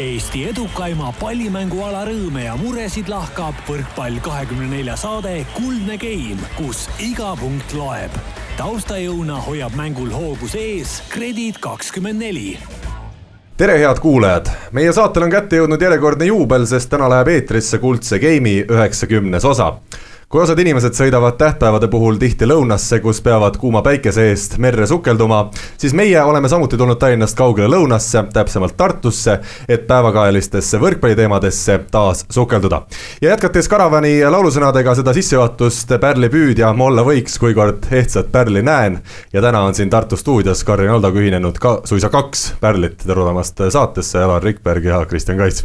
Eesti edukaima pallimänguala rõõme ja muresid lahkab võrkpall kahekümne nelja saade Kuldne Game, kus iga punkt loeb. taustajõuna hoiab mängul hoogus ees Kredit kakskümmend neli. Tere, head kuulajad, meie saatel on kätte jõudnud järjekordne juubel, sest täna läheb eetrisse Kuldse Game'i üheksakümnes osa kui osad inimesed sõidavad tähtpäevade puhul tihti lõunasse, kus peavad kuuma päikese eest merre sukelduma, siis meie oleme samuti tulnud Tallinnast kaugele lõunasse, täpsemalt Tartusse, et päevakajalistesse võrkpalliteemadesse taas sukelduda. ja jätkates Karavani laulusõnadega seda sissejuhatust Pärli püüdja ma olla võiks, kuivõrd ehtsat Pärli näen. ja täna on siin Tartu stuudios Karin Aldoga ühinenud ka suisa kaks Pärlit, tere tulemast saatesse, Alar Rikberg ja Kristjan Kaits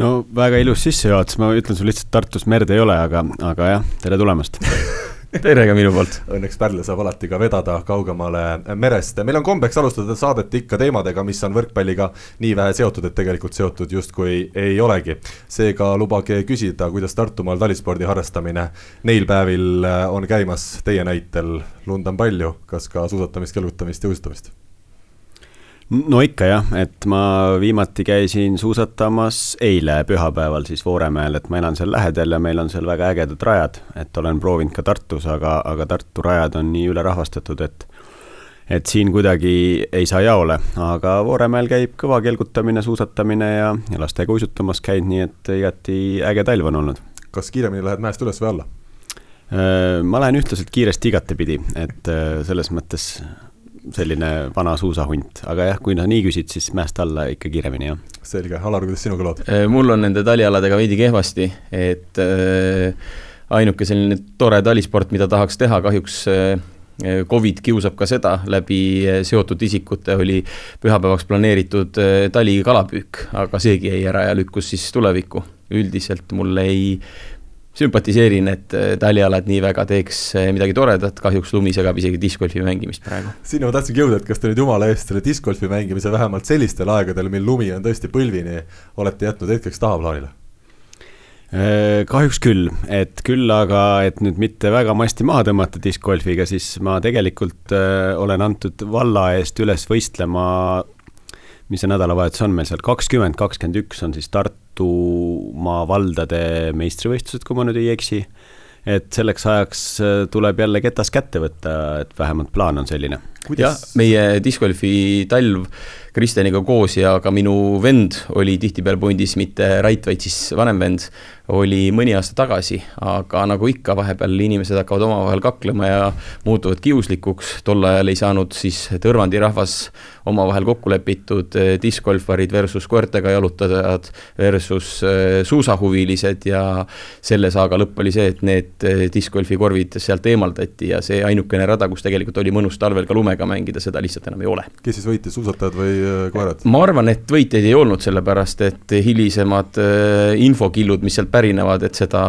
no väga ilus sissejuhatus, ma ütlen sulle lihtsalt Tartus merd ei ole, aga, aga jah, tere tulemast tere ka minu poolt. Õnneks Pärl saab alati ka vedada kaugemale merest. meil on kombeks alustada saadet ikka teemadega, mis on võrkpalliga nii vähe seotud, et tegelikult seotud justkui ei olegi. seega lubage küsida, kuidas Tartumaal talispordi harrastamine neil päevil on käimas teie näitel. lund on palju, kas ka suusatamist, kelgutamist ja uisutamist? No ikka jah, et ma viimati käisin suusatamas eile pühapäeval siis Vooremäel, et ma elan seal lähedal ja meil on seal väga ägedad rajad, et olen proovinud ka Tartus, aga, aga Tartu rajad on nii ülerahvastatud, et et siin kuidagi ei saa jaole, aga Vooremäel käib kõva kelgutamine, suusatamine ja, ja lastega uisutamas käinud, nii et igati äge talv on olnud. kas kiiremini lähed mäest üles või alla? Äh, ma lähen ühtlaselt kiiresti igatepidi, et äh, selles mõttes selline vana suusahunt, aga jah, kui sa nii küsid, siis mäest alla ikka kiiremini, jah. selge, Alar, kuidas sinuga lood? Äh, mul on nende talialadega veidi kehvasti, et äh, ainuke selline tore talisport, mida tahaks teha, kahjuks äh, Covid kiusab ka seda, läbi äh, seotud isikute oli pühapäevaks planeeritud äh, talikalapüük, aga seegi jäi ära ja lükkus siis tulevikku. üldiselt mulle ei sümpatiseerin, et äh, talialad nii väga teeks äh, midagi toredat, kahjuks lumi segab isegi discgolfi mängimist praegu. sinna ma tahtsingi jõuda, et kas te nüüd jumala eest selle discgolfi mängimise vähemalt sellistel aegadel, mil lumi on tõesti põlvini, olete jätnud hetkeks tahaplaanile? Äh, kahjuks küll, et küll aga, et nüüd mitte väga masti maha tõmmata discgolfiga, siis ma tegelikult olen antud valla eest üles võistlema mis see nädalavahetus on meil seal, kakskümmend, kakskümmend üks on siis Tartumaa valdade meistrivõistlused, kui ma nüüd ei eksi. et selleks ajaks äh, tuleb jälle ketas kätte võtta, et vähemalt plaan on selline. jah, meie discgolfi talv Kristjaniga koos ja ka minu vend oli tihtipeale pundis, mitte Rait, vaid siis vanem vend, oli mõni aasta tagasi, aga nagu ikka, vahepeal inimesed hakkavad omavahel kaklema ja muutuvad kiuslikuks, tol ajal ei saanud siis Tõrvandi rahvas omavahel kokku lepitud eh, discgolfarid versus koertega jalutajad versus eh, suusahuvilised ja selle saaga lõpp oli see, et need eh, discgolfi korvid sealt eemaldati ja see ainukene rada, kus tegelikult oli mõnus talvel ka lumega mängida, seda lihtsalt enam ei ole. kes siis võitis, suusatajad või koerad? ma arvan, et võitjaid ei olnud, sellepärast et hilisemad infokillud, mis sealt pärinevad, et seda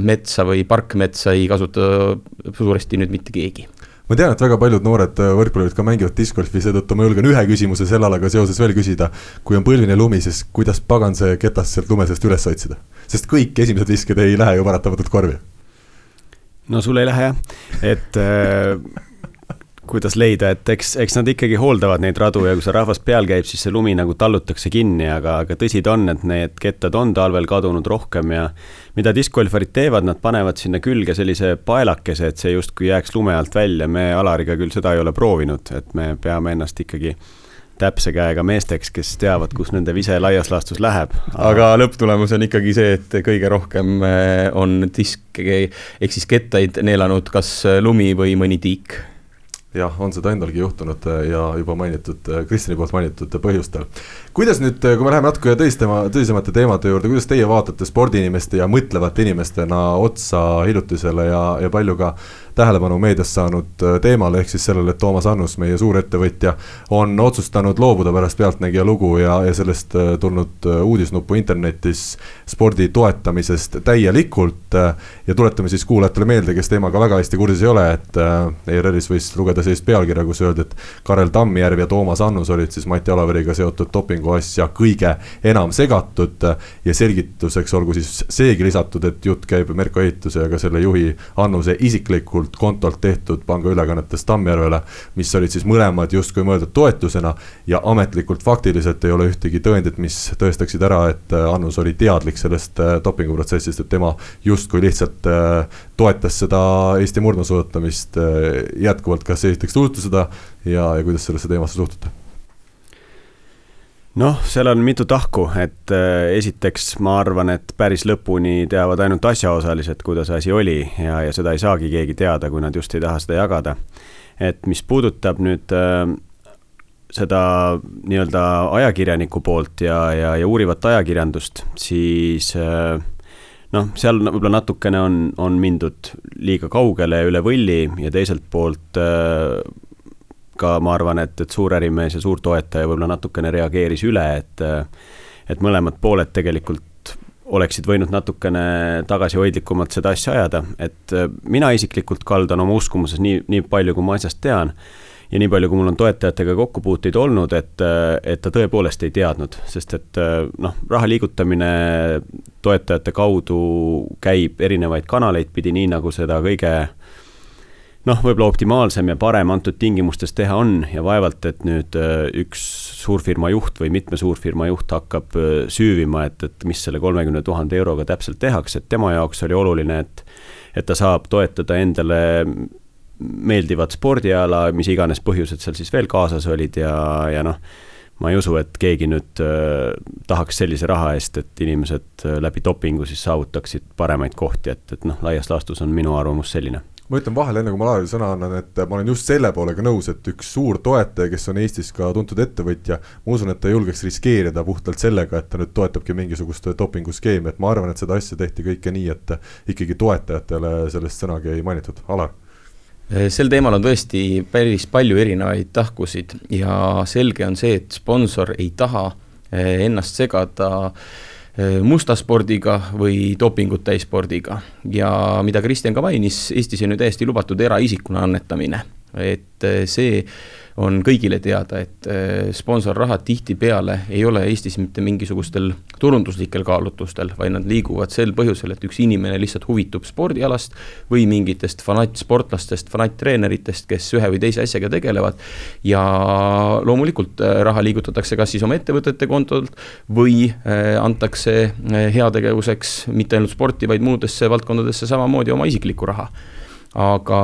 metsa või parkmetsa ei kasuta suuresti nüüd mitte keegi ma tean, et väga paljud noored äh, võrkpallurid ka mängivad discgolfi, seetõttu ma julgen ühe küsimuse selle alaga seoses veel küsida. kui on põlvine lumi, siis kuidas pagan see ketas sealt lume seest üles otsida? sest kõik esimesed visked ei lähe ju paratamatult korvi. no sul ei lähe jah, et äh, kuidas leida, et eks, eks nad ikkagi hooldavad neid radu ja kui see rahvas peal käib, siis see lumi nagu tallutakse kinni, aga, aga tõsi ta on, et need kettad on talvel kadunud rohkem ja mida diskgolfarid teevad, nad panevad sinna külge sellise paelakese, et see justkui jääks lume alt välja, me Alariga küll seda ei ole proovinud, et me peame ennast ikkagi täpse käega meesteks, kes teavad, kus nende vise laias laastus läheb. aga lõpptulemus on ikkagi see, et kõige rohkem eh, on diske ehk siis kettaid neelanud kas lumi või mõni tiik jah, on seda endalgi juhtunud ja juba mainitud, Kristjani poolt mainitud põhjustel. Kuidas nüüd, kui me läheme natuke tõsistama, tõsisemate teemade juurde, kuidas teie vaatate spordiinimeste ja mõtlevate inimestena otsa hiljutisele ja, ja palju ka tähelepanu meedias saanud äh, teemale, ehk siis sellele, et Toomas Annus, meie suurettevõtja, on otsustanud loobuda pärast Pealtnägija lugu ja, ja sellest äh, tulnud äh, uudisnuppu internetis spordi toetamisest täielikult. ja tuletame siis kuulajatele meelde, kes teemaga väga hästi kursis ei ole, et ERR-is võis lugeda sellist pealkirja, kus öeldi, et Karel Tammjärv ja Toomas Annus olid siis Mati Alaveriga seotud dopingu mänguasja kõige enam segatud. ja selgituseks olgu siis seegi lisatud, et jutt käib Merko ehituse ja ka selle juhi Annuse isiklikult ametlikult kontolt tehtud pangaülekannetest Tammjärvele, mis olid siis mõlemad justkui mõeldud toetusena ja ametlikult faktiliselt ei ole ühtegi tõendit, mis tõestaksid ära, et äh, Annus oli teadlik sellest äh, dopinguprotsessist, et tema justkui lihtsalt toetas seda Eesti murdmaasuusatamist jätkuvalt, kas esiteks seda ja, ja kuidas sellesse teemasse suhtute? Noh, seal on mitu tahku, et äh, esiteks ma arvan, et päris lõpuni teavad ainult asjaosalised, kuidas asi oli ja, ja seda ei saagi keegi teada, kui nad just ei taha seda jagada. et mis puudutab nüüd äh, seda nii-öelda ajakirjaniku poolt ja, ja, ja uurivat ajakirjandust, siis äh, noh, seal võib-olla natukene on, on mindud liiga kaugele üle võlli ja teiselt poolt ka ma arvan, et, et suur ärimees ja suur toetaja võib-olla natukene reageeris üle, et et mõlemad pooled tegelikult oleksid võinud natukene tagasihoidlikumalt seda asja ajada, et mina isiklikult kaldan oma uskumuses nii, nii palju, kui ma asjast tean ja nii palju, kui mul on toetajatega kokkupuuteid olnud, et, et ta tõepoolest ei teadnud, sest et noh, raha liigutamine toetajate kaudu käib erinevaid kanaleid pidi, nii nagu seda kõige noh, võib-olla optimaalsem ja parem antud tingimustes teha on ja vaevalt, et nüüd äh, üks suurfirma juht või mitme suurfirma juht hakkab äh, süüvima, et, et mis selle kolmekümne tuhande euroga täpselt tehakse, et tema jaoks oli oluline, et et ta saab toetada endale meeldivat spordiala, mis iganes põhjused seal siis veel kaasas olid ja, ja noh, ma ei usu, et keegi nüüd äh, tahaks sellise raha eest, et inimesed äh, läbi dopingu siis saavutaksid paremaid kohti, et, et noh, laias laastus on minu arvamus selline ma ütlen vahele, enne kui ma Laarile sõna annan, et ma olen just selle poolega nõus, et üks suur toetaja, kes on Eestis ka tuntud ettevõtja, ma usun, et ta julgeks riskeerida puhtalt sellega, et ta nüüd toetabki mingisugust dopinguskeemi, et ma arvan, et seda asja tehti kõike nii, et ikkagi toetajatele sellest sõnagi ei mainitud, Alar? Sel teemal on tõesti päris palju erinevaid tahkusid ja selge on see, et sponsor ei taha eh, ennast segada Äh, musta spordiga või dopingut täisspordiga. ja mida Kristjan ka mainis, Eestis on ju täiesti lubatud eraisikuna annetamine, et äh, see on kõigile teada, et äh, sponsorrahad tihtipeale ei ole Eestis mitte mingisugustel turunduslikel kaalutlustel, vaid nad liiguvad sel põhjusel, et üks inimene lihtsalt huvitub spordialast või mingitest fanattsportlastest, fanatttreeneritest, kes ühe või teise asjaga tegelevad. ja loomulikult äh, raha liigutatakse kas siis oma ettevõtete kontolt või äh, antakse heategevuseks mitte ainult sporti, vaid muudesse valdkondadesse samamoodi oma isiklikku raha. aga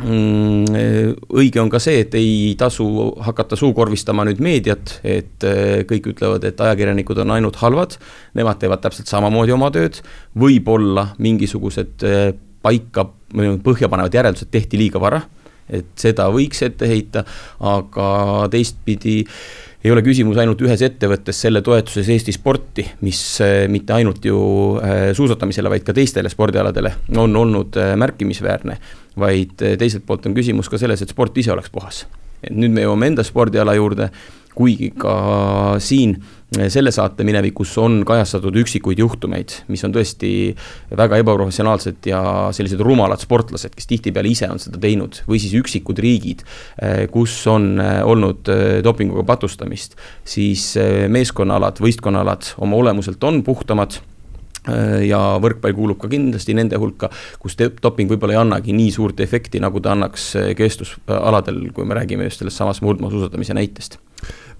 õige on ka see, et ei tasu hakata suukorvistama nüüd meediat, et eh, kõik ütlevad, et ajakirjanikud on ainult halvad, nemad teevad täpselt samamoodi oma tööd, võib-olla mingisugused eh, paika põhjapanevad järeldused tehti liiga vara, et seda võiks ette heita, aga teistpidi ei ole küsimus ainult ühes ettevõttes selle toetuses Eesti sporti, mis eh, mitte ainult ju suusatamisele, vaid ka teistele spordialadele on olnud märkimisväärne vaid eh, teiselt poolt on küsimus ka selles, et sport ise oleks puhas. et nüüd me jõuame enda spordiala juurde, kuigi ka siin eh, selle saate minevikus on kajastatud üksikuid juhtumeid, mis on tõesti väga ebaprofessionaalsed ja sellised rumalad sportlased, kes tihtipeale ise on seda teinud, või siis üksikud riigid, eh, kus on olnud dopinguga patustamist, siis meeskonnaalad, võistkonnaalad oma olemuselt on puhtamad ja võrkpall kuulub ka kindlasti nende hulka, kus doping võib-olla ei annagi nii suurt efekti, nagu ta annaks keestusaladel, kui me räägime just sellest samast murdmaasuusatamise näitest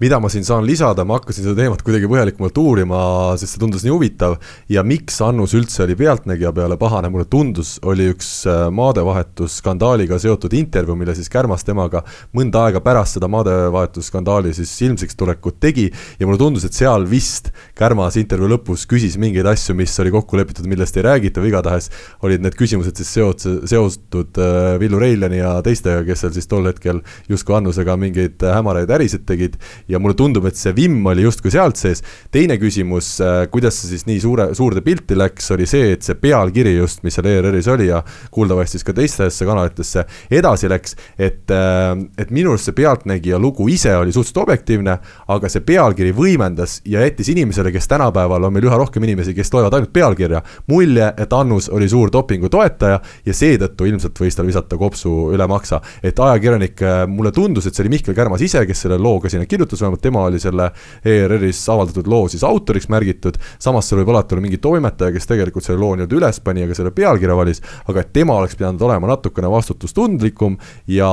mida ma siin saan lisada, ma hakkasin seda teemat kuidagi põhjalikumalt uurima, sest see tundus nii huvitav. Ja miks Annus üldse oli Pealtnägija peale pahane, mulle tundus, oli üks äh, maadevahetusskandaaliga seotud intervjuu, mille siis Kärmas temaga. Mõnda aega pärast seda maadevahetusskandaali siis ilmsiks tulekut tegi ja mulle tundus, et seal vist Kärmas intervjuu lõpus küsis mingeid asju, mis oli kokku lepitud, millest ei räägita või igatahes olid need küsimused siis seot-, seotud äh, Villu Reiljani ja teistega, kes seal siis tol hetkel justkui Annusega mingeid äh, hämaraid ärisid tegid ja mulle tundub, et see vimm oli justkui sealt sees. teine küsimus, äh, kuidas see siis nii suure, suurde pilti läks, oli see, et see pealkiri just, mis seal ERR-is oli ja kuuldavasti siis ka teistesse kanalitesse edasi läks, et, äh, et minu arust see Pealtnägija lugu ise oli suhteliselt objektiivne, aga see pealkiri võimendas ja jättis inimesele, kes tänapäeval on meil üha rohkem inimesi, kes loevad ainult pealkirja, mulje, et Annus oli suur dopingu toetaja ja seetõttu ilmselt võis tal visata kopsu üle maksa. et ajakirjanik, äh, mulle tundus, et see oli Mihkel Kärmas ise, kes selle looga sinna selline kirjutus, vähemalt tema oli selle ERR-is avaldatud loo siis autoriks märgitud, samas seal võib alati olla mingi toimetaja, kes tegelikult selle loo nii-öelda üles pani ja ka selle pealkirja valis, aga et tema oleks pidanud olema natukene vastutustundlikum ja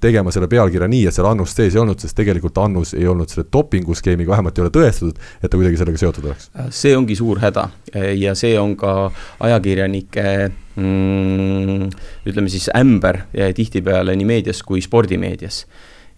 tegema selle pealkirja nii, et seal Annust sees ei olnud, sest tegelikult Annus ei olnud selle dopinguskeemiga, vähemalt ei ole tõestatud, et ta kuidagi sellega seotud oleks. see ongi suur häda ja see on ka ajakirjanike mm, ütleme siis ämber tihtipeale nii meedias kui spordimeedias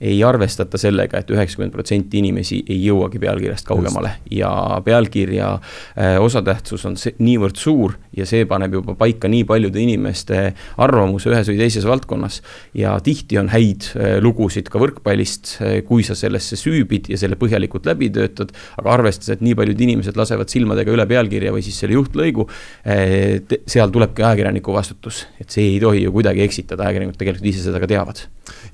ei arvestata sellega et, et üheksakümmend protsenti inimesi ei jõuagi pealkirjast kaugemale Just. ja pealkirja äh, osatähtsus on see, niivõrd suur ja see paneb juba paika nii paljude inimeste arvamuse ühes või teises valdkonnas. ja tihti on häid äh, lugusid ka võrkpallist, äh, kui sa sellesse süübid ja selle põhjalikult läbi töötad, aga arvestades, et nii paljud inimesed lasevad silmadega üle pealkirja või siis selle juhtlõigu, seal tulebki ajakirjaniku vastutus, et see ei tohi ju kuidagi eksitada, ajakirjanikud tegelikult ise seda ka teavad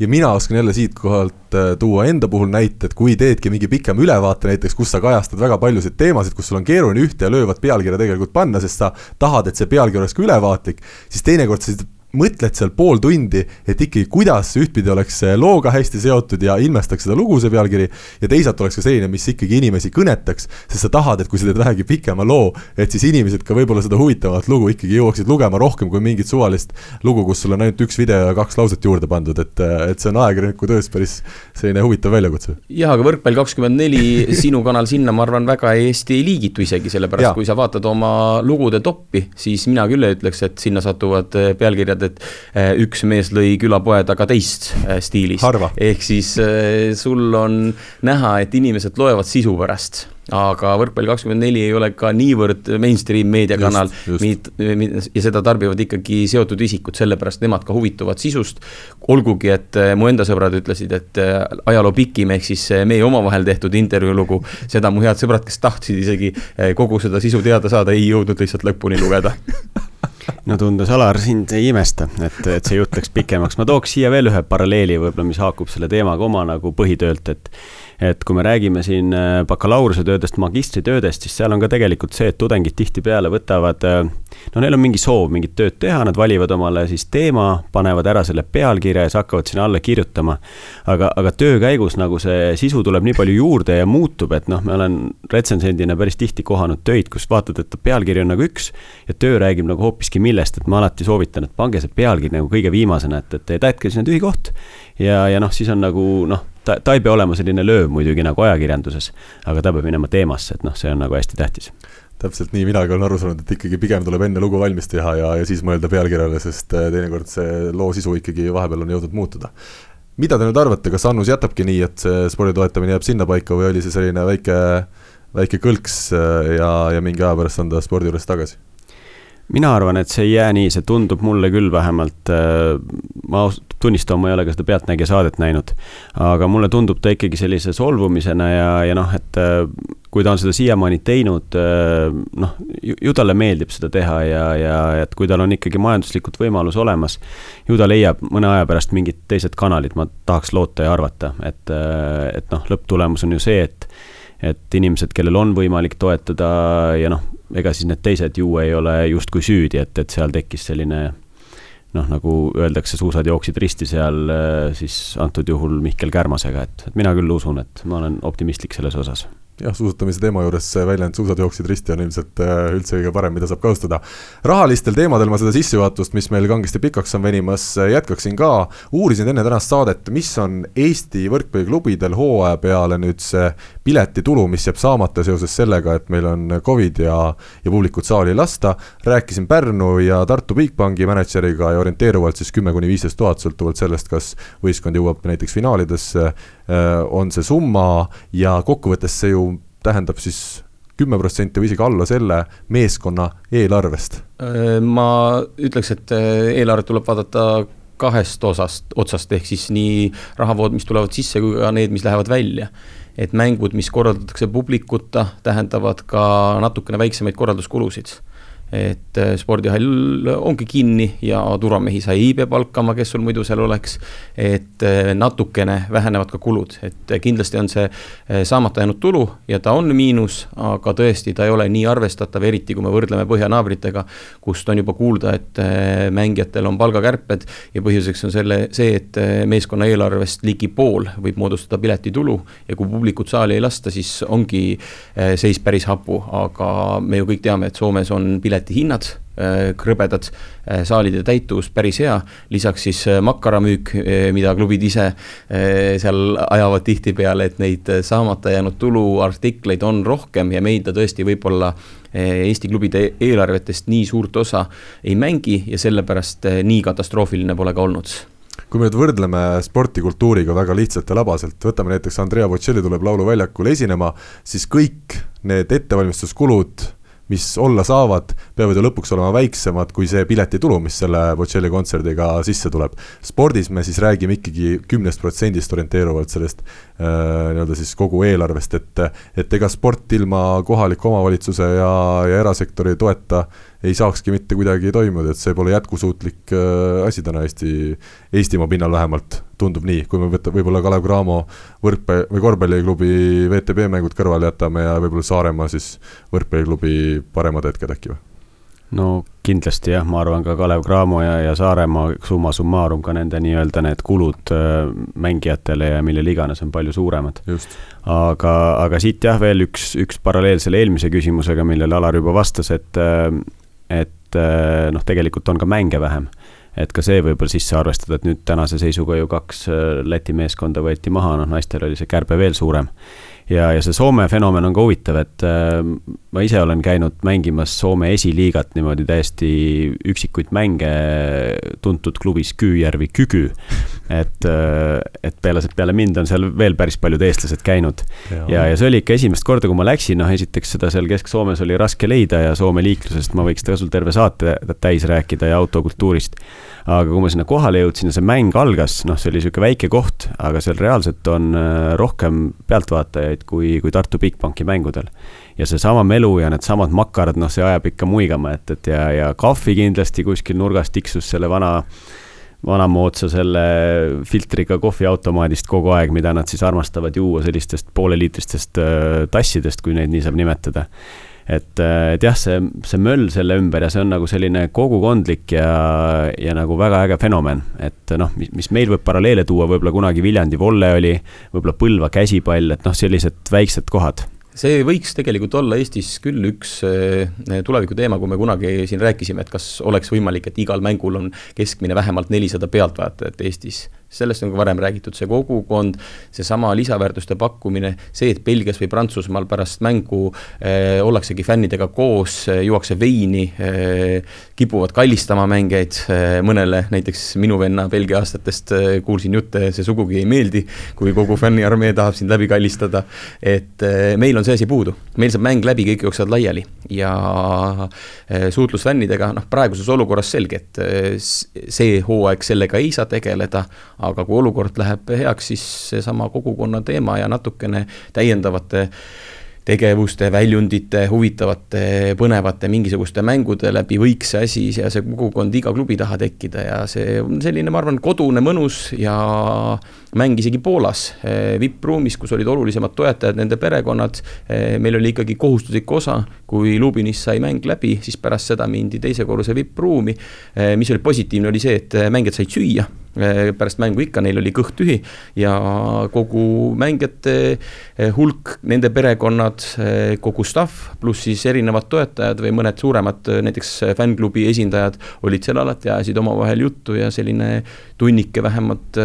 ja mina oskan jälle siitkohalt äh, tuua enda puhul näite, et kui teedki mingi pikema ülevaate näiteks, kus sa kajastad väga paljusid teemasid, kus sul on keeruline ühte ja löövat pealkirja tegelikult panna, sest sa tahad, et see pealkiri oleks ka ülevaatlik, siis teinekord sa mõtled seal pool tundi, et ikkagi, kuidas ühtpidi oleks looga hästi seotud ja ilmestaks seda lugu, see pealkiri, ja teisalt oleks ka selline, mis ikkagi inimesi kõnetaks, sest sa tahad, et kui sa teed vähegi pikema loo, et siis inimesed ka võib-olla seda huvitavat lugu ikkagi jõuaksid lugema rohkem kui mingit suvalist lugu, kus sul on ainult üks video ja kaks lauset juurde pandud, et, et see on ajakirjaniku töös päris selline huvitav väljakutse. jah, aga Võrkpall kakskümmend neli, sinu kanal sinna, ma arvan, väga hästi ei liigitu isegi, sellepärast ja. kui sa vaatad oma lugude toppi, siis mina küll ei ütleks, et sinna satuvad pealkirjad tead, et eh, üks mees lõi külapoe taga teist eh, stiilis. ehk siis eh, sul on näha, et inimesed loevad sisu pärast aga Võrkpall kakskümmend neli ei ole ka niivõrd mainstream meediakanal, ja seda tarbivad ikkagi seotud isikud, sellepärast nemad ka huvituvad sisust. olgugi, et mu enda sõbrad ütlesid, et ajaloo pikim ehk siis meie omavahel tehtud intervjuu lugu, seda mu head sõbrad, kes tahtsid isegi kogu seda sisu teada saada, ei jõudnud lihtsalt lõpuni lugeda no tundus, Alar, sind ei imesta, et, et see jutt läks pikemaks. ma tooks siia veel ühe paralleeli võib-olla, mis haakub selle teemaga oma nagu põhitöölt, et et kui me räägime siin äh, bakalaureusetöödest, magistritöödest, siis seal on ka tegelikult see, et tudengid tihtipeale võtavad, äh, no neil on mingi soov mingit tööd teha, nad valivad omale siis teema, panevad ära selle pealkirja ja siis hakkavad sinna alla kirjutama. aga, aga töö käigus nagu see sisu tuleb nii palju juurde ja muutub, et noh, ma olen retsensendina päris tihti kohanud töid, kus vaatad, et pealkiri on nagu üks ja töö räägib nagu hoopiski millest, et ma alati soovitan, et pange see pealkiri nagu kõige viimasena, et, et jätke sinna tühi koht ja, ja noh, siis on nagu noh, ta, ta ei pea olema selline lööv muidugi nagu ajakirjanduses, aga ta peab minema teemasse, et noh, see on nagu hästi tähtis täpselt nii minagi olen aru saanud, et ikkagi pigem tuleb enne lugu valmis teha ja, ja siis mõelda pealkirjale, sest äh, teinekord see loo sisu ikkagi vahepeal on jõudnud muutuda. mida te nüüd arvate, kas Annus jätabki nii, et see spordi toetamine jääb sinnapaika või oli see selline väike, väike kõlks äh, ja, ja mingi aja pärast on ta spordi juures tagasi? Mina arvan, et see ei jää nii, see tundub mulle küll vähemalt, äh, ma tunnistan, ma ei ole ka seda Pealtnägija saadet näinud, aga mulle tundub ta ikkagi sellise solvumisena ja, ja noh, et äh, kui ta on seda siiamaani teinud, äh, noh, ju talle meeldib seda teha ja, ja et kui tal on ikkagi majanduslikud võimalus olemas, ju ta leiab mõne aja pärast mingid teised kanalid, ma tahaks loota ja arvata, et, et noh, lõpptulemus on ju see, et et inimesed, kellel on võimalik toetada ja noh, ega siis need teised ju ei ole justkui süüdi, et, et seal tekkis selline noh, nagu öeldakse, suusad jooksid risti seal siis antud juhul Mihkel Kärmasega, et, et mina küll usun, et ma olen optimistlik selles osas jah, suusatamise teema juures väljend suusad jooksid risti on ilmselt äh, üldse kõige parem, mida saab kasutada. rahalistel teemadel ma seda sissejuhatust, mis meil kangesti pikaks on venimas, äh, jätkaksin ka. uurisin enne tänast saadet, mis on Eesti võrkpalliklubidel hooaja peale nüüd see piletitulu, mis jääb saamata seoses sellega, et meil on Covid ja, ja publikut saali ei lasta. rääkisin Pärnu ja Tartu Bigbanki mänedžeriga ja orienteeruvalt siis kümme kuni viisteist tuhat, sõltuvalt sellest, kas võistkond jõuab näiteks finaalidesse, on see summa ja kokkuvõttes see ju tähendab siis kümme protsenti või isegi alla selle meeskonna eelarvest? Äh, ma ütleks, et äh, eelarvet tuleb vaadata kahest osast, otsast, ehk siis nii rahavood, mis tulevad sisse, kui ka need, mis lähevad välja. et mängud, mis korraldatakse publikuta, tähendavad ka natukene väiksemaid korralduskulusid et äh, spordihall ongi kinni ja turvamehi sa ei pea palkama, kes sul muidu seal oleks. et äh, natukene vähenevad ka kulud, et kindlasti on see saamata jäänud tulu ja ta on miinus, aga tõesti, ta ei ole nii arvestatav, eriti kui me võrdleme põhjanaabritega, kust on juba kuulda, et mängijatel on palgakärped ja põhjuseks on selle, see, et meeskonna eelarvest ligi pool võib moodustada piletitulu ja kui publikut saali ei lasta, siis ongi seis päris hapu, aga me ju kõik teame, et Soomes on piletihinnad äh, krõbedad, äh, saalide täituvus päris hea, lisaks siis äh, makkaramüük, mida klubid ise seal ajavad tihtipeale, et neid saamata jäänud tuluartikleid on rohkem ja meid ta tõesti võib-olla Eesti klubide eelarvetest nii suurt osa ei mängi ja sellepärast nii katastroofiline pole ka olnud. Kui me nüüd võrdleme sporti kultuuriga väga lihtsalt ja labaselt, võtame näiteks Andrea Bocelli tuleb Lauluväljakule esinema, siis kõik need ettevalmistuskulud mis olla saavad, peavad ju lõpuks olema väiksemad kui see piletitulu, mis selle Bocelli kontserdiga sisse tuleb. spordis me siis räägime ikkagi kümnest protsendist orienteeruvalt sellest äh, nii-öelda siis kogu eelarvest, et et ega sport ilma kohaliku omavalitsuse ja, ja erasektori toeta ei saakski mitte kuidagi toimuda, et see pole jätkusuutlik äh, asi täna Eesti, Eestimaa pinnal vähemalt, tundub nii, kui me võta, võib-olla Kalev Cramo võrkpalli või korvpalliklubi VTB mängud kõrvale jätame ja võib-olla Saaremaa siis võrkpalliklubi paremad hetked äkki või? no kindlasti jah, ma arvan ka Kalev Cramo ja, ja Saaremaa summa summarum ka nende nii-öelda need kulud äh, mängijatele ja millele iganes on palju suuremad. aga, aga siit jah, veel üks, üks paralleel selle eelmise küsimusega, millele Alar juba vastas, et äh, et äh, noh, tegelikult on ka mänge vähem. et ka see võib-olla sisse arvestada, et nüüd tänase seisuga ju kaks äh, Läti meeskonda võeti maha, noh naistel oli see kärbe veel suurem ja, ja see Soome fenomen on ka huvitav, et äh, ma ise olen käinud mängimas Soome esiliigat niimoodi täiesti üksikuid mänge tuntud klubis Küüjärvi Kükü. et äh,, et peale, peale mind on seal veel päris paljud eestlased käinud. ja, ja see oli ikka esimest korda, kui ma läksin, noh esiteks seda seal Kesk-Soomes oli raske leida ja Soome liiklusest ma võiks sul terve saate täis rääkida ja autokultuurist aga kui ma sinna kohale jõudsin ja see mäng algas, noh, see oli niisugune väike koht, aga seal reaalselt on äh, rohkem pealtvaatajaid kui, kui Tartu Bigbanki mängudel. ja seesama melu ja needsamad makarad, noh, see ajab ikka muigama, et, et ja, ja kahvi kindlasti kuskil nurgas tiksus selle vana vanamoodsa selle filtriga kohviautomaadist kogu aeg, mida nad siis armastavad juua sellistest pooleliitristest äh, tassidest, kui neid nii saab nimetada et, äh, et jah, see, see möll selle ümber ja see on nagu selline kogukondlik ja, ja nagu väga äge fenomen, et noh, mis, mis meil võib paralleele tuua, võib-olla kunagi Viljandi volle oli, võib-olla Põlva käsipall, et noh, sellised väiksed kohad. See võiks tegelikult olla Eestis küll üks äh, tuleviku teema, kui me kunagi siin rääkisime, et kas oleks võimalik, et igal mängul on keskmine vähemalt nelisada pealtvaatajat Eestis sellest on ka varem räägitud, see kogukond, seesama lisaväärtuste pakkumine, see, et Belgias või Prantsusmaal pärast mängu äh, ollaksegi fännidega koos äh,, juuakse veini äh,, kipuvad kallistama mängijaid äh,, mõnele näiteks minu venna Belgia aastatest äh, kuulsin jutte, see sugugi ei meeldi, kui kogu fänniarmee tahab sind läbi kallistada, et äh, meil on see asi puudu. meil saab mäng läbi, kõik jooksevad laiali ja äh, suutlus fännidega, noh praeguses olukorras selge, et äh, see hooaeg sellega ei saa tegeleda, aga kui olukord läheb heaks, siis seesama kogukonna teema ja natukene täiendavate tegevuste, väljundite, huvitavate, põnevate mingisuguste mängude läbi võiks see asi ja see kogukond iga klubi taha tekkida ja see on selline, ma arvan, kodune, mõnus ja mäng isegi Poolas, eh, vippruumis, kus olid olulisemad toetajad, nende perekonnad. Eh, meil oli ikkagi kohustuslik osa, kui Lubinis sai mäng läbi, siis pärast seda mindi teise korruse vippruumi. Eh, mis oli positiivne, oli see, et mängijad said süüa pärast mängu ikka, neil oli kõht tühi ja kogu mängijate hulk, nende perekonnad, kogu staff, pluss siis erinevad toetajad või mõned suuremad, näiteks fännklubi esindajad olid seal alati, ajasid omavahel juttu ja selline tunnike vähemalt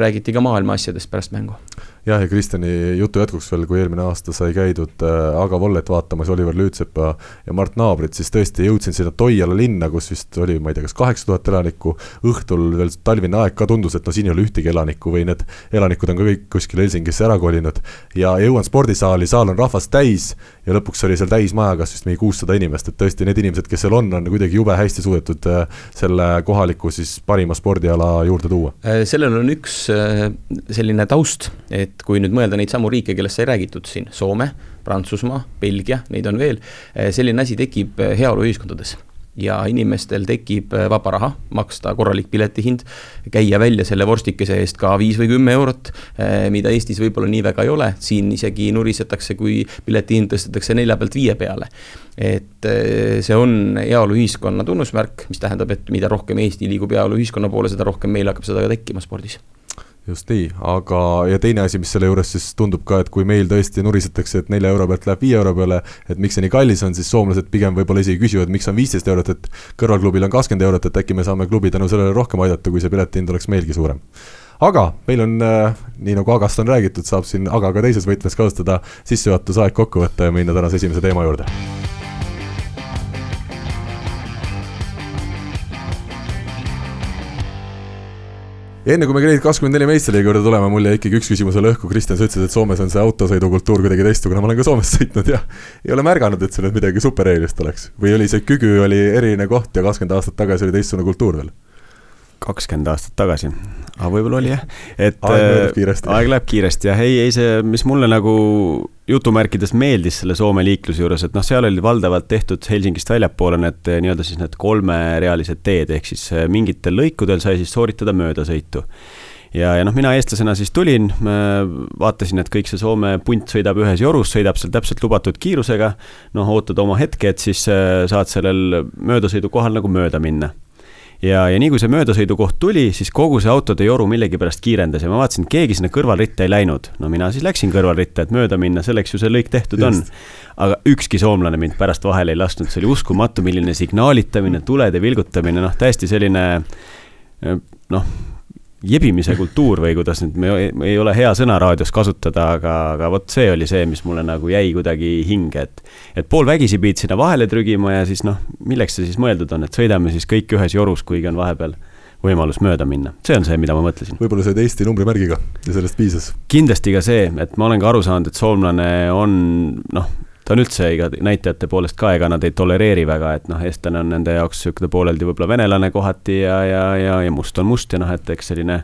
räägiti ka maailma asjadest pärast mängu jah, ja Kristjani jutu jätkuks veel, kui eelmine aasta sai käidud äh, Aga Vollet vaatamas Oliver Lüütsepa ja Mart Naabrit, siis tõesti jõudsin sinna Toiala linna, kus vist oli, ma ei tea, kas kaheksa tuhat elanikku, õhtul veel talvine aeg ka tundus, et no siin ei ole ühtegi elanikku või need elanikud on ka kõik kuskile Helsingisse ära kolinud. ja jõuan spordisaali, saal on rahvast täis ja lõpuks oli seal täismaja kas vist mingi kuussada inimest, et tõesti need inimesed, kes seal on, on kuidagi jube hästi suudetud äh, selle kohaliku siis parima spordiala juurde tuua. Äh, sellel on üks selline taust, et kui nüüd mõelda neid samu riike, kellest sai räägitud siin, Soome, Prantsusmaa, Belgia, neid on veel, selline asi tekib heaoluühiskondades ja inimestel tekib äh, vaba raha, maksta korralik piletihind, käia välja selle vorstikese eest ka viis või kümme eurot, äh, mida Eestis võib-olla nii väga ei ole, siin isegi nurisetakse, kui piletihind tõstetakse nelja pealt viie peale. et äh, see on heaoluühiskonna tunnusmärk, mis tähendab, et mida rohkem Eesti liigub heaoluühiskonna poole, seda rohkem meil hakkab seda ka tekkima spordis just nii, aga, ja teine asi, mis selle juures siis tundub ka, et kui meil tõesti nurisetakse, et nelja euro pealt läheb viie euro peale, et miks see nii kallis on, siis soomlased pigem võib-olla isegi küsivad, miks on viisteist eurot, et kõrvalklubil on kakskümmend eurot, et äkki me saame klubi tänu sellele rohkem aidata, kui see piletihind oleks meilgi suurem. Aga meil on äh,, nii nagu Agast on räägitud, saab siin Aga ka teises võtmes kasutada sissejuhatusaeg kokku võtta ja minna tänase esimese teema juurde enne kui me Grade kakskümmend neli meistriliiga juurde tuleme, mul jäi ikkagi üks küsimus veel õhku, Kristjan, sa ütlesid, et Soomes on see autosõidukultuur kuidagi teistsugune, ma olen ka Soomes sõitnud ja ei ole märganud, et see nüüd midagi supererilist oleks. või oli see Kügü oli eriline koht ja kakskümmend aastat tagasi oli teistsugune kultuur veel? Kakskümmend aastat tagasi, aga võib-olla oli jah, et aeg läheb kiiresti. aeg läheb kiiresti jah, ei, ei see, mis mulle nagu jutumärkides meeldis selle Soome liikluse juures, et noh, seal oli valdavalt tehtud Helsingist väljapoole need nii-öelda siis need kolmerealised teed, ehk siis eh, mingitel lõikudel sai siis sooritada möödasõitu. Ja, ja noh, mina eestlasena siis tulin, vaatasin, et kõik see Soome punt sõidab ühes jorus, sõidab seal täpselt lubatud kiirusega. noh, ootad oma hetke, et siis saad sellel möödasõidukohal nagu mööda minna ja, ja nii kui see möödasõidukoht tuli, siis kogu see autode joru millegipärast kiirendas ja ma vaatasin, et keegi sinna kõrvalritta ei läinud. no mina siis läksin kõrvalritta, et mööda minna, selleks ju see lõik tehtud Just. on. aga ükski soomlane mind pärast vahele ei lasknud, see oli uskumatu, milline signaalitamine, tulede vilgutamine, noh, täiesti selline noh jebimise kultuur või kuidas nüüd, me ei ole hea sõna raadios kasutada, aga, aga vot see oli see, mis mulle nagu jäi kuidagi hinge, et. et poolvägisi pidid sinna vahele trügima ja siis noh, milleks see siis mõeldud on, et sõidame siis kõik ühes jorus, kuigi on vahepeal võimalus mööda minna, see on see, mida ma mõtlesin. võib-olla said Eesti numbrimärgiga ja sellest piisas? kindlasti ka see, et ma olen ka aru saanud, et soomlane on noh, ta on üldse iga näitajate poolest ka, ega nad ei tolereeri väga, et noh, eestlane on nende jaoks niisugune pooleldi võib-olla venelane kohati ja, ja, ja, ja must on must ja noh, et eks selline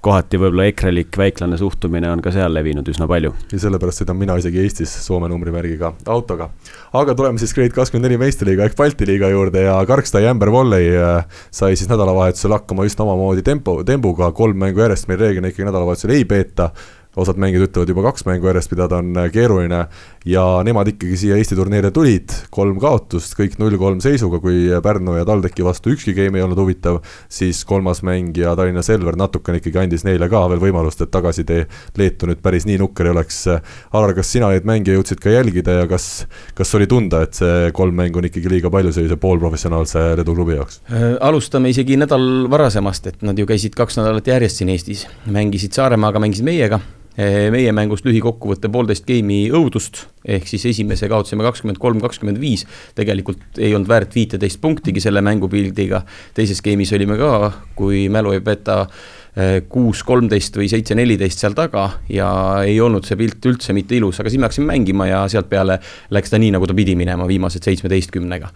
kohati võib-olla ekrelik väiklane suhtumine on ka seal levinud üsna palju. ja sellepärast sõidan mina isegi Eestis Soome numbrimärgiga autoga. aga tuleme siis Grade kakskümmend neli meistriliiga ehk Balti liiga juurde ja Karkstai Ämber Volley äh, sai siis nädalavahetusel hakkama üsna omamoodi tempo, tembuga, kolm mängu järjest meil reeglina ikkagi nädalavahetusel ei peeta osad mängijad ütlevad juba kaks mängu järjest pidada on äh, keeruline ja nemad ikkagi siia Eesti turniire tulid, kolm kaotust, kõik null-kolm seisuga, kui Pärnu ja TalTechi vastu ükski game ei olnud huvitav, siis kolmas mäng ja Tallinna Selver natukene ikkagi andis neile ka veel võimalust, et tagasitee Leetu nüüd päris nii nukker ei oleks. Alar, kas sina neid mänge jõudsid ka jälgida ja kas, kas oli tunda, et see kolm mängu on ikkagi liiga palju sellise poolprofessionaalse Leedu klubi jaoks? Äh, alustame isegi nädal varasemast, et nad ju käisid kaks nädalat järjest siin Eestis, mängisid Saaremaaga, mängisid meiega meie mängust lühikokkuvõte, poolteist geimi õudust, ehk siis esimese kaotasime kakskümmend kolm, kakskümmend viis. tegelikult ei olnud väärt viiteist punktigi selle mängupildiga, teises geimis olime ka, kui mälu ei peta eh, kuus, kolmteist või seitse, neliteist seal taga ja ei olnud see pilt üldse mitte ilus, aga siis me hakkasime mängima ja sealt peale läks ta nii, nagu ta pidi minema, viimased seitsmeteistkümnega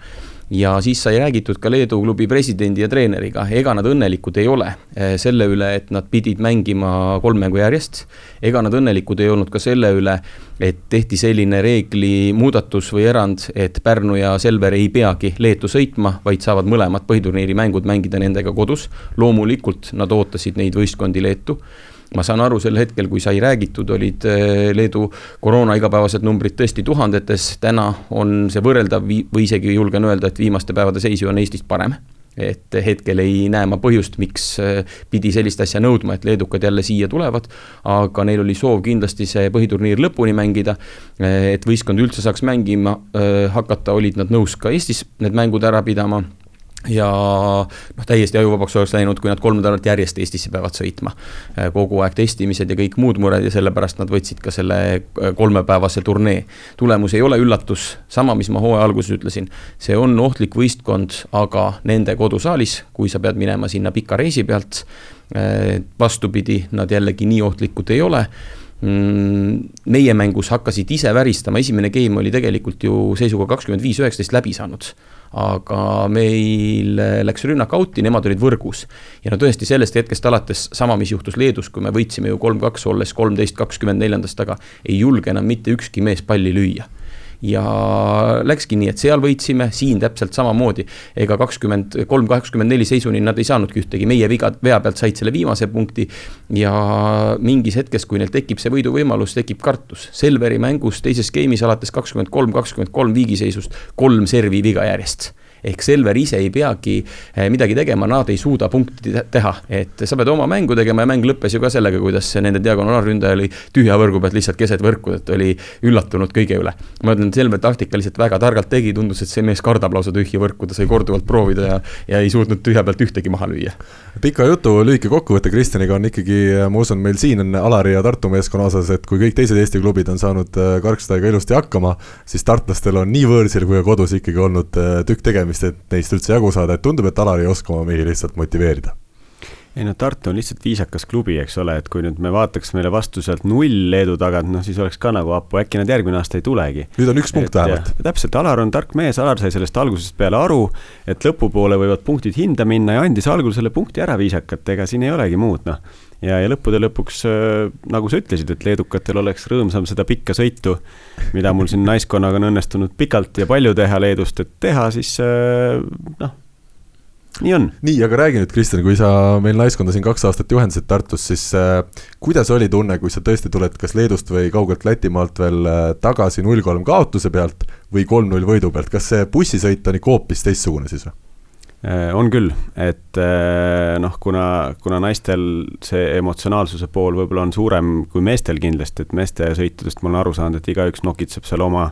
ja siis sai räägitud ka Leedu klubi presidendi ja treeneriga, ega nad õnnelikud ei ole eh, selle üle, et nad pidid mängima kolm mängu järjest. ega nad õnnelikud ei olnud ka selle üle, et tehti selline reegli muudatus või erand, et Pärnu ja Selver ei peagi Leetu sõitma, vaid saavad mõlemad põhiturniiri mängud mängida nendega kodus. loomulikult nad ootasid neid võistkondi Leetu ma saan aru, sel hetkel, kui sai räägitud, olid eh, Leedu koroona igapäevased numbrid tõesti tuhandetes, täna on see võrreldav või isegi julgen öelda, et viimaste päevade seis ju on Eestist parem et hetkel ei näe ma põhjust, miks eh, pidi sellist asja nõudma, et leedukad jälle siia tulevad. aga neil oli soov kindlasti see põhiturniir lõpuni mängida. Eh, et võistkond üldse saaks mängima hakata, olid nad nõus ka Eestis need mängud ära pidama ja noh, täiesti ajuvabaks oleks läinud, kui nad kolm nädalat järjest Eestisse peavad sõitma. Äh, kogu aeg testimised ja kõik muud mured ja sellepärast nad võtsid ka selle äh, kolmepäevase turnee. tulemus ei ole üllatus, sama, mis ma hooaja alguses ütlesin. see on ohtlik võistkond, aga nende kodusaalis, kui sa pead minema sinna pika reisi pealt. Äh, vastupidi, nad jällegi nii ohtlikud ei ole mm, meie mängus hakkasid ise väristama, esimene game oli tegelikult ju seisuga kakskümmend viis, üheksateist läbi saanud aga meil läks rünnak out'i, nemad olid võrgus. ja no tõesti sellest hetkest alates sama, mis juhtus Leedus, kui me võitsime ju kolm-kaks, olles kolmteist, kakskümmend neljandast taga, ei julge enam mitte ükski mees palli lüüa ja läkski nii, et seal võitsime, siin täpselt samamoodi. ega kakskümmend kolm, kakskümmend neli seisuni nad ei saanudki ühtegi, meie viga, vea pealt said selle viimase punkti. ja mingis hetkes, kui neil tekib see võiduvõimalus, tekib kartus. Selveri mängus teises game'is alates kakskümmend kolm, kakskümmend kolm viigiseisust kolm servi viga järjest ehk Selver ise ei peagi eh, midagi tegema, nad ei suuda punkti teha, et sa pead oma mängu tegema ja mäng lõppes ju ka sellega, kuidas nende diagonaalründaja oli tühja võrgu pealt lihtsalt keset võrku, et oli üllatunud kõige üle. ma ütlen, Selver taktikaliselt väga targalt tegi, tundus, et see mees kardab lausa tühja võrku, ta sai korduvalt proovida ja, ja ei suutnud tühja pealt ühtegi maha lüüa. pika jutu lühike kokkuvõte Kristjaniga on ikkagi, ma usun, meil siin on Alari ja Tartu meeskonna osas, et kui kõik teised Eesti klubid on saanud äh, Karkstadiga ilusti hakkama, siis tartlastel on nii võõrsil kui ka kodus ikkagi olnud tükk tegemist tegemist, et neist üldse jagu saada, et tundub, et Alar ei oska oma mehi lihtsalt motiveerida ei no Tartu on lihtsalt viisakas klubi, eks ole, et kui nüüd me vaataks meile vastu sealt null Leedu tagant, noh siis oleks ka nagu hapu, äkki nad järgmine aasta ei tulegi. nüüd on üks punkt vähemalt. täpselt, Alar on tark mees, Alar sai sellest algusest peale aru, et lõpupoole võivad punktid hinda minna ja andis algul selle punkti ära viisakalt, ega siin ei olegi muud, noh. Ja, ja lõppude lõpuks, äh, nagu sa ütlesid, et leedukatel oleks rõõmsam seda pikka sõitu, mida mul siin naiskonnaga on õnnestunud pikalt ja palju teha Leedust, et teha siis äh, noh nii on. nii, aga räägi nüüd, Kristjan, kui sa meil naiskonda siin kaks aastat juhendasid Tartus, siis äh, kuidas oli tunne, kui sa tõesti tuled kas Leedust või kaugelt Lätimaalt veel äh, tagasi null kolm kaotuse pealt või kolm-null võidu pealt, kas see bussisõit on ikka hoopis teistsugune siis või? Äh, on küll, et äh, noh, kuna, kuna naistel see emotsionaalsuse pool võib-olla on suurem kui meestel kindlasti, et meeste sõitudest ma olen aru saanud, et igaüks nokitseb seal oma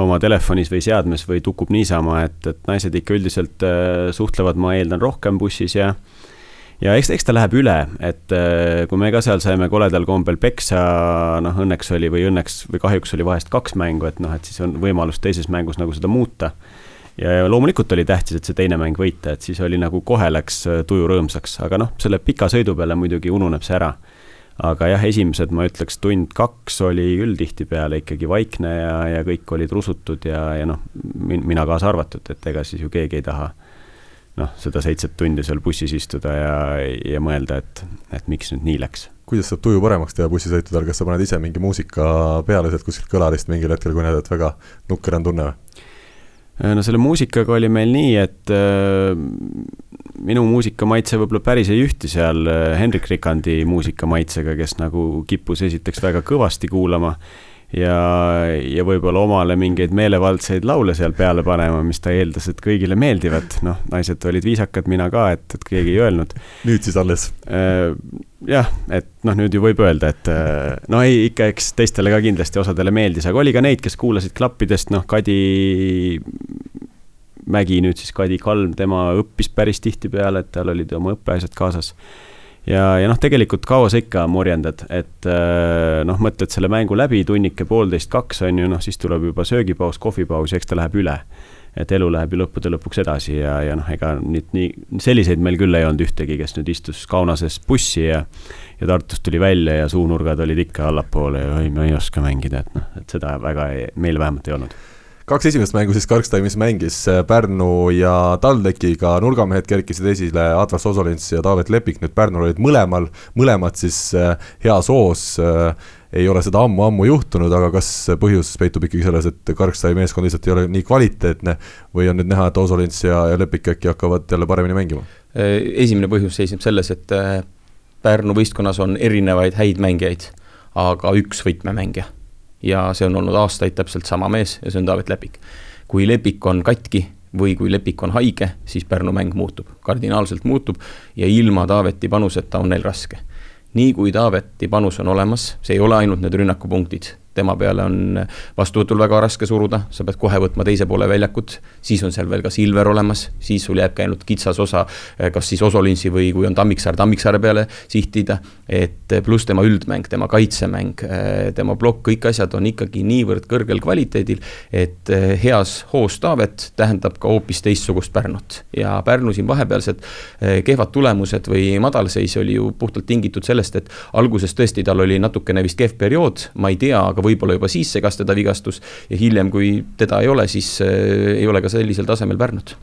oma telefonis või seadmes või tukub niisama, et, et naised ikka üldiselt äh, suhtlevad, ma eeldan, rohkem bussis ja ja eks, eks ta läheb üle, et kui me ka seal saime koledal kombel peksa, noh õnneks oli või õnneks või kahjuks oli vahest kaks mängu, et noh, et siis on võimalus teises mängus nagu seda muuta. Ja loomulikult oli tähtis, et see teine mäng võita, et siis oli nagu kohe läks äh, tuju rõõmsaks, aga noh, selle pika sõidu peale muidugi ununeb see ära aga jah, esimesed ma ütleks tund-kaks oli küll tihtipeale ikkagi vaikne ja, ja kõik olid rusutud ja, ja noh, mina kaasa arvatud, et ega siis ju keegi ei taha noh, seda seitset tundi seal bussis istuda ja, ja mõelda, et, et miks nüüd nii läks. kuidas saab tuju paremaks teha bussisõitudel, kas sa paned ise mingi muusika peale sealt kuskilt kõlarist mingil hetkel, kui näed, et väga nukker on tunne või? No selle muusikaga oli meil nii, et äh, minu muusikamaitse võib-olla päris ei ühti seal äh, Hendrik Rikandi muusikamaitsega, kes nagu kippus esiteks väga kõvasti kuulama ja, ja võib-olla omale mingeid meelevaldseid laule seal peale panema, mis ta eeldas, et kõigile meeldivad, noh, naised olid viisakad, mina ka, et, et keegi ei öelnud. nüüd siis alles? Äh, jah, et noh, nüüd ju võib öelda, et äh, no ei, ikka eks teistele ka kindlasti osadele meeldis, aga oli ka neid, kes kuulasid klappidest, noh, Kadi Mägi nüüd siis Kadi Kalm, tema õppis päris tihtipeale, et tal olid oma õppeasjad kaasas. Ja, ja noh, tegelikult kaua sa ikka morjendad, et äh, noh, mõtled selle mängu läbi, tunnike, poolteist, kaks on ju, noh, siis tuleb juba söögipaus, kohvipaus ja eks ta läheb üle. et elu läheb ju lõppude lõpuks edasi ja, ja noh, ega nüüd nii, selliseid meil küll ei olnud ühtegi, kes nüüd istus Kaunases bussi ja ja Tartust tuli välja ja suunurgad olid ikka allapoole ja oi, ma ei oska mängida, et noh, et seda väga ei, meil vähemalt ei olnud kaks esimest mängu siis Karkstaimis mängis äh, Pärnu ja TalTechiga, nurgamehed kerkisid esile, Atlas Osolins ja Taavet Lepik, nüüd Pärnul olid mõlemal, mõlemad siis äh, heas hoos. Äh, ei ole seda ammu-ammu juhtunud, aga kas põhjus peitub ikkagi selles, et Karkstai meeskond lihtsalt ei ole nii kvaliteetne või on nüüd näha, et Osolins ja, ja Lepik äkki hakkavad jälle paremini mängima? esimene põhjus seisneb selles, et Pärnu võistkonnas on erinevaid häid mängijaid, aga üks võtmemängija ja see on olnud aastaid täpselt sama mees ja see on Taavet Lepik. kui Lepik on katki või kui Lepik on haige, siis Pärnu mäng muutub, kardinaalselt muutub ja ilma Taaveti panuseta on neil raske. nii kui Taaveti panus on olemas, see ei ole ainult need rünnakupunktid, tema peale on vastuvõtul väga raske suruda, sa pead kohe võtma teise poole väljakut, siis on seal veel ka Silver olemas, siis sul jääbki ainult kitsas osa, kas siis Osolinsi või kui on Tammiksaar, Tammiksaare peale sihtida, et pluss tema üldmäng, tema kaitsemäng, tema plokk, kõik asjad on ikkagi niivõrd kõrgel kvaliteedil, et heas hoos Taavet tähendab ka hoopis teistsugust Pärnut. ja Pärnu siin vahepealsed kehvad tulemused või madalseis oli ju puhtalt tingitud sellest, et alguses tõesti tal oli natukene vist kehv periood, ma ei tea, aga võib-olla juba siis segas teda vigastus ja hiljem, kui teda ei ole, siis äh, ei ole ka sellisel tasemel Pärnut.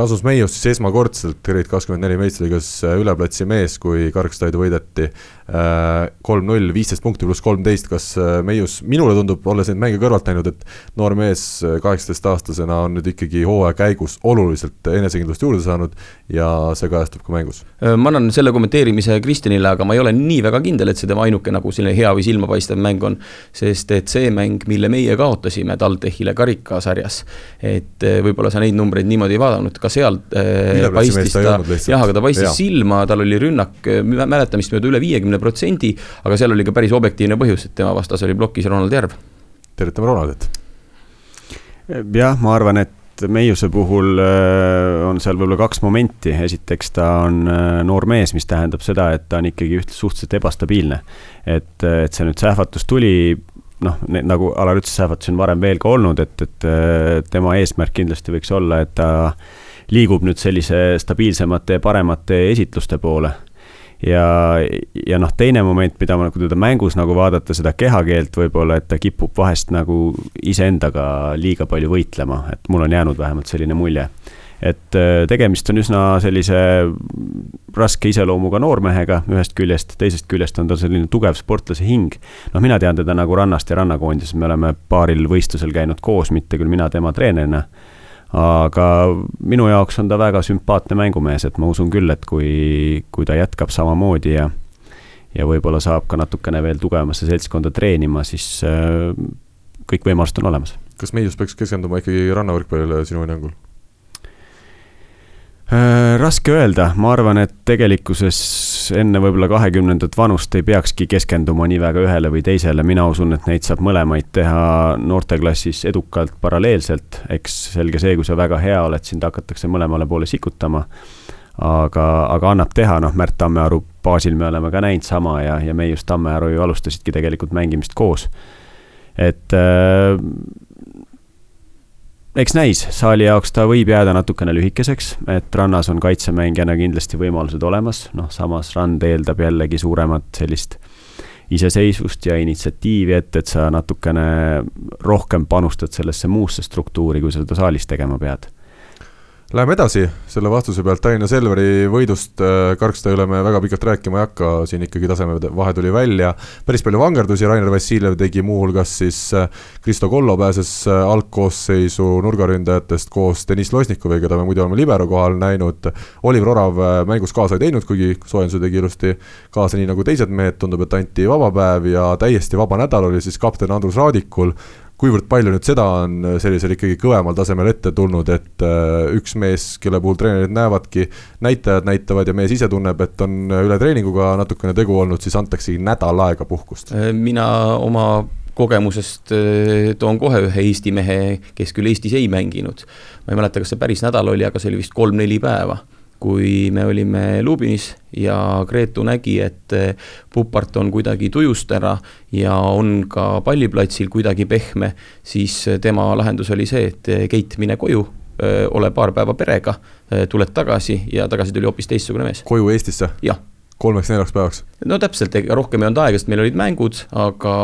Rasmus Meius siis esmakordselt Grade24 meistriliigas äh, üle platsi mees, kui Karkstaidu võideti äh, kolm-null, viisteist punkti pluss kolmteist, kas äh, Meius, minule tundub, olles neid mänge kõrvalt näinud, et noor mees kaheksateistaastasena on nüüd ikkagi hooaja käigus oluliselt enesekindlust juurde saanud ja see kajastub ka mängus. ma annan selle kommenteerimise Kristjanile, aga ma ei ole nii väga kindel, et see tema ainuke nagu selline hea või silmapaistev mäng on, sest et see mäng, mille meie kaotasime TalTechile karikasarjas, et võib-olla sa neid numbreid niimoodi ei vaadanud, ka seal äh, paistis ta, jah, aga ta paistis ja. silma, tal oli rünnak äh, mäletamist mööda üle viiekümne protsendi, aga seal oli ka päris objektiivne põhjus, et tema vastas oli plokis Ronald Järv. tervitame Ronaldit. jah, ma arvan, et Meiuse puhul äh, on seal võib-olla kaks momenti, esiteks ta on noor mees, mis tähendab seda, et ta on ikkagi üht suhteliselt ebastabiilne. et, et see nüüd sähvatus tuli, noh, nagu Alar ütles, sähvatusi on varem veel ka olnud, et, et tema eesmärk kindlasti võiks olla, et ta liigub nüüd sellise stabiilsemate ja paremate esitluste poole. ja, ja noh, teine moment, mida ma, kui teda mängus nagu vaadata, seda kehakeelt võib-olla, et ta kipub vahest nagu iseendaga liiga palju võitlema, et mul on jäänud vähemalt selline mulje et äh, tegemist on üsna sellise raske iseloomuga noormehega ühest küljest, teisest küljest on ta selline tugev sportlase hing. noh, mina tean teda nagu rannast ja rannakoondises, me oleme paaril võistlusel käinud koos, mitte küll mina tema treenerina aga minu jaoks on ta väga sümpaatne mängumees, et ma usun küll, et kui, kui ta jätkab samamoodi ja ja võib-olla saab ka natukene veel tugevamasse seltskonda treenima, siis äh, kõik võimalused on olemas. kas Meius peaks keskenduma ikkagi rannavõrkpallile sinu hinnangul? Äh, raske öelda, ma arvan, et tegelikkuses enne võib-olla kahekümnendat vanust ei peakski keskenduma nii väga ühele või teisele, mina usun, et neid saab mõlemaid teha noorteklassis edukalt paralleelselt, eks selge see, kui sa väga hea oled, sind hakatakse mõlemale poole sikutama. aga, aga annab teha, noh, Märt Tammearu baasil me oleme ka näinud sama ja, ja Meius Tammearu ju alustasidki tegelikult mängimist koos. et äh, eks näis, saali jaoks ta võib jääda natukene lühikeseks, et rannas on kaitsemängijana kindlasti võimalused olemas, noh, samas rand eeldab jällegi suuremat sellist iseseisvust ja initsiatiivi, et, et sa natukene rohkem panustad sellesse muusse struktuuri, kui sa seda saalis tegema pead Läheme edasi, selle vastuse pealt Tallinna Selveri võidust äh, Karksta üle me väga pikalt rääkima ei hakka, siin ikkagi tasemevahe tuli välja. päris palju vangerdusi, Rainer Vassiljev tegi muuhulgas siis, äh, Kristo Kollo pääses äh, algkoosseisu nurgaründajatest koos Deniss Losnikoviga, keda me muidu oleme libero kohal näinud. Oliver Orav mängus kaasa ei teinud, kuigi soojenduse tegi ilusti kaasa, nii nagu teised mehed, tundub, et anti vaba päev ja täiesti vaba nädal oli siis kapten Andrus Raadikul kuivõrd palju nüüd seda on äh, sellisel ikkagi kõvemal tasemel ette tulnud, et äh, üks mees, kelle puhul treenerid näevadki, näitajad näitavad ja mees ise tunneb, et on äh, üle treeninguga natukene tegu olnud, siis antaksegi nädal aega puhkust? mina oma kogemusest toon kohe ühe Eesti mehe, kes küll Eestis ei mänginud. ma ei mäleta, kas see päris nädal oli, aga see oli vist kolm-neli päeva kui me olime Lubinis ja Gretu nägi, et eh, Pupart on kuidagi tujust ära ja on ka palliplatsil kuidagi pehme, siis tema lahendus oli see, et eh, Keit, mine koju, eh, ole paar päeva perega, tuled tagasi ja tagasi tuli hoopis teistsugune mees. koju Eestisse? jah kolmeks-neljaks päevaks? no täpselt, ega rohkem ei olnud aega, sest meil olid mängud, aga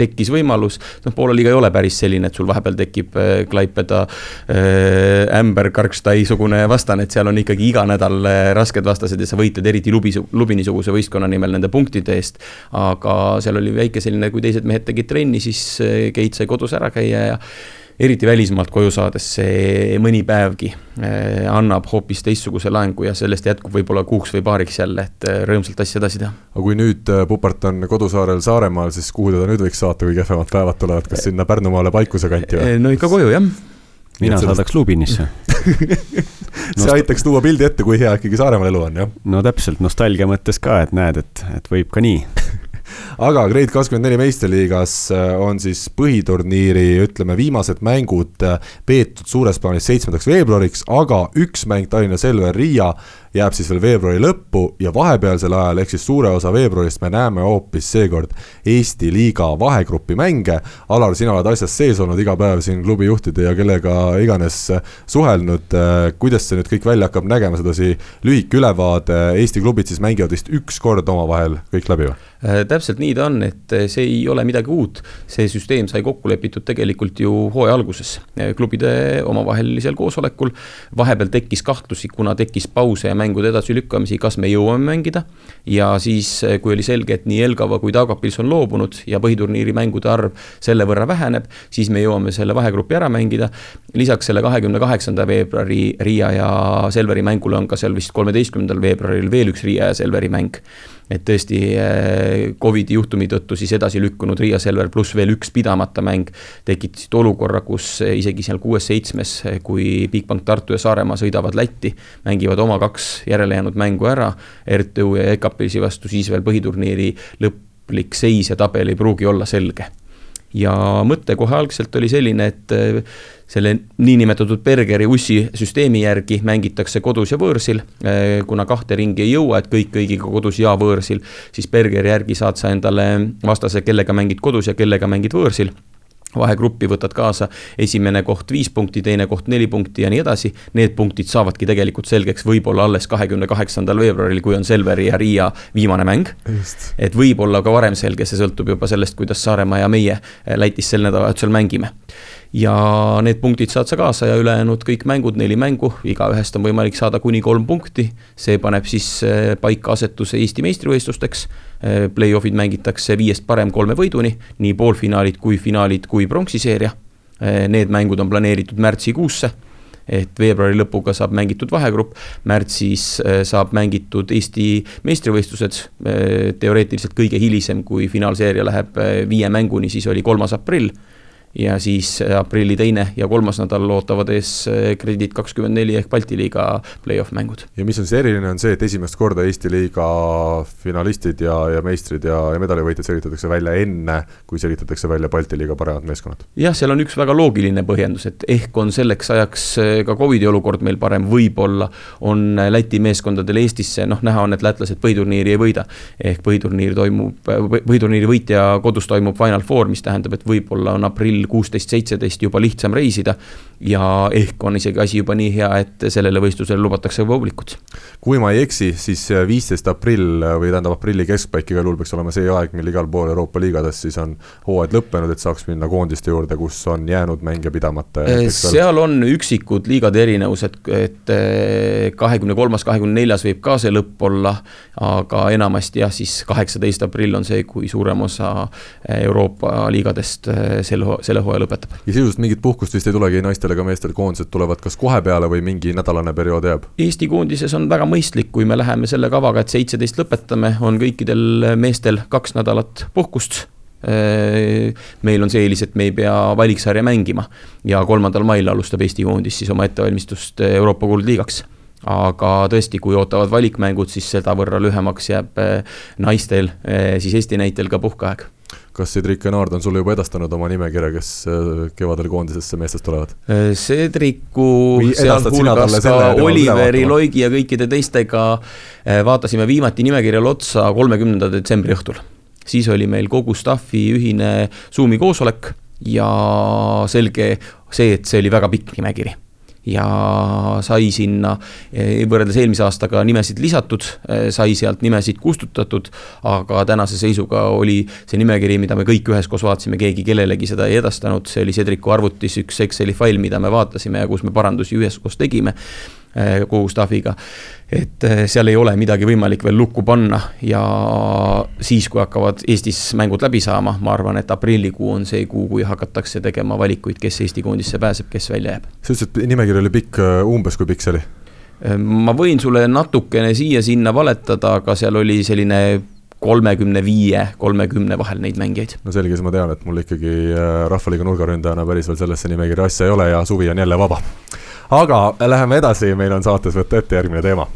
tekkis võimalus, noh, Poola liiga ei ole päris selline, et sul vahepeal tekib äh, Klaipeda äh,, Ämber, Karkstai-sugune vastane, et seal on ikkagi iga nädal äh, rasked vastased ja sa võitled eriti Lubi, Lubini-suguse võistkonna nimel nende punktide eest. aga seal oli väike selline, kui teised mehed tegid trenni, siis Keit sai kodus ära käia ja eriti välismaalt koju saades see mõni päevgi eh, annab hoopis teistsuguse laengu ja sellest jätkub võib-olla kuuks või paariks jälle, et eh, rõõmsalt asja edasi teha. aga kui nüüd eh, Pupart on kodusaarel Saaremaal, siis kuhu teda nüüd võiks saata, kui kehvemad päevad tulevad, kas sinna Pärnumaale Paikuse kanti või? no ikka koju, jah mina saadaks Lubinisse see aitaks tuua pildi ette, kui hea ikkagi Saaremaal elu on, jah? no täpselt, nostalgia mõttes ka, et näed, et, et võib ka nii aga Grade kakskümmend neli meistriliigas äh, on siis põhiturniiri, ütleme, viimased mängud äh, peetud suures plaanis seitsmendaks veebruariks, aga üks mäng Tallinna Selver Riia jääb siis veel veebruari lõppu ja vahepealsel ajal, ehk siis suure osa veebruarist me näeme hoopis seekord Eesti liiga vahegrupi mänge. Alar, sina oled asjas sees olnud iga päev siin klubi juhtide ja kellega iganes suhelnud. kuidas see nüüd kõik välja hakkab nägema, sedasi lühike ülevaade, Eesti klubid siis mängivad vist üks kord omavahel kõik läbi või? Äh, täpselt nii ta on, et see ei ole midagi uut. see süsteem sai kokku lepitud tegelikult ju hooaja alguses klubide omavahelisel koosolekul. vahepeal tekkis kahtlusi, kuna tekkis pause ja mängude edasilükkamisi, kas me jõuame mängida. ja siis, kui oli selge, et nii Elgava kui Taugapils on loobunud ja põhiturniiri mängude arv selle võrra väheneb, siis me jõuame selle vahegrupi ära mängida. lisaks selle kahekümne kaheksanda veebruari Riia ja Selveri mängule on ka seal vist kolmeteistkümnendal veebruaril veel üks Riia ja Selveri mäng et tõesti äh, Covidi juhtumi tõttu siis edasi lükkunud Riia Selver pluss veel üks pidamata mäng tekitasid olukorra, kus isegi seal kuues-seitsmes, kui Bigbank Tartu ja Saaremaa sõidavad Lätti, mängivad oma kaks järelejäänud mängu ära, RTÜ ja EKAPilsi vastu, siis veel põhiturniiri lõplik seis ja tabel ei pruugi olla selge ja mõte kohe algselt oli selline, et äh, selle niinimetatud Bergeri ussi süsteemi järgi mängitakse kodus ja võõrsil. Äh, kuna kahte ringi ei jõua, et kõik kõigiga kodus ja võõrsil, siis Bergeri järgi saad sa endale vastase, kellega mängid kodus ja kellega mängid võõrsil vahegruppi võtad kaasa, esimene koht viis punkti, teine koht neli punkti ja nii edasi. Need punktid saavadki tegelikult selgeks võib-olla alles kahekümne kaheksandal veebruaril, kui on Selveri ja Riia viimane mäng. et võib-olla ka varem selge, see sõltub juba sellest, kuidas Saaremaa ja meie Lätis sel nädalavahetusel mängime ja need punktid saad sa kaasa ja ülejäänud kõik mängud, neli mängu, igaühest on võimalik saada kuni kolm punkti. see paneb siis eh, paika asetuse Eesti meistrivõistlusteks. Eh, Play-off'id mängitakse viiest parem kolme võiduni, nii poolfinaalid kui finaalid kui pronksiseeria. Eh, need mängud on planeeritud märtsikuusse et veebruari lõpuga saab mängitud vahegrupp, märtsis saab mängitud Eesti meistrivõistlused, teoreetiliselt kõige hilisem, kui finaalseeria läheb viie mänguni, siis oli kolmas aprill ja siis äh, aprilli teine ja kolmas nädal ootavad ees äh, Kredit kakskümmend neli ehk Balti liiga play-off mängud. ja mis on siis eriline, on see, et esimest korda Eesti liiga finalistid ja, ja meistrid ja, ja medalivõitjad selgitatakse välja enne, kui selgitatakse välja Balti liiga paremad meeskonnad. jah, seal on üks väga loogiline põhjendus, et ehk on selleks ajaks äh, ka Covidi olukord meil parem, võib-olla on Läti meeskondadel Eestisse, noh, näha on, et lätlased põhiturniiri ei võida. ehk põhiturniir toimub, põhiturniiri võitja kodus toimub Final Four, mis tähendab, et võib-olla on aprill kuusteist, seitseteist juba lihtsam reisida. ja ehk on isegi asi juba nii hea, et sellele võistlusele lubatakse publikut. kui ma ei eksi, siis viisteist aprill või tähendab aprilli keskpaik igal juhul peaks olema see aeg, mil igal pool Euroopa liigades siis on hooaeg lõppenud, et saaks minna koondiste juurde, kus on jäänud mänge pidamata. seal on üksikud liigade erinevused, et eh, kahekümne kolmas, kahekümne neljas võib ka see lõpp olla, aga enamasti jah, siis kaheksateist aprill on see, kui suurem osa Euroopa liigadest eh, sel, selle hooaja lõpetab. ja sisuliselt mingit puhkust vist ei tulegi naistel ega meestel, koondised tulevad kas kohe peale või mingi nädalane periood jääb? Eesti koondises on väga mõistlik, kui me läheme selle kavaga, et seitseteist lõpetame, on kõikidel meestel kaks nädalat puhkust meil on see eelis, et me ei pea valiksarja mängima ja kolmandal mail alustab Eesti koondis siis oma ettevalmistust Euroopa kuldliigaks aga tõesti, kui ootavad valikmängud, siis sedavõrra lühemaks jääb naistel siis Eesti näitel ka puhkeaeg kas Cedric Enard on sulle juba edastanud oma nimekirja, kes äh, kevadel koondisesse meestest tulevad? Äh, Cedricu, sealhulgas ka Oliveri, Loigi ja kõikide teistega äh, vaatasime viimati nimekirjale otsa kolmekümnenda detsembri õhtul. siis oli meil kogu staffi ühine Zoomi koosolek ja selge see, et see oli väga pikk nimekiri ja sai sinna eh, võrreldes eelmise aastaga nimesid lisatud, eh, sai sealt nimesid kustutatud, aga tänase seisuga oli see nimekiri, mida me kõik üheskoos vaatasime, keegi kellelegi seda ei edastanud, see oli Cedricu arvutis üks Exceli fail, mida me vaatasime ja kus me parandusi üheskoos tegime kogu staff'iga et eh, seal ei ole midagi võimalik veel lukku panna ja siis, kui hakkavad Eestis mängud läbi saama, ma arvan, et aprillikuu on see kuu, kui hakatakse tegema valikuid, kes Eesti koondisse pääseb, kes välja jääb. sa ütlesid, et nimekiri oli pikk, eh, umbes kui pikk see oli? Eh, ma võin sulle natukene siia-sinna valetada, aga seal oli selline kolmekümne viie, kolmekümne vahel neid mängijaid. no selge, siis ma tean, et mul ikkagi Rahvaliiga nurgaründajana päris veel sellesse nimekirja asja ei ole ja suvi on jälle vaba aga läheme edasi, meil on saates võtta ette järgmine teema.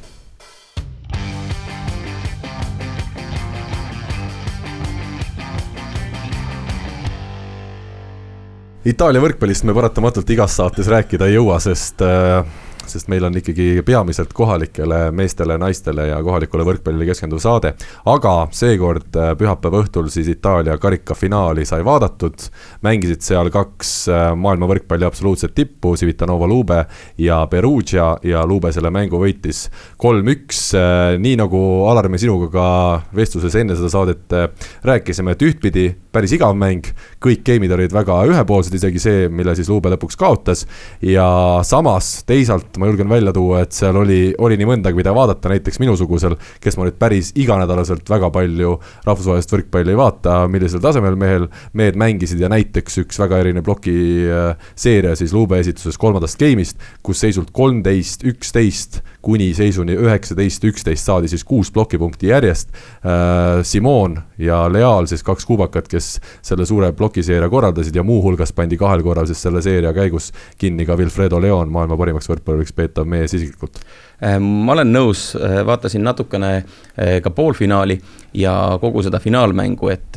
Itaalia võrkpallist me paratamatult igas saates rääkida ei jõua, sest äh, sest meil on ikkagi peamiselt kohalikele meestele, naistele ja kohalikule võrkpallile keskenduv saade. aga seekord äh, pühapäeva õhtul siis Itaalia karikafinaali sai vaadatud, mängisid seal kaks äh, maailma võrkpalli absoluutset tippu, Civitanova Lube ja Perugia ja Lube selle mängu võitis kolm-üks, äh, nii nagu Alar, me sinuga ka vestluses enne seda saadet rääkisime, et ühtpidi päris igav mäng, kõik game'id olid väga ühepoolsed, isegi see, mille siis Lube lõpuks kaotas. Ja samas teisalt ma julgen välja tuua, et seal oli, oli nii mõndagi, mida vaadata, näiteks minusugusel, kes ma nüüd päris iganädalaselt väga palju rahvusvahelist võrkpalli ei vaata, millisel tasemel mehel, mehed mängisid ja näiteks üks väga erinev ploki äh, siis Luube esituses kolmandast game'ist, kus seisult kolmteist, üksteist kuni seisuni üheksateist, üksteist saadi siis kuus plokipunkti järjest. Äh, Simon ja Leal siis kaks kuubakat, kes selle suure plokiseeria korraldasid ja muuhulgas pandi kahel korral siis selle seeria käigus kinni ka Wilfredo Leon, maailma parimaks võrkpalluriks võiks peetav mees isiklikult? Äh, ma olen nõus, äh, vaatasin natukene äh, ka poolfinaali ja kogu seda finaalmängu, et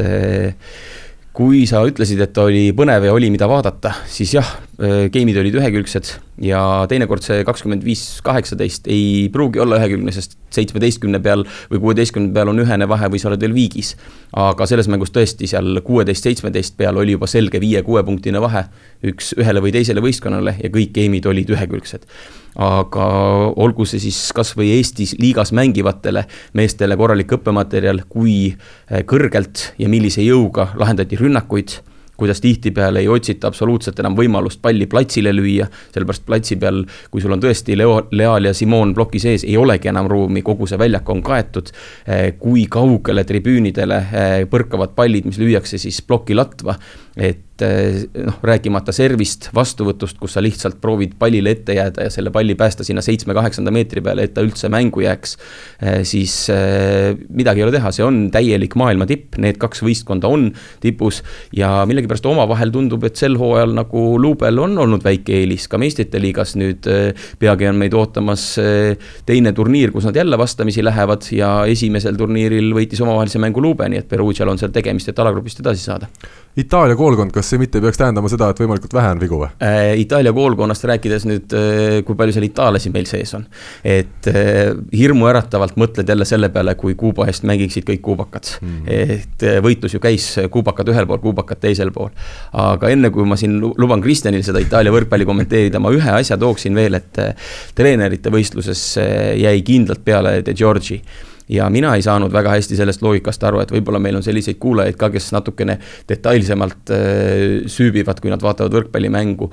kui sa ütlesid, et oli põnev ja oli, mida vaadata, siis jah, game'id olid ühekülgsed ja teinekord see kakskümmend viis, kaheksateist ei pruugi olla ühekülgne, sest seitsmeteistkümne peal või kuueteistkümne peal on ühene vahe või sa oled veel viigis. aga selles mängus tõesti seal kuueteist, seitsmeteist peal oli juba selge viie-kuuepunktine vahe üks ühele või teisele võistkonnale ja kõik game'id olid ühekülgsed aga olgu see siis kasvõi Eestis liigas mängivatele meestele korralik õppematerjal, kui eh, kõrgelt ja millise jõuga lahendati rünnakuid kuidas tihtipeale ei otsita absoluutselt enam võimalust palli platsile lüüa, sellepärast platsi peal, kui sul on tõesti Leo, Leal ja Simon ploki sees, ei olegi enam ruumi, kogu see väljak on kaetud. Eh, kui kaugele tribüünidele eh, põrkavad pallid, mis lüüakse siis ploki latva et eh, noh, rääkimata servist, vastuvõtust, kus sa lihtsalt proovid pallile ette jääda ja selle palli päästa sinna seitsme-kaheksanda meetri peale, et ta üldse mängu jääks. Eh, siis eh, midagi ei ole teha, see on täielik maailma tipp, need kaks võistkonda on tipus. ja millegipärast omavahel tundub, et sel hooajal nagu Luubel on olnud väike eelis ka meistrite liigas, nüüd peagi on meid ootamas teine turniir, kus nad jälle vastamisi lähevad ja esimesel turniiril võitis omavahelise mängu Luube, nii et Perugial on seal tegemist, et alagrupist edasi saada Itaalia koolkond, kas see mitte peaks tähendama seda, et võimalikult vähe on vigu või äh,? Itaalia koolkonnast rääkides nüüd äh,, kui palju seal itaallasi meil sees on. et äh, hirmuäratavalt mõtled jälle selle peale, kui Kuuba eest mängiksid kõik kuubakad mm. -hmm. et võitlus ju käis, kuubakad ühel pool, kuubakad teisel pool. aga enne, kui ma siin luban Kristjanil seda Itaalia võrkpalli kommenteerida, ma ühe asja tooksin veel, et treenerite võistluses jäi kindlalt peale De Giorgi ja mina ei saanud väga hästi sellest loogikast aru, et võib-olla meil on selliseid kuulajaid ka, kes natukene detailsemalt äh, süübivad, kui nad vaatavad võrkpallimängu.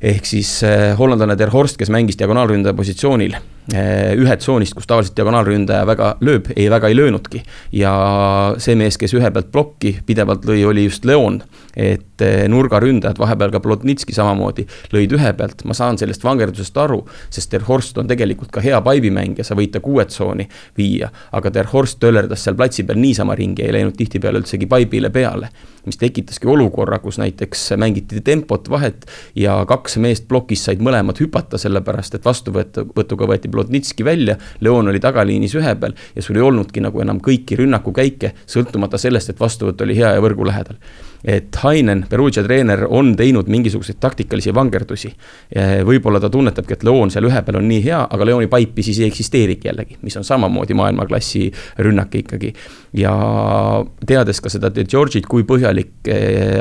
ehk siis äh, hollandlane Der Horst, kes mängis diagonaalründaja positsioonil äh, ühe tsoonist, kus tavaliselt diagonaalründaja väga lööb, ei väga ei löönudki. ja see mees, kes ühe pealt plokki pidevalt lõi, oli just Leon. et nurgaründajad, vahepeal ka Plotnitski samamoodi, lõid ühe pealt, ma saan sellest vangerdusest aru, sest Der Horst on tegelikult ka hea paibimängija, sa võid ta kuue tsooni viia aga Der Horst töllerdas seal platsi peal niisama ringi, ei läinud tihtipeale üldsegi paibile peale. mis tekitaski olukorra, kus näiteks mängiti tempot vahet ja kaks meest plokis said mõlemad hüpata, sellepärast et vastuvõtuga võeti Plotnitski välja, Leon oli tagaliinis ühe peal ja sul ei olnudki nagu enam kõiki rünnakukäike, sõltumata sellest, et vastuvõtt oli hea ja võrgu lähedal et Hainen, Perugia treener, on teinud mingisuguseid taktikalisi vangerdusi. võib-olla ta tunnetabki, et Leon seal ühe peal on nii hea, aga Leoni paipi siis ei eksisteerigi jällegi, mis on samamoodi maailmaklassi rünnak ikkagi. Ja teades ka seda George'it, kui põhjalik eh,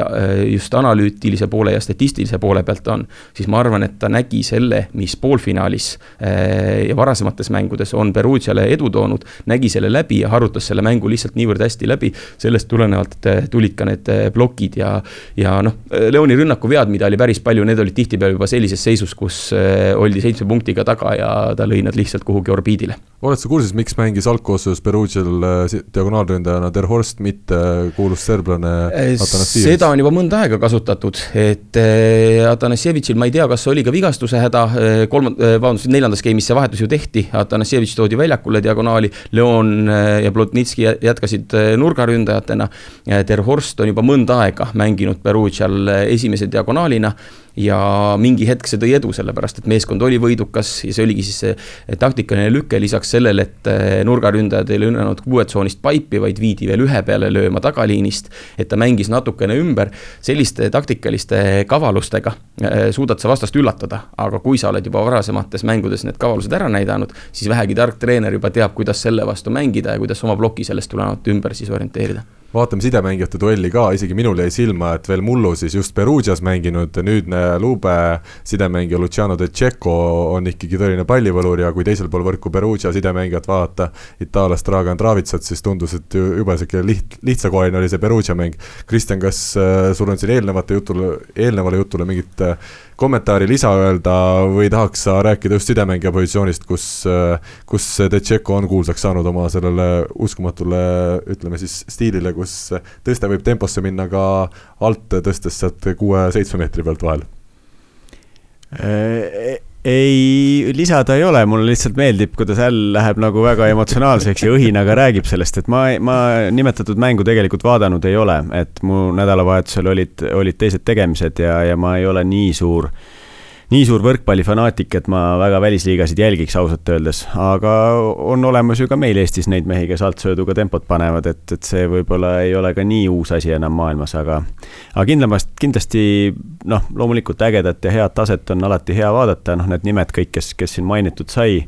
just analüütilise poole ja statistilise poole pealt on, siis ma arvan, et ta nägi selle, mis poolfinaalis eh, ja varasemates mängudes on Perugiale edu toonud, nägi selle läbi ja harutas selle mängu lihtsalt niivõrd hästi läbi, sellest tulenevalt tulid ka need plokid ja, ja noh, Leoni rünnakuvead, mida oli päris palju, need olid tihtipeale juba sellises seisus, kus eh, oldi seitsme punktiga taga ja ta lõi nad lihtsalt kuhugi orbiidile. oled sa kursis, miks mängis algkoosseisus Perugial eh, diagonaalründajana Der Horst, mitte kuulus serblane Atanassievitš? seda on juba mõnda aega kasutatud, et Atanassievitšil ma ei tea, kas oli ka vigastuse häda, kolmand-, vabandust, neljandas game'is see vahetus ju tehti, Atanassievitš toodi väljakule diagonaali, Leon ja Plotnitski jätkasid nurgaründajatena, Der Horst on juba mõnda aega mänginud Perugial esimese diagonaalina ja mingi hetk see tõi edu, sellepärast et meeskond oli võidukas ja see oligi siis see taktikaline lüke lisaks sellele, et eh, nurgaründajad ei lünnanud kuuetsoonist paipi, vaid viidi veel ühe peale lööma tagaliinist. et ta mängis natukene ümber, selliste taktikaliste kavalustega eh, suudad sa vastast üllatada, aga kui sa oled juba varasemates mängudes need kavalused ära näidanud, siis vähegi tark treener juba teab, kuidas selle vastu mängida ja kuidas oma ploki sellest tulenevalt ümber siis orienteerida vaatame sidemängijate duelli ka, isegi minul jäi silma, et veel mullu siis just Perugias mänginud nüüdne Lube sidemängija Luciano De Cecco on ikkagi tõeline pallivõlur ja kui teisel pool võrku Perugia sidemängijat vaadata, itaallast Dragan Travitsat, siis tundus, et jube sihuke liht-, lihtsakoeline oli see Perugia mäng. Kristjan, kas äh, sul on siin eelnevate jutule, eelnevale jutule mingit äh, kommentaari lisa öelda või tahaks sa rääkida just sidemängija positsioonist, kus, kus Detšeko on kuulsaks saanud oma sellele uskumatule, ütleme siis stiilile, kus tõste võib temposse minna ka alt, tõstes sealt kuue-seitsme meetri pealt vahel? Äh, ei, lisada ei ole, mulle lihtsalt meeldib, kuidas Äll läheb nagu väga emotsionaalseks ja õhinaga räägib sellest, et ma, ma nimetatud mängu tegelikult vaadanud ei ole, et mu nädalavahetusel olid, olid teised tegemised ja, ja ma ei ole nii suur äh, nii suur võrkpallifanaatik, et ma väga välisliigasid jälgiks ausalt öeldes, aga on olemas ju ka meil Eestis neid mehi, kes altsööduga tempot panevad, et, et see võib-olla ei ole ka nii uus asi enam maailmas, aga aga kindlamast, kindlasti noh, loomulikult ägedat ja head taset on alati hea vaadata, noh, need nimed kõik, kes, kes siin mainitud sai,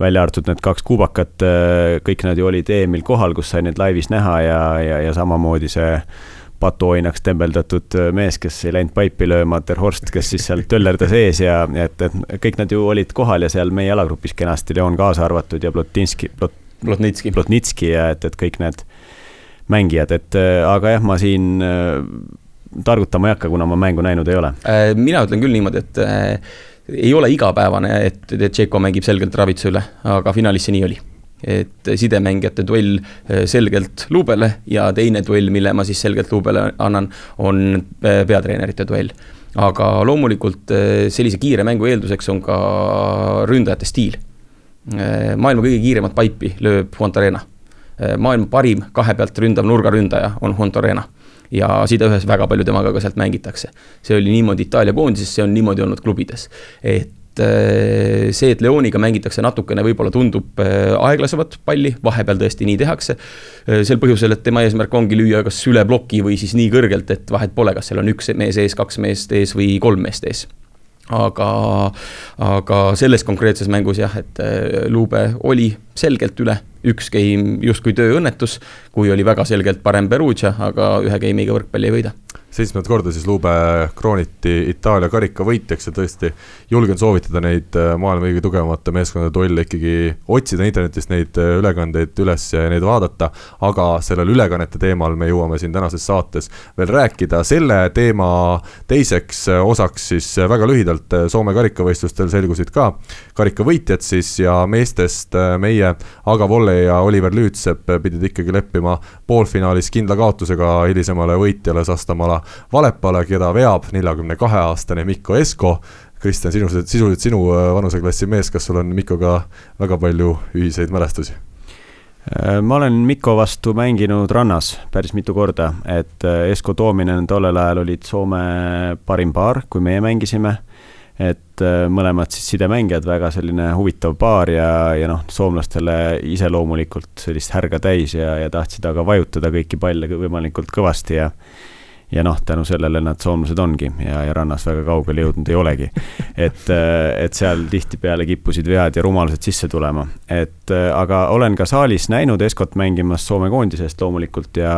välja arvatud need kaks kuubakat, kõik nad ju olid EM-il kohal, kus sai neid laivis näha ja, ja, ja samamoodi see patuoinaks tembeldatud äh, mees, kes ei läinud paipi lööma, Ter Horst, kes siis seal töllerdas ees ja et, et kõik nad ju olid kohal ja seal meie jalagrupis kenasti, Leon kaasa arvatud ja Plotinski Plot,, Plotnitski, Plotnitski ja et, et kõik need mängijad, et äh, aga jah, ma siin äh, targutama ei hakka, kuna ma mängu näinud ei ole. mina ütlen küll niimoodi, et ei ole igapäevane, et Tšeko mängib selgelt Ravitsa üle, aga finaalis see nii oli et sidemängijate duell äh, selgelt luubele ja teine duell, mille ma siis selgelt luubele annan, on äh, peatreenerite duell. aga loomulikult äh, sellise kiire mängu eelduseks on ka ründajate stiil. maailma kõige kiiremat paipi lööb Fontarena. maailma parim kahe pealt ründav nurgaründaja on Fontarena ja sideühes väga palju temaga ka sealt mängitakse. see oli niimoodi Itaalia koondises, see on niimoodi olnud klubides. et Äh, see, et Leoniga mängitakse natukene, võib-olla tundub äh, aeglasemat palli, vahepeal tõesti nii tehakse. Äh, sel põhjusel, et tema eesmärk ongi lüüa kas üle ploki või siis nii kõrgelt, et vahet pole, kas seal on üks mees ees, kaks meest ees või kolm meest ees aga, aga selles konkreetses mängus jah, et Lube oli selgelt üle, üks game justkui tööõnnetus, kui oli väga selgelt parem Perugia, aga ühe game'iga võrkpalli ei võida. Seitsmendat korda siis Lube krooniti Itaalia karika võitjaks ja tõesti julgen soovitada neid äh, maailma kõige tugevamate meeskondade duelle ikkagi otsida internetist neid äh, ülekandeid üles ja neid vaadata, aga sellel ülekannete teemal me jõuame siin tänases saates veel rääkida, selle teema teiseks äh, osaks siis väga lühidalt Soome karikavõistlustel selgusid ka karikavõitjad siis ja meestest meie Aga Volle ja Oliver Lüütsepp pidid ikkagi leppima poolfinaalis kindla kaotusega hilisemale võitjale Sastamala Valepale, keda veab neljakümne kahe aastane Mikko Esko. Kristjan, sinu, sisuliselt sinu äh, vanuseklassi mees, kas sul on Mikkoga väga palju ühiseid mälestusi? Äh, ma olen Mikko vastu mänginud rannas päris mitu korda, et äh, Esko Toominen tollel ajal olid Soome parim paar, kui meie mängisime. Et mõlemad siis sidemängijad, väga selline huvitav paar ja, ja noh, soomlastele iseloomulikult sellist härga täis ja, ja tahtsid aga vajutada kõiki palle võimalikult kõvasti ja ja noh, tänu sellele nad soomlased ongi ja, ja rannas väga kaugele jõudnud ei olegi. et, äh, et seal tihtipeale kippusid vead ja rumalused sisse tulema, et äh, aga olen ka saalis näinud Eskot mängimas Soome koondisest loomulikult ja,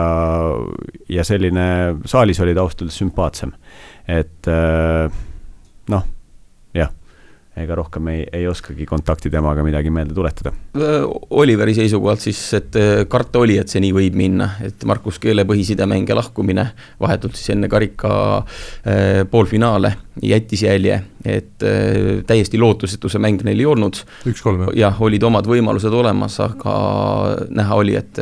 ja selline, saalis oli ta ausalt öeldes sümpaatsem. et äh, noh, ega rohkem ei, ei oskagi kontakti temaga midagi meelde tuletada. Oliveri seisukohalt siis, et karta oli, et see nii võib minna, et Markus Keele põhisidemängija lahkumine vahetult siis enne karika poolfinaale jättis jälje et äh, täiesti lootusetu see mäng neil ei olnud. jah? olid omad võimalused olemas, aga näha oli, et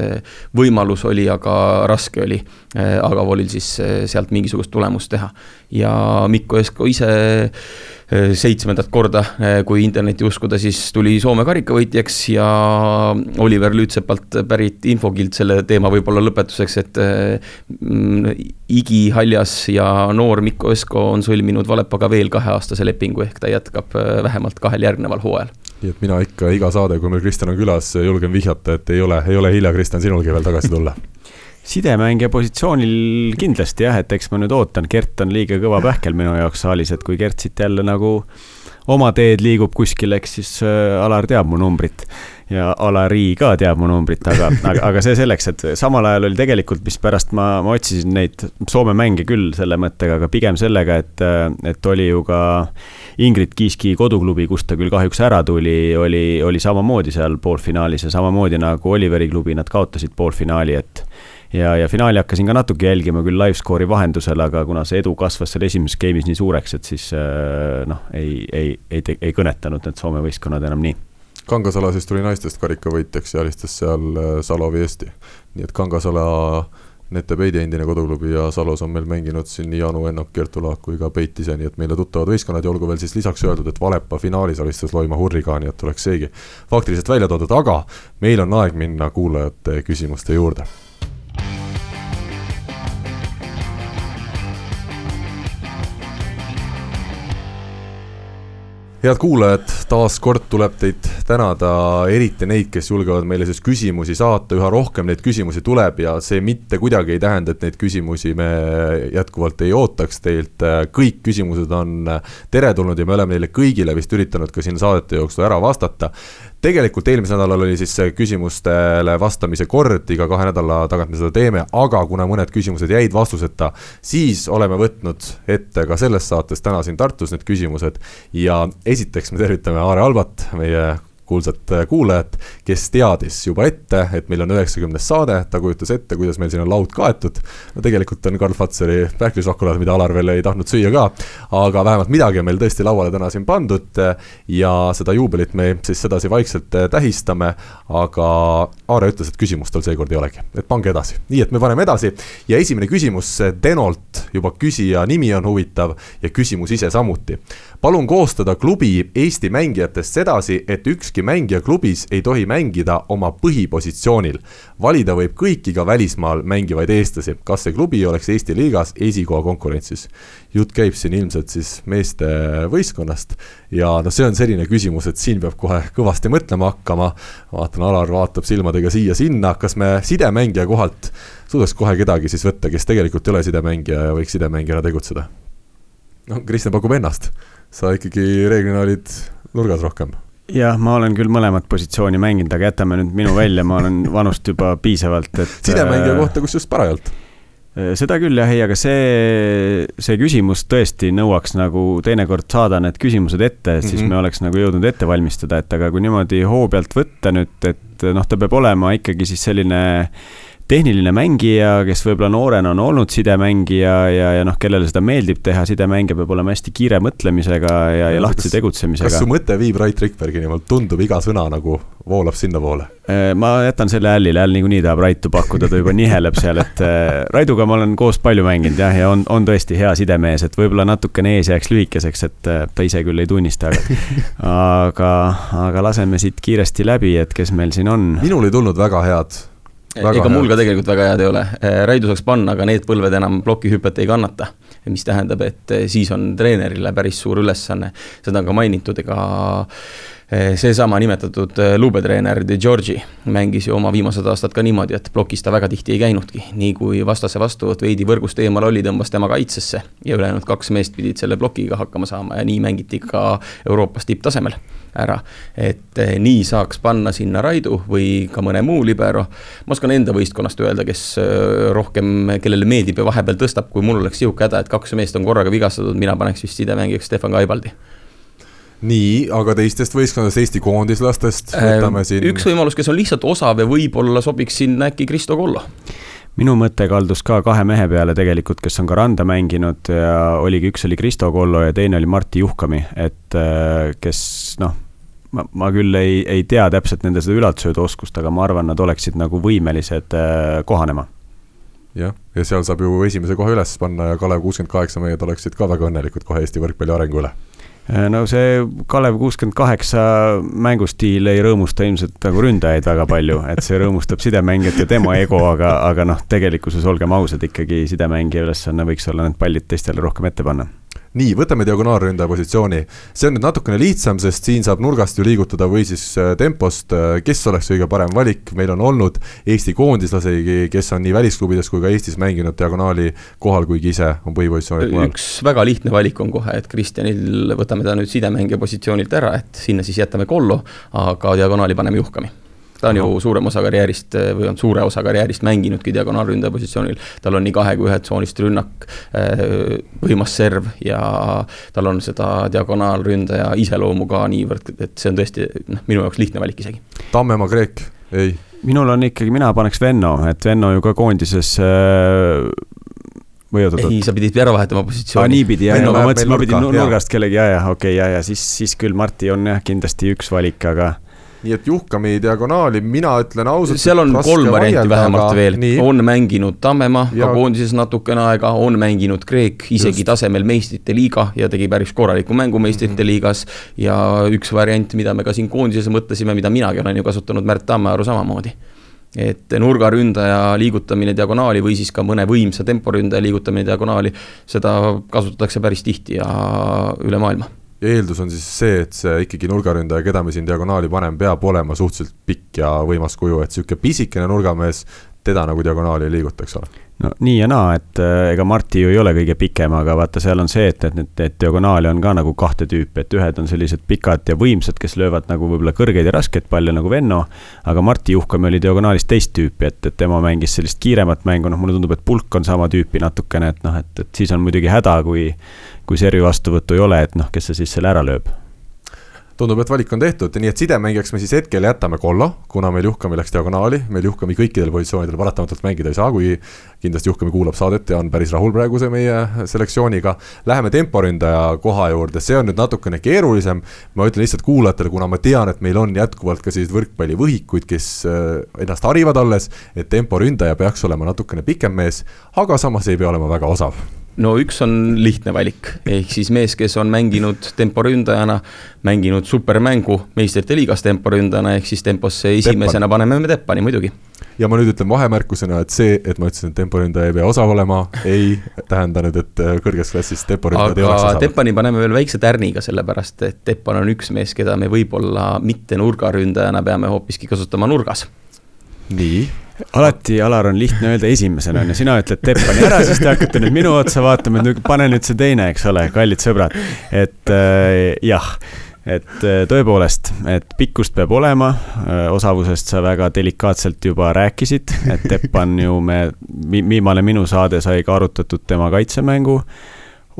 võimalus oli, aga raske oli Agavolil siis sealt mingisugust tulemust teha. ja Mikko Esko ise Äh, seitsmendat korda, äh, kui internetti uskuda, siis tuli Soome karikavõitjaks ja Oliver Lüütsepalt pärit infokild selle teema võib-olla lõpetuseks, et mm, igihaljas ja noor Mikko Esko on sõlminud Valepaga veel kaheaastase lepingu, ehk ta jätkab äh, vähemalt kahel järgneval hooajal. Nii et mina ikka iga saade, kui meil Kristjan on külas, julgen vihjata, et ei ole, ei ole hilja, Kristjan, sinulgi veel tagasi tulla. Sidemängija positsioonil kindlasti jah, et eks ma nüüd ootan, Gert on liiga kõva pähkel minu jaoks saalis, et kui Gert siit jälle nagu oma teed liigub kuskile, eks siis äh, Alar teab mu numbrit ja Alari ka teab mu numbrit, aga, aga, aga see selleks, et samal ajal oli tegelikult, mispärast ma, ma otsisin neid Soome mänge küll selle mõttega, aga pigem sellega, et, et oli ju ka Ingrid Kiiski koduklubi, kust ta küll kahjuks ära tuli, oli, oli samamoodi seal poolfinaalis ja samamoodi nagu Oliveri klubi, nad kaotasid poolfinaali, et ja, ja finaali hakkasin ka natuke jälgima küll live-score'i vahendusel, aga kuna see edu kasvas seal esimeses game'is nii suureks, et siis äh, noh, ei, ei, ei, ei kõnetanud need Soome võistkonnad enam nii Kangasala siis tuli naistest karikavõitjaks ja alistas seal äh, Salovi Eesti. nii et Kangasala Nete Peidi endine koduklubi ja Salos on meil mänginud siin nii Anu Ennok, Kertu Laak kui ka Peit ise, nii et meile tuttavad võistkonnad. Ja olgu veel siis lisaks öeldud, et Valepa finaalis alistas Loima Hurriga, nii et oleks seegi faktiliselt välja toodud, aga meil on aeg minna kuulajate küsimuste juurde head kuulajad, taas kord tuleb teid tänada, eriti neid, kes julgevad meile siis küsimusi saata, üha rohkem neid küsimusi tuleb ja see mitte kuidagi ei tähenda, et neid küsimusi me jätkuvalt ei ootaks teilt. kõik küsimused on teretulnud ja me oleme neile kõigile vist üritanud ka siin saadete jooksul ära vastata tegelikult eelmisel nädalal oli siis küsimustele vastamise kord, iga kahe nädala tagant me seda teeme, aga kuna mõned küsimused jäid vastuseta, siis oleme võtnud ette ka selles saates täna siin Tartus need küsimused ja esiteks me tervitame Aare Albat, meie kuulsat äh, kuulajat, kes teadis juba ette, et meil on üheksakümnes saade, ta kujutas ette, kuidas meil siin on laud kaetud. no tegelikult on Karl Fatseri pähklišokolaad, mida Alar veel ei tahtnud süüa ka, aga vähemalt midagi on meil tõesti lauale täna siin pandud ja seda juubelit me siis sedasi vaikselt äh, tähistame, aga Aare ütles, et küsimust tal seekord ei olegi, et pange edasi. nii et me paneme edasi ja esimene küsimus Denolt, juba küsija nimi on huvitav ja küsimus ise samuti palun koostada klubi Eesti mängijatest sedasi, et ükski mängija klubis ei tohi mängida oma põhipositsioonil. valida võib kõiki ka välismaal mängivaid eestlasi, kas see klubi oleks Eesti liigas esikoha konkurentsis. jutt käib siin ilmselt siis meeste võistkonnast ja noh, see on selline küsimus, et siin peab kohe kõvasti mõtlema hakkama. vaatan, Alar vaatab silmadega siia-sinna, kas me sidemängija kohalt suudaks kohe kedagi siis võtta, kes tegelikult ei ole sidemängija ja võiks sidemängijana tegutseda? no Kristjan pakub ennast sa ikkagi reeglina olid nurgas rohkem jah, ma olen küll mõlemat positsiooni mänginud, aga jätame nüüd minu välja, ma olen vanust juba piisavalt, et. sidemängija äh, kohta kusjuures parajalt. Äh, seda küll jah, ei, aga see, see küsimus tõesti nõuaks nagu teinekord saada need küsimused ette, et siis mm -hmm. me oleks nagu jõudnud ette valmistada, et aga kui niimoodi hoo pealt võtta nüüd, et noh, ta peab olema ikkagi siis selline tehniline mängija, kes võib-olla noorena on olnud sidemängija ja, ja noh, kellele seda meeldib teha, sidemängija peab olema hästi kiire mõtlemisega ja, ja lahtise tegutsemisega. kas su mõte viib Rait Rikbergini, mulle tundub iga sõna nagu voolab sinnapoole? Äh, ma jätan selle Hällile, Häll niikuinii tahab Raitu pakkuda, ta juba niheleb seal, et äh, Raiduga ma olen koos palju mänginud jah, ja on, on tõesti hea sidemees, et võib-olla natukene ees jääks lühikeseks, et äh, ta ise küll ei tunnista, aga aga, aga laseme siit kiiresti läbi, et kes meil siin on. minul ei tulnud väga head ega mul ka tegelikult väga head ei ole, äh, Raidu saaks panna, aga need põlved enam plokihüpet ei kannata. mis tähendab, et äh, siis on treenerile päris suur ülesanne, seda on ka mainitud, ega seesama nimetatud luubetreener De Giorgi mängis ju oma viimased aastad ka niimoodi, et plokis ta väga tihti ei käinudki. nii kui vastase vastuvõtt veidi võrgust eemal oli, tõmbas tema kaitsesse ja ülejäänud kaks meest pidid selle plokiga hakkama saama ja nii mängiti ka Euroopas tipptasemel ära. et eh, nii saaks panna sinna Raidu või ka mõne muu libero. ma oskan enda võistkonnast öelda, kes eh, rohkem, kellele meeldib ja vahepeal tõstab, kui mul oleks sihuke häda, et kaks meest on korraga vigastatud, mina paneks vist sidemängijaks Stefan Kaibaldi nii, aga teistest võistkondadest, Eesti koondislastest võtame siin. üks võimalus, kes on lihtsalt osav ja võib-olla sobiks sinna äkki Kristo Kollo minu mõte kaldus ka kahe mehe peale tegelikult, kes on ka randa mänginud ja oligi, üks oli Kristo Kollo ja teine oli Martti Juhkami, et äh, kes noh, ma, ma küll ei, ei tea täpselt nende seda ülalsööduoskust, aga ma arvan, nad oleksid nagu võimelised äh, kohanema. Jah, ja seal saab ju esimese koha üles panna ja Kalev kuuskümmend kaheksa mehed oleksid ka väga õnnelikud kohe Eesti võrkpalli arengu üle no see Kalev kuuskümmend kaheksa mängustiil ei rõõmusta ilmselt nagu ründajaid väga palju, et see rõõmustab sidemängijat ja tema ego, aga, aga noh, tegelikkuses olgem ausad, ikkagi sidemängija ülesanne võiks olla need pallid teistele rohkem ette panna nii, võtame diagonaalründaja positsiooni. see on nüüd natukene lihtsam, sest siin saab nurgast ju liigutada või siis äh, tempost, äh, kes oleks kõige parem valik, meil on olnud Eesti koondislasegi, kes on nii välisklubides kui ka Eestis mänginud diagonaali kohal, kuigi ise on põhipositsioonil mujal. üks väga lihtne valik on kohe, et Kristjanil võtame ta nüüd sidemängija positsioonilt ära, et sinna siis jätame Kollo, aga diagonaali paneme Juhkami ta on ju suurem osa karjäärist või on suure osa karjäärist mänginudki diagonaalründaja positsioonil. tal on nii kahe kui ühetsoonist rünnak, äh, võimas serv ja tal on seda diagonaalründaja iseloomu ka niivõrd, et see on tõesti noh, minu jaoks lihtne valik isegi. Tammemaa Kreek, ei? minul on ikkagi, mina paneks Venno, et Venno ju ka koondises äh, või oot-oot. ei, sa pidid ära vahetama positsiooni. aa, niipidi, jah, ma mõtlesin, ma pidin nurgast kellegi, ja, ja okei okay,, ja, ja siis, siis küll Marti on jah, kindlasti üks valik, aga nii et Juhkami diagonaali, mina ütlen ausalt. seal on kolm varianti vähemalt veel, on mänginud Tammemaa ja... ka koondises natukene aega, on mänginud Kreek isegi Just. tasemel meistrite liiga ja tegi päris korraliku mängu meistrite mm -hmm. liigas. ja üks variant, mida me ka siin koondises mõtlesime, mida minagi olen ju kasutanud, Märt Tammearu samamoodi et nurgaründaja liigutamine diagonaali või siis ka mõne võimsa temporündaja liigutamine diagonaali, seda kasutatakse päris tihti ja üle maailma ja eeldus on siis see, et see ikkagi nurgaründaja, keda me siin diagonaali paneme, peab olema suhteliselt pikk ja võimas kuju, et niisugune pisikene nurgamees, teda nagu diagonaali ei liiguta, eks ole no nii ja naa, et äh, ega Marti ju ei ole kõige pikem, aga vaata, seal on see, et, et need, et diagonaali on ka nagu kahte tüüpi, et ühed on sellised pikad ja võimsad, kes löövad nagu võib-olla kõrgeid ja raskeid palle nagu Venno. aga Marti Juhkami oli diagonaalis teist tüüpi, et, et tema mängis sellist kiiremat mängu, noh, mulle tundub, et pulk on sama tüüpi natukene, et noh, et, et siis on muidugi häda, kui kui servi vastuvõttu ei ole, et noh, kes see siis selle ära lööb? Tundub, et valik on tehtud, nii et sidemängijaks me siis hetkel jätame Kollo, kuna meil Juhkami läks diagonaali, meil Juhkami kõikidel positsioonidel paratamatult mängida ei saa, kuigi kindlasti Juhkami kuulab saadet ja on päris rahul praeguse meie selektsiooniga. Läheme temporündaja koha juurde, see on nüüd natukene keerulisem, ma ütlen lihtsalt kuulajatele, kuna ma tean, et meil on jätkuvalt ka selliseid võrkpallivõhikuid, kes äh, ennast harivad alles, et temporündaja peaks olema natukene pikem mees, aga samas ei pea olema väga osav no üks on lihtne valik, ehk siis mees, kes on mänginud temporündajana, mänginud supermängu meistrite liigas temporündajana, ehk siis temposse esimesena Teppan. paneme me Teppani muidugi. ja ma nüüd ütlen vahemärkusena, et see, et ma ütlesin, et temporündaja ei pea osav olema, ei tähenda nüüd, et äh, kõrges klassis temporündajad ei oleks osavad. Teppani paneme veel väikse tärniga, sellepärast et Teppan on üks mees, keda me võib-olla mitte nurgaründajana peame hoopiski kasutama nurgas. nii alati, Alar, on lihtne öelda esimesena, on ju, sina ütled Teppani ära, siis te hakkate nüüd minu otsa vaatama, et pane nüüd see teine, eks ole, kallid sõbrad. et äh, jah, et äh, tõepoolest, et pikkust peab olema, äh, osavusest sa väga delikaatselt juba rääkisid, et Teppan ju me, viimane minu saade sai ka arutatud tema kaitsemängu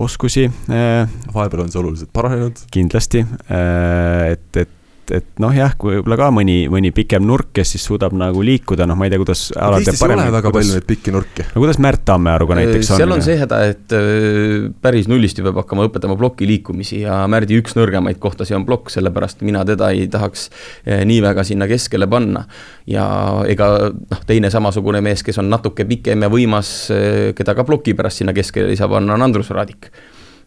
oskusi. Äh, vahepeal on see oluliselt paranenud. kindlasti, et, et et, et noh, jah, kui võib-olla ka mõni, mõni pikem nurk, kes siis suudab nagu liikuda, noh, ma ei tea, kuidas. Eestis ei ole väga kuidas, palju neid pikki nurki. no kuidas Märt Tammearuga näiteks on? seal on see häda, et äh, päris nullist ju peab hakkama õpetama ploki liikumisi ja Märdi üks nõrgemaid kohtasid on plokk, sellepärast mina teda ei tahaks äh, nii väga sinna keskele panna. ja ega noh, teine samasugune mees, kes on natuke pikem ja võimas, äh, keda ka ploki pärast sinna keskele ei saa panna, on Andrus Raadik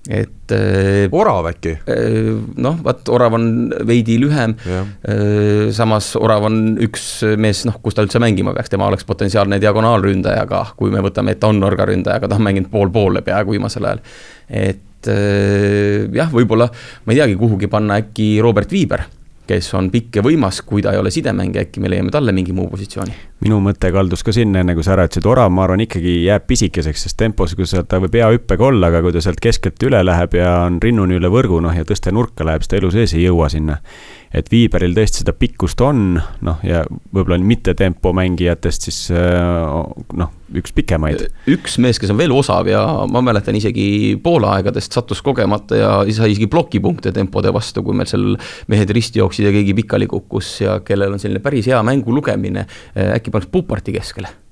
et äh, orav äkki? Äh, noh, vaat orav on veidi lühem. Äh, samas orav on üks mees, noh, kus ta üldse mängima peaks, tema oleks potentsiaalne diagonaalründaja ka, kui me võtame, et ta on nurgaründaja, aga ta on mänginud pool-poole peaaegu viimasel ajal. et jah, võib-olla ma ei teagi, kuhugi panna äkki Robert Viiber kes on pikk ja võimas, kui ta ei ole sidemängija, äkki me leiame talle mingi muu positsiooni. minu mõte kaldus ka sinna, enne kui sa ära ütlesid, orav, ma arvan, ikkagi jääb pisikeseks, sest tempos, kui sa, ta võib hea hüppega olla, aga kui ta sealt keskelt üle läheb ja on rinnuni üle võrgu, noh, ja tõste nurka läheb, siis ta elu sees ei jõua sinna et Viiberil tõesti seda pikkust on, noh, ja võib-olla mitte tempo mängijatest siis noh, üks pikemaid. üks mees, kes on veel osav ja ma mäletan isegi Poola aegadest sattus kogemata ja sai isegi plokipunkte tempode vastu, kui meil seal mehed risti jooksid ja keegi pikali kukkus ja kellel on selline päris hea mängu lugemine, äkki paneks Puparti keskele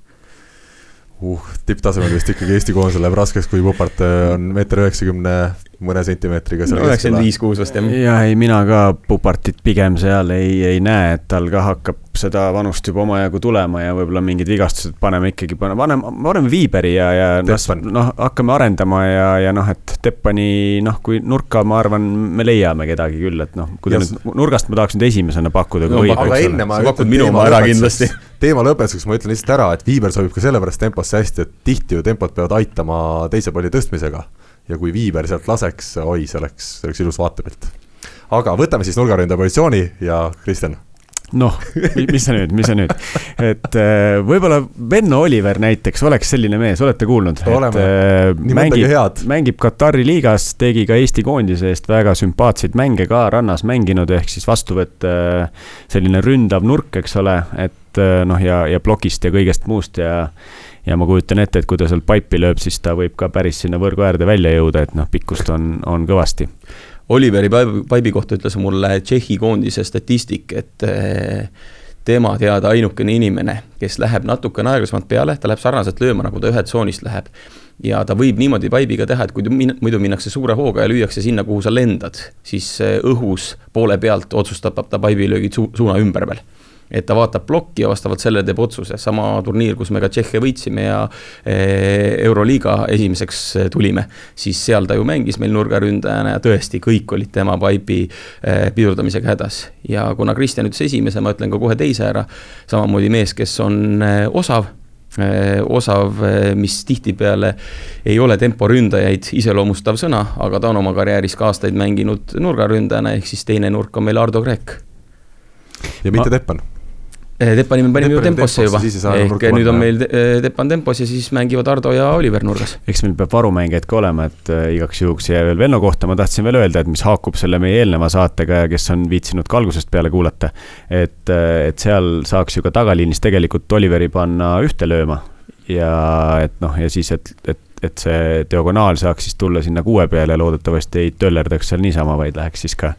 uh, tipptasemel vist ikkagi Eesti koondisel läheb raskeks, kui Pupart on meeter üheksakümne mõne sentimeetriga seal no üheksakümmend viis, kuus vast jah. ja ei, mina ka Pupartit pigem seal ei, ei näe, et tal ka hakkab seda vanust juba omajagu tulema ja võib-olla mingid vigastused paneme ikkagi, paneme, paneme Viiberi ja, ja noh, hakkame arendama ja, ja noh, et Teppani noh, kui nurka, ma arvan, me leiame kedagi küll, et noh, kui ta yes. nüüd nurgast ma tahaks nüüd esimesena pakkuda no,. aga enne ma ütlen teema lõpetuseks, teema lõpetuseks ma ütlen lihtsalt ära, et Viiber sobib ka sellepärast temposse hästi, et tihti ju tempot peavad aitama teise palli tõstmisega ja kui Viiber sealt laseks, oi, see oleks, see oleks ilus vaatepilt. aga võtame siis nurgaründaja positsiooni ja Kristjan noh, mis see nüüd, mis see nüüd, et äh, võib-olla Benno Oliver näiteks oleks selline mees, olete kuulnud? äh, mängib, mängib Katari liigas, tegi ka Eesti koondise eest väga sümpaatseid mänge ka rannas mänginud, ehk siis vastuvõtt äh, selline ründav nurk, eks ole, et noh, ja, ja plokist ja kõigest muust ja ja ma kujutan ette, et kui ta sealt paipi lööb, siis ta võib ka päris sinna võrgu äärde välja jõuda, et noh, pikkust on, on kõvasti. Oliveri paibi kohta ütles mulle Tšehhi koondise statistik, et eh, tema teada ainukene inimene, kes läheb natukene aeglasemalt peale, ta läheb sarnaselt lööma, nagu ta ühe tsoonist läheb. ja ta võib niimoodi paibiga teha, et kui muidu minnakse suure hooga ja lüüakse sinna, kuhu sa lendad, siis eh, õhus poole pealt otsustab ta paibilöögi su-, suuna ümber veel et ta vaatab plokki ja vastavalt sellele teeb otsuse, sama turniir, kus me ka Tšehhi võitsime ja eh, Euroliiga esimeseks eh, tulime, siis seal ta ju mängis meil nurgaründajana ja tõesti, kõik olid tema paibi eh, pidurdamisega hädas. ja kuna Kristjan ütles esimese, ma ütlen ka kohe teise ära, samamoodi mees, kes on osav osav, mis tihtipeale ei ole temporündajaid iseloomustav sõna, aga ta on oma karjääris ka aastaid mänginud nurgaründajana, ehk siis teine nurk on meil Ardo Kreek. ja mitte ma... Teppan Eh, Tepani me panime ju temposse juba, ehk nüüd on meil eh, Tepan tempos ja siis mängivad Ardo ja Oliver nurgas. eks meil peab varumängijaid ka olema, et äh, igaks juhuks ja veel Venno kohta ma tahtsin veel öelda, et mis haakub selle meie eelneva saatega ja kes on viitsinud ka algusest peale kuulata. et, et seal saaks ju ka tagaliinis tegelikult Oliveri panna ühte lööma ja et noh, ja siis, et, et et see diagonaal saaks siis tulla sinna kuue peale, loodetavasti ei töllerdaks seal niisama, vaid läheks siis ka,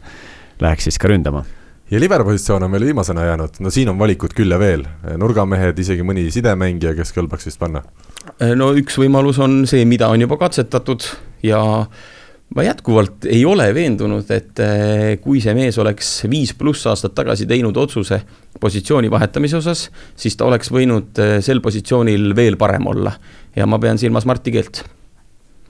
läheks siis ka ründama ja libero positsioon on meil viimasena jäänud, no siin on valikut küll ja veel, nurgamehed, isegi mõni sidemängija, kes kõlbaks vist panna? no üks võimalus on see, mida on juba katsetatud ja ma jätkuvalt ei ole veendunud, et eh, kui see mees oleks viis pluss aastat tagasi teinud otsuse positsiooni vahetamise osas, siis ta oleks võinud eh, sel positsioonil veel parem olla. ja ma pean silmas Marti Keelt.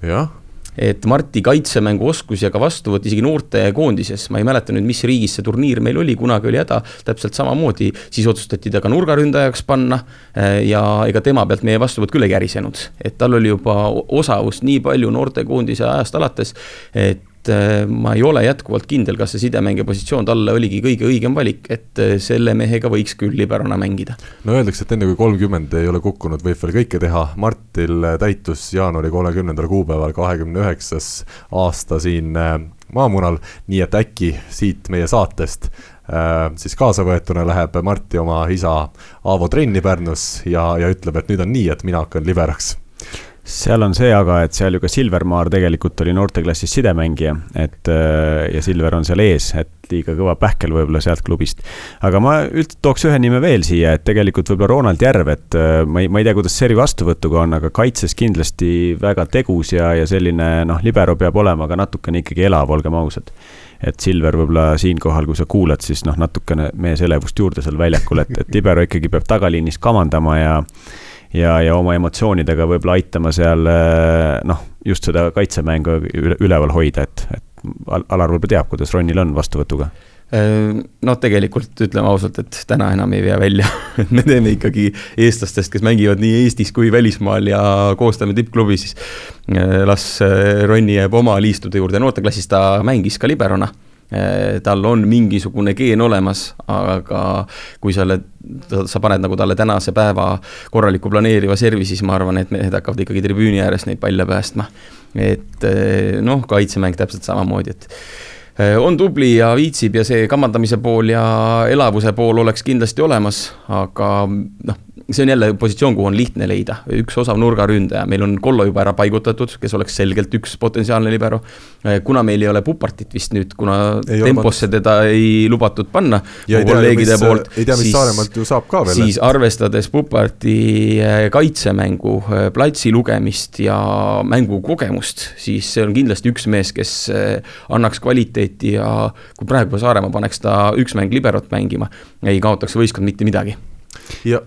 jah et Marti kaitsemängu oskus ja ka vastuvõtt isegi noortekoondises, ma ei mäleta nüüd, mis riigis see turniir meil oli, kunagi oli häda, täpselt samamoodi, siis otsustati ta ka nurgaründajaks panna eh, ja ega tema pealt meie vastuvõtt küll ei kärisenud. et tal oli juba osavust nii palju noortekoondise ajast alates, et et äh, ma ei ole jätkuvalt kindel, kas see sidemängija positsioon talle oligi kõige õigem valik, et äh, selle mehega võiks küll liberona mängida. no öeldakse, et enne kui kolmkümmend ei ole kukkunud, võib veel kõike teha, Martil täitus jaanuari kolmekümnendal kuupäeval kahekümne üheksas aasta siin äh, maamunal, nii et äkki siit meie saatest siis kaasavõetuna läheb Marti oma isa Aavo trenni Pärnus ja, ja ütleb, et nüüd on nii, et mina hakkan liberaks seal on see aga, et seal ju ka Silvermaar tegelikult oli noorteklassis sidemängija, et äh, ja Silver on seal ees, et liiga kõva pähkel võib-olla sealt klubist. aga ma üldse tooks ühe nime veel siia, et tegelikult võib-olla Ronald Järv, et äh, ma ei, ma ei tea, kuidas Seri vastuvõtuga on, aga kaitses kindlasti väga tegus ja, ja selline noh, libero peab olema ka natukene ikkagi elav, olgem ausad et Silver võib-olla siinkohal, kui sa kuulad, siis noh, natukene meeselevust juurde seal väljakul, et, et libero ikkagi peab tagaliinis kamandama ja ja, ja oma emotsioonidega võib-olla aitama seal eh, noh, just seda kaitsemängu üleval hoida, et, et Alar võib-olla teab, kuidas Ronil on vastuvõtuga. Noh, tegelikult ütleme ausalt, et täna enam ei vea välja. Et me teeme ikkagi eestlastest, kes mängivad nii Eestis kui välismaal ja koostame tippklubi, siis eh, las eh, Ronni jääb oma liistude juurde, noorteklassis ta mängis ka liberona tal on mingisugune geen olemas, aga kui sa oled, sa paned nagu talle tänase päeva korraliku planeeriva servi, siis ma arvan, et mehed hakkavad ikkagi tribüüni ääres neid palle päästma. et eh, noh, kaitsemäng täpselt samamoodi, et eh, on tubli ja viitsib ja see kamandamise pool ja elavuse pool oleks kindlasti olemas, aga noh, see on jälle positsioon, kuhu on lihtne leida, üks osav nurgaründaja, meil on Kollo juba ära paigutatud, kes oleks selgelt üks potentsiaalne libero. kuna meil ei ole Pupartit vist nüüd, kuna ei temposse teda ei lubatud panna. kolleegide poolt. ei tea, mis Saaremaalt ju saab ka veel. siis arvestades Puparti kaitsemängu, platsi lugemist ja mängukogemust, siis see on kindlasti üks mees, kes annaks kvaliteeti ja kui praegu Saaremaa paneks ta üks mäng liberot mängima, ei kaotaks võistkond mitte midagi ja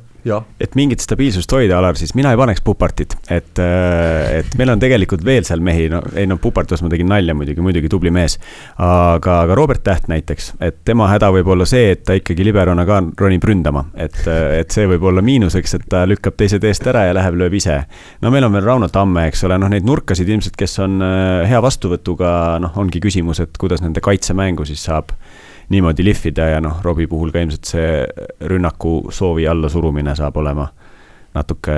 et mingit stabiilsust hoida, Alar, siis mina ei paneks Pupartit, et, äh, et meil on tegelikult veel seal mehi, no ei no Pupartus ma tegin nalja muidugi, muidugi tubli mees. aga, aga Robert Täht näiteks, et tema häda võib olla see, et ta ikkagi liberona ka ronib ründama, et, et see võib olla miinuseks, et ta lükkab teised eest ära ja läheb, lööb ise. no meil on veel Rauno Tamme, eks ole, noh, neid nurkasid ilmselt, kes on äh, hea vastuvõtuga, noh, ongi küsimus, et kuidas nende kaitsemängu siis saab niimoodi lihvida ja noh, Robbie puhul ka ilmselt see rünnaku soovi allasurumine saab olema natuke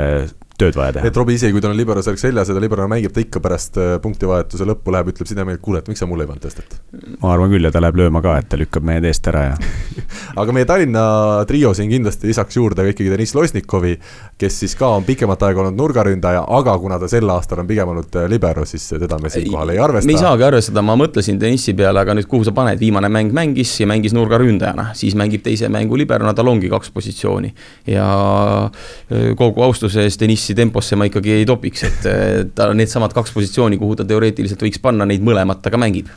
tööd vaja teha. et Robbie isegi, kui tal on libero särk seljas ja ta liberona mängib, ta ikka pärast äh, punktivahetuse lõppu läheb, ütleb sidemehele, et kuule, et miks sa mulle ei pannud tõstet? ma arvan küll ja ta läheb lööma ka, et ta lükkab mehed eest ära ja aga meie Tallinna trio siin kindlasti lisaks juurde ka ikkagi Deniss Losnikovi, kes siis ka on pikemat aega olnud nurgaründaja, aga kuna ta sel aastal on pigem olnud äh, libero, siis teda me siinkohal ei arvesta. me ei saagi arvestada, ma mõtlesin Denissi peale, aga nüüd kuhu sa paned, viimane mäng mängis ja mängis nurgaründajana, siis mängib teise mängu liberona, tal ongi kaks positsiooni. ja äh, kogu austuse eest Denissi temposse ma ikkagi ei topiks, et tal on needsamad kaks positsiooni, kuhu ta teoreetiliselt võiks panna, neid mõlemat ta ka mängib.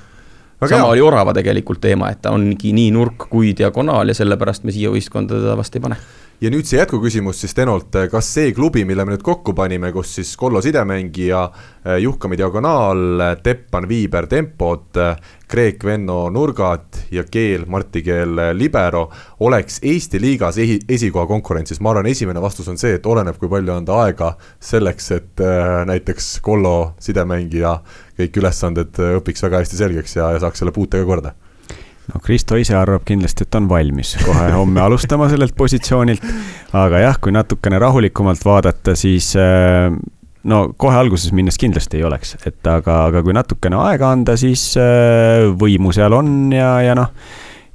sama hea. oli Orava tegelikult teema, et ta ongi nii nurk kui diagonaal ja sellepärast me siia võistkonda teda vast ei pane ja nüüd see jätkuküsimus siis Tenolt, kas see klubi, mille me nüüd kokku panime, kus siis Kollo sidemängija, eh, Juhkami diagonaal, Teppan, Viiber tempod, Kreek, Venno nurgad ja Keel, Marti Keel libero, oleks Eesti liigas ehi-, esikoha konkurentsis, ma arvan, esimene vastus on see, et oleneb, kui palju anda aega selleks, et äh, näiteks Kollo sidemängija kõik ülesanded õpiks väga hästi selgeks ja, ja saaks selle puutega korda no Kristo ise arvab kindlasti, et on valmis kohe homme alustama sellelt positsioonilt. aga jah, kui natukene rahulikumalt vaadata, siis äh, no kohe alguses minnes kindlasti ei oleks, et aga, aga kui natukene aega anda, siis äh, võimu seal on ja, ja noh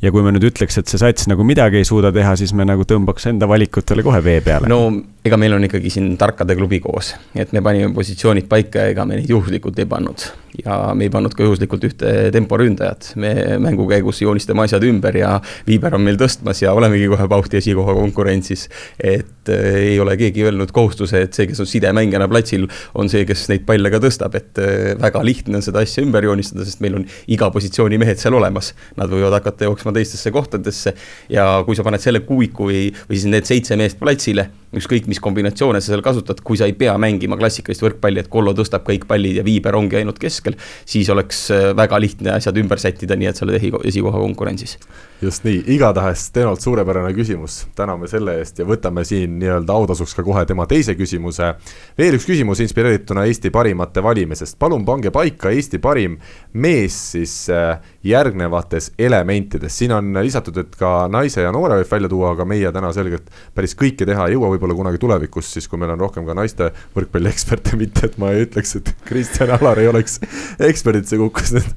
ja kui me nüüd ütleks, et see sats nagu midagi ei suuda teha, siis me nagu tõmbaks enda valikutele kohe vee peale. no ega meil on ikkagi siin tarkade klubi koos, et me panime positsioonid paika ja ega me neid juhuslikult ei pannud ja me ei pannud ka juhuslikult ühte temporündajat. me mängu käigus joonistame asjad ümber ja Viiber on meil tõstmas ja olemegi kohe Bauhti esikoha konkurentsis. et äh, ei ole keegi öelnud kohustuse, et see, kes on sidemängijana platsil, on see, kes neid palle ka tõstab, et äh, väga lihtne on seda asja ümber joonistada, sest meil on iga positsiooni mehed seal olemas. Nad võivad hakata jooksma teistesse kohtadesse ja kui sa paned selle kuuiku või, või siis need seitse meest platsile ükskõik, mis kombinatsioone sa seal kasutad, kui sa ei pea mängima klassikalist võrkpalli, et Kollo tõstab kõik pallid ja Viiber ongi ainult keskel, siis oleks äh, väga lihtne asjad ümber sättida, nii et sa oled esikoha konkurentsis. Just nii, igatahes Tenolt suurepärane küsimus, täname selle eest ja võtame siin nii-öelda autasuks ka kohe tema teise küsimuse. veel üks küsimus inspireerituna Eesti parimate valimisest, palun pange paika Eesti parim mees siis äh, järgnevates elementides, siin on lisatud, et ka naise ja noore võib välja tuua, aga meie täna selgelt päris kõike teha ei jõua, võib-olla kunagi tulevikus, siis kui meil on rohkem ka naiste võrkpallieksperte, mitte et ma ei ütleks, et Kristjan Alar ei oleks eksperdid, see kukkus nüüd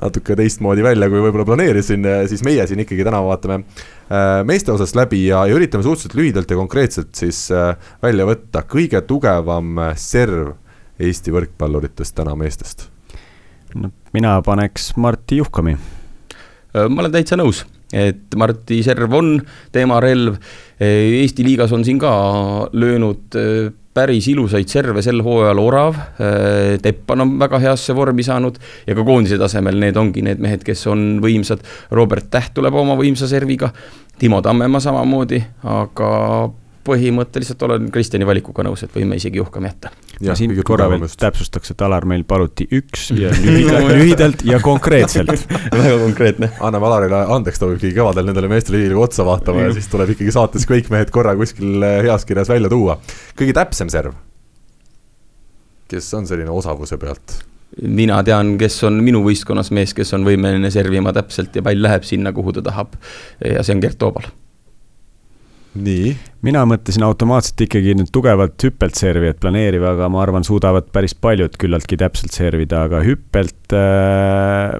natuke teistmoodi välja, kui võib-olla planeerisin, siis meie siin ikkagi täna vaatame äh, meeste osast läbi ja, ja üritame suhteliselt lühidalt ja konkreetselt siis äh, välja võtta kõige tugevam äh, serv Eesti võrkpalluritest täna meestest. no mina paneks Martti Juhkami. ma olen täitsa nõus, et Martti serv on teema relv. Eesti liigas on siin ka löönud päris ilusaid serve sel hooajal Orav, äh, Teppan on väga heasse vormi saanud ja ka koondise tasemel need ongi need mehed, kes on võimsad. Robert Täht tuleb oma võimsa serviga, Timo Tammemaa samamoodi, aga põhimõtteliselt olen Kristjani valikuga nõus, et võime isegi Juhkami jätta. ja siin korra veel täpsustaks, et Alar meil paluti üks ja lühidalt, lühidalt ja konkreetselt väga konkreetne. anname Alarile andeks, ta võib ikkagi kevadel nendele meestele Riigikogu otsa vaatama ja siis tuleb ikkagi saates kõik mehed korra kuskil eh, heas kirjas välja tuua. kõige täpsem serv? kes on selline osavuse pealt? mina tean, kes on minu võistkonnas mees, kes on võimeline servima täpselt ja pall läheb sinna, kuhu ta tahab. ja see on Gert Toobal nii. mina mõtlesin automaatselt ikkagi nüüd tugevalt hüppelt servijat planeeriva, aga ma arvan, suudavad päris paljud küllaltki täpselt servida, aga hüppelt äh,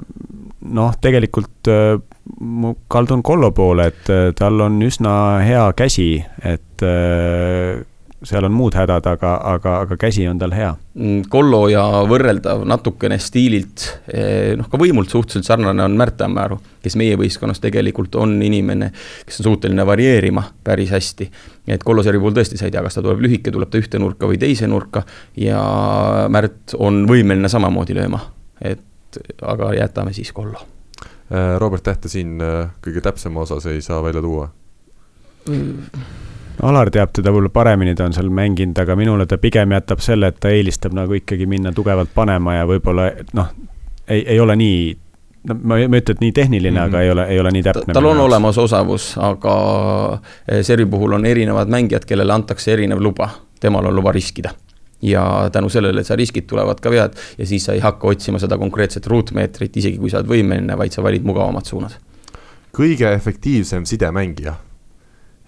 noh, tegelikult äh, ma kaldun Kollo poole, et tal on üsna hea käsi, et seal on muud hädad, aga, aga, aga käsi on tal hea. Mm, Kollo ja võrreldav natukene stiililt, eh, noh ka võimult suhteliselt sarnane on Märt Tammearu, kes meie võistkonnas tegelikult on inimene, kes on suuteline varieerima päris hästi. et Kollo seri puhul tõesti sa ei tea, kas ta tuleb lühike, tuleb ta ühte nurka või teise nurka ja Märt on võimeline samamoodi lööma, et aga jätame siis Kollo. Äh, Robert Tähte siin äh, kõige täpsema osas ei saa välja tuua mm.? Alar teab teda võib-olla paremini, ta on seal mänginud, aga minule ta pigem jätab selle, et ta eelistab nagu ikkagi minna tugevalt panema ja võib-olla noh, ei, ei ole nii no ma ei ütle, et nii tehniline mm, -hmm. aga ei ole, ei ole nii täpne. tal on olemas osavus, aga eh, seri puhul on erinevad mängijad, kellele antakse erinev luba, temal on luba riskida. ja tänu sellele, et sa riskid, tulevad ka vead ja siis sa ei hakka otsima seda konkreetset ruutmeetrit, isegi kui sa oled võimeline, vaid sa valid mugavamad suunad. kõige efektiivsem sidemängija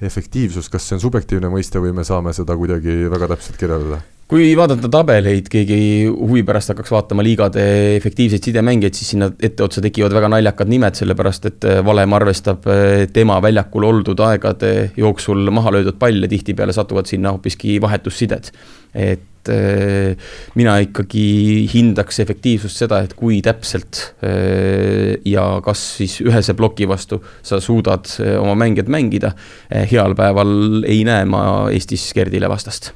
efektiivsus, kas see on subjektiivne mõiste või me saame seda kuidagi väga täpselt kirjeldada? kui vaadata tabeleid, keegi huvi pärast hakkaks vaatama liigade efektiivseid sidemängijaid, siis sinna etteotsa tekivad väga naljakad nimed, sellepärast et äh, valem arvestab äh, tema väljakul oldud aegade jooksul maha löödud palle, tihtipeale satuvad sinna hoopiski vahetussided. et et äh, mina ikkagi hindaks efektiivsust seda, et kui täpselt äh, ja kas siis ühese ploki vastu sa suudad äh, oma mängijad mängida. heal päeval ei näe ma Eestis Gerdile vastast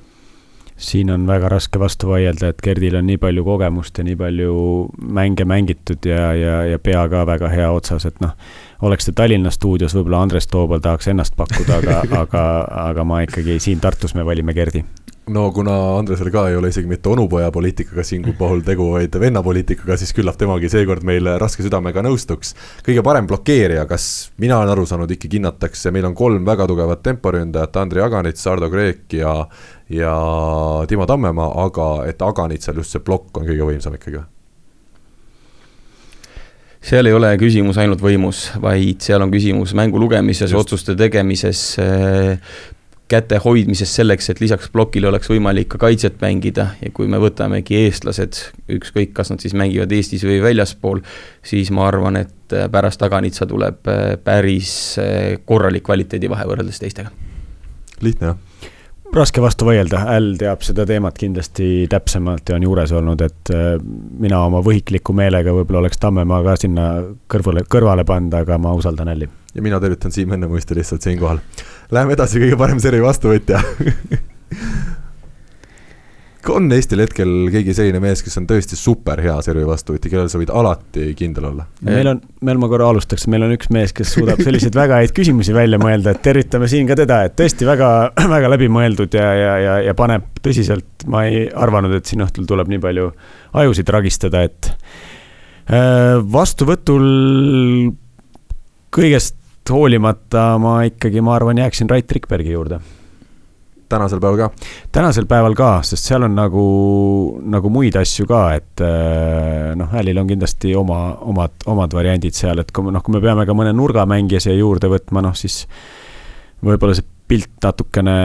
siin on väga raske vastu vaielda, et Gerdil on nii palju kogemust ja nii palju mänge mängitud ja, ja, ja pea ka väga hea otsas, et noh, oleks ta Tallinna stuudios, võib-olla Andres Toobal tahaks ennast pakkuda, aga, aga, aga ma ikkagi siin Tartus me valime Gerdi no kuna Andresel ka ei ole isegi mitte onupoja poliitikaga siin puhul tegu, vaid vennapoliitikaga, siis küllap temagi seekord meil raske südamega nõustuks. kõige parem blokeerija, kas mina olen aru saanud, ikkagi hinnatakse, meil on kolm väga tugevat temporündajat, Andrei Aganits, Ardo Kreek ja ja Timo Tammemaa, aga et Aganitsal just see plokk on kõige võimsam ikkagi või? Seal ei ole küsimus ainult võimus, vaid seal on küsimus mängu lugemises, otsuste tegemises, käte hoidmises selleks, et lisaks plokile oleks võimalik ka kaitset mängida. Ja kui me võtamegi eestlased, ükskõik, kas nad siis mängivad Eestis või väljaspool, siis ma arvan, et äh, pärast Taganitsa tuleb äh, päris äh, korralik kvaliteedivahe võrreldes teistega. lihtne jah raske vastu vaielda, Äll teab seda teemat kindlasti täpsemalt ja on juures olnud, et mina oma võhikliku meelega võib-olla oleks Tammemaa ka sinna kõrvale, kõrvale pannud, aga ma usaldan Älli. Ja mina tervitan Siim Ennemuiste lihtsalt siinkohal. Läheme edasi, kõige parem seri vastuvõtja on Eestil hetkel keegi selline mees, kes on tõesti super hea servi vastuvõtja, kellel sa võid alati kindel olla? meil on, meil ma korra alustaks, meil on üks mees, kes suudab selliseid väga häid küsimusi välja mõelda, et tervitame siin ka teda, et tõesti väga, väga läbimõeldud ja, ja, ja, ja paneb tõsiselt, ma ei arvanud, et siin õhtul tuleb nii palju ajusid ragistada, et äh, vastuvõtul kõigest hoolimata ma ikkagi, ma arvan, jääksin Rait Rikbergi juurde. Tänasel päeval ka? tänasel päeval ka, sest seal on nagu, nagu muid asju ka, et äh, noh, Hälil on kindlasti oma, omad, omad variandid seal, et kui noh, kui me peame ka mõne nurgamängija siia juurde võtma, noh siis võib-olla see pilt natukene,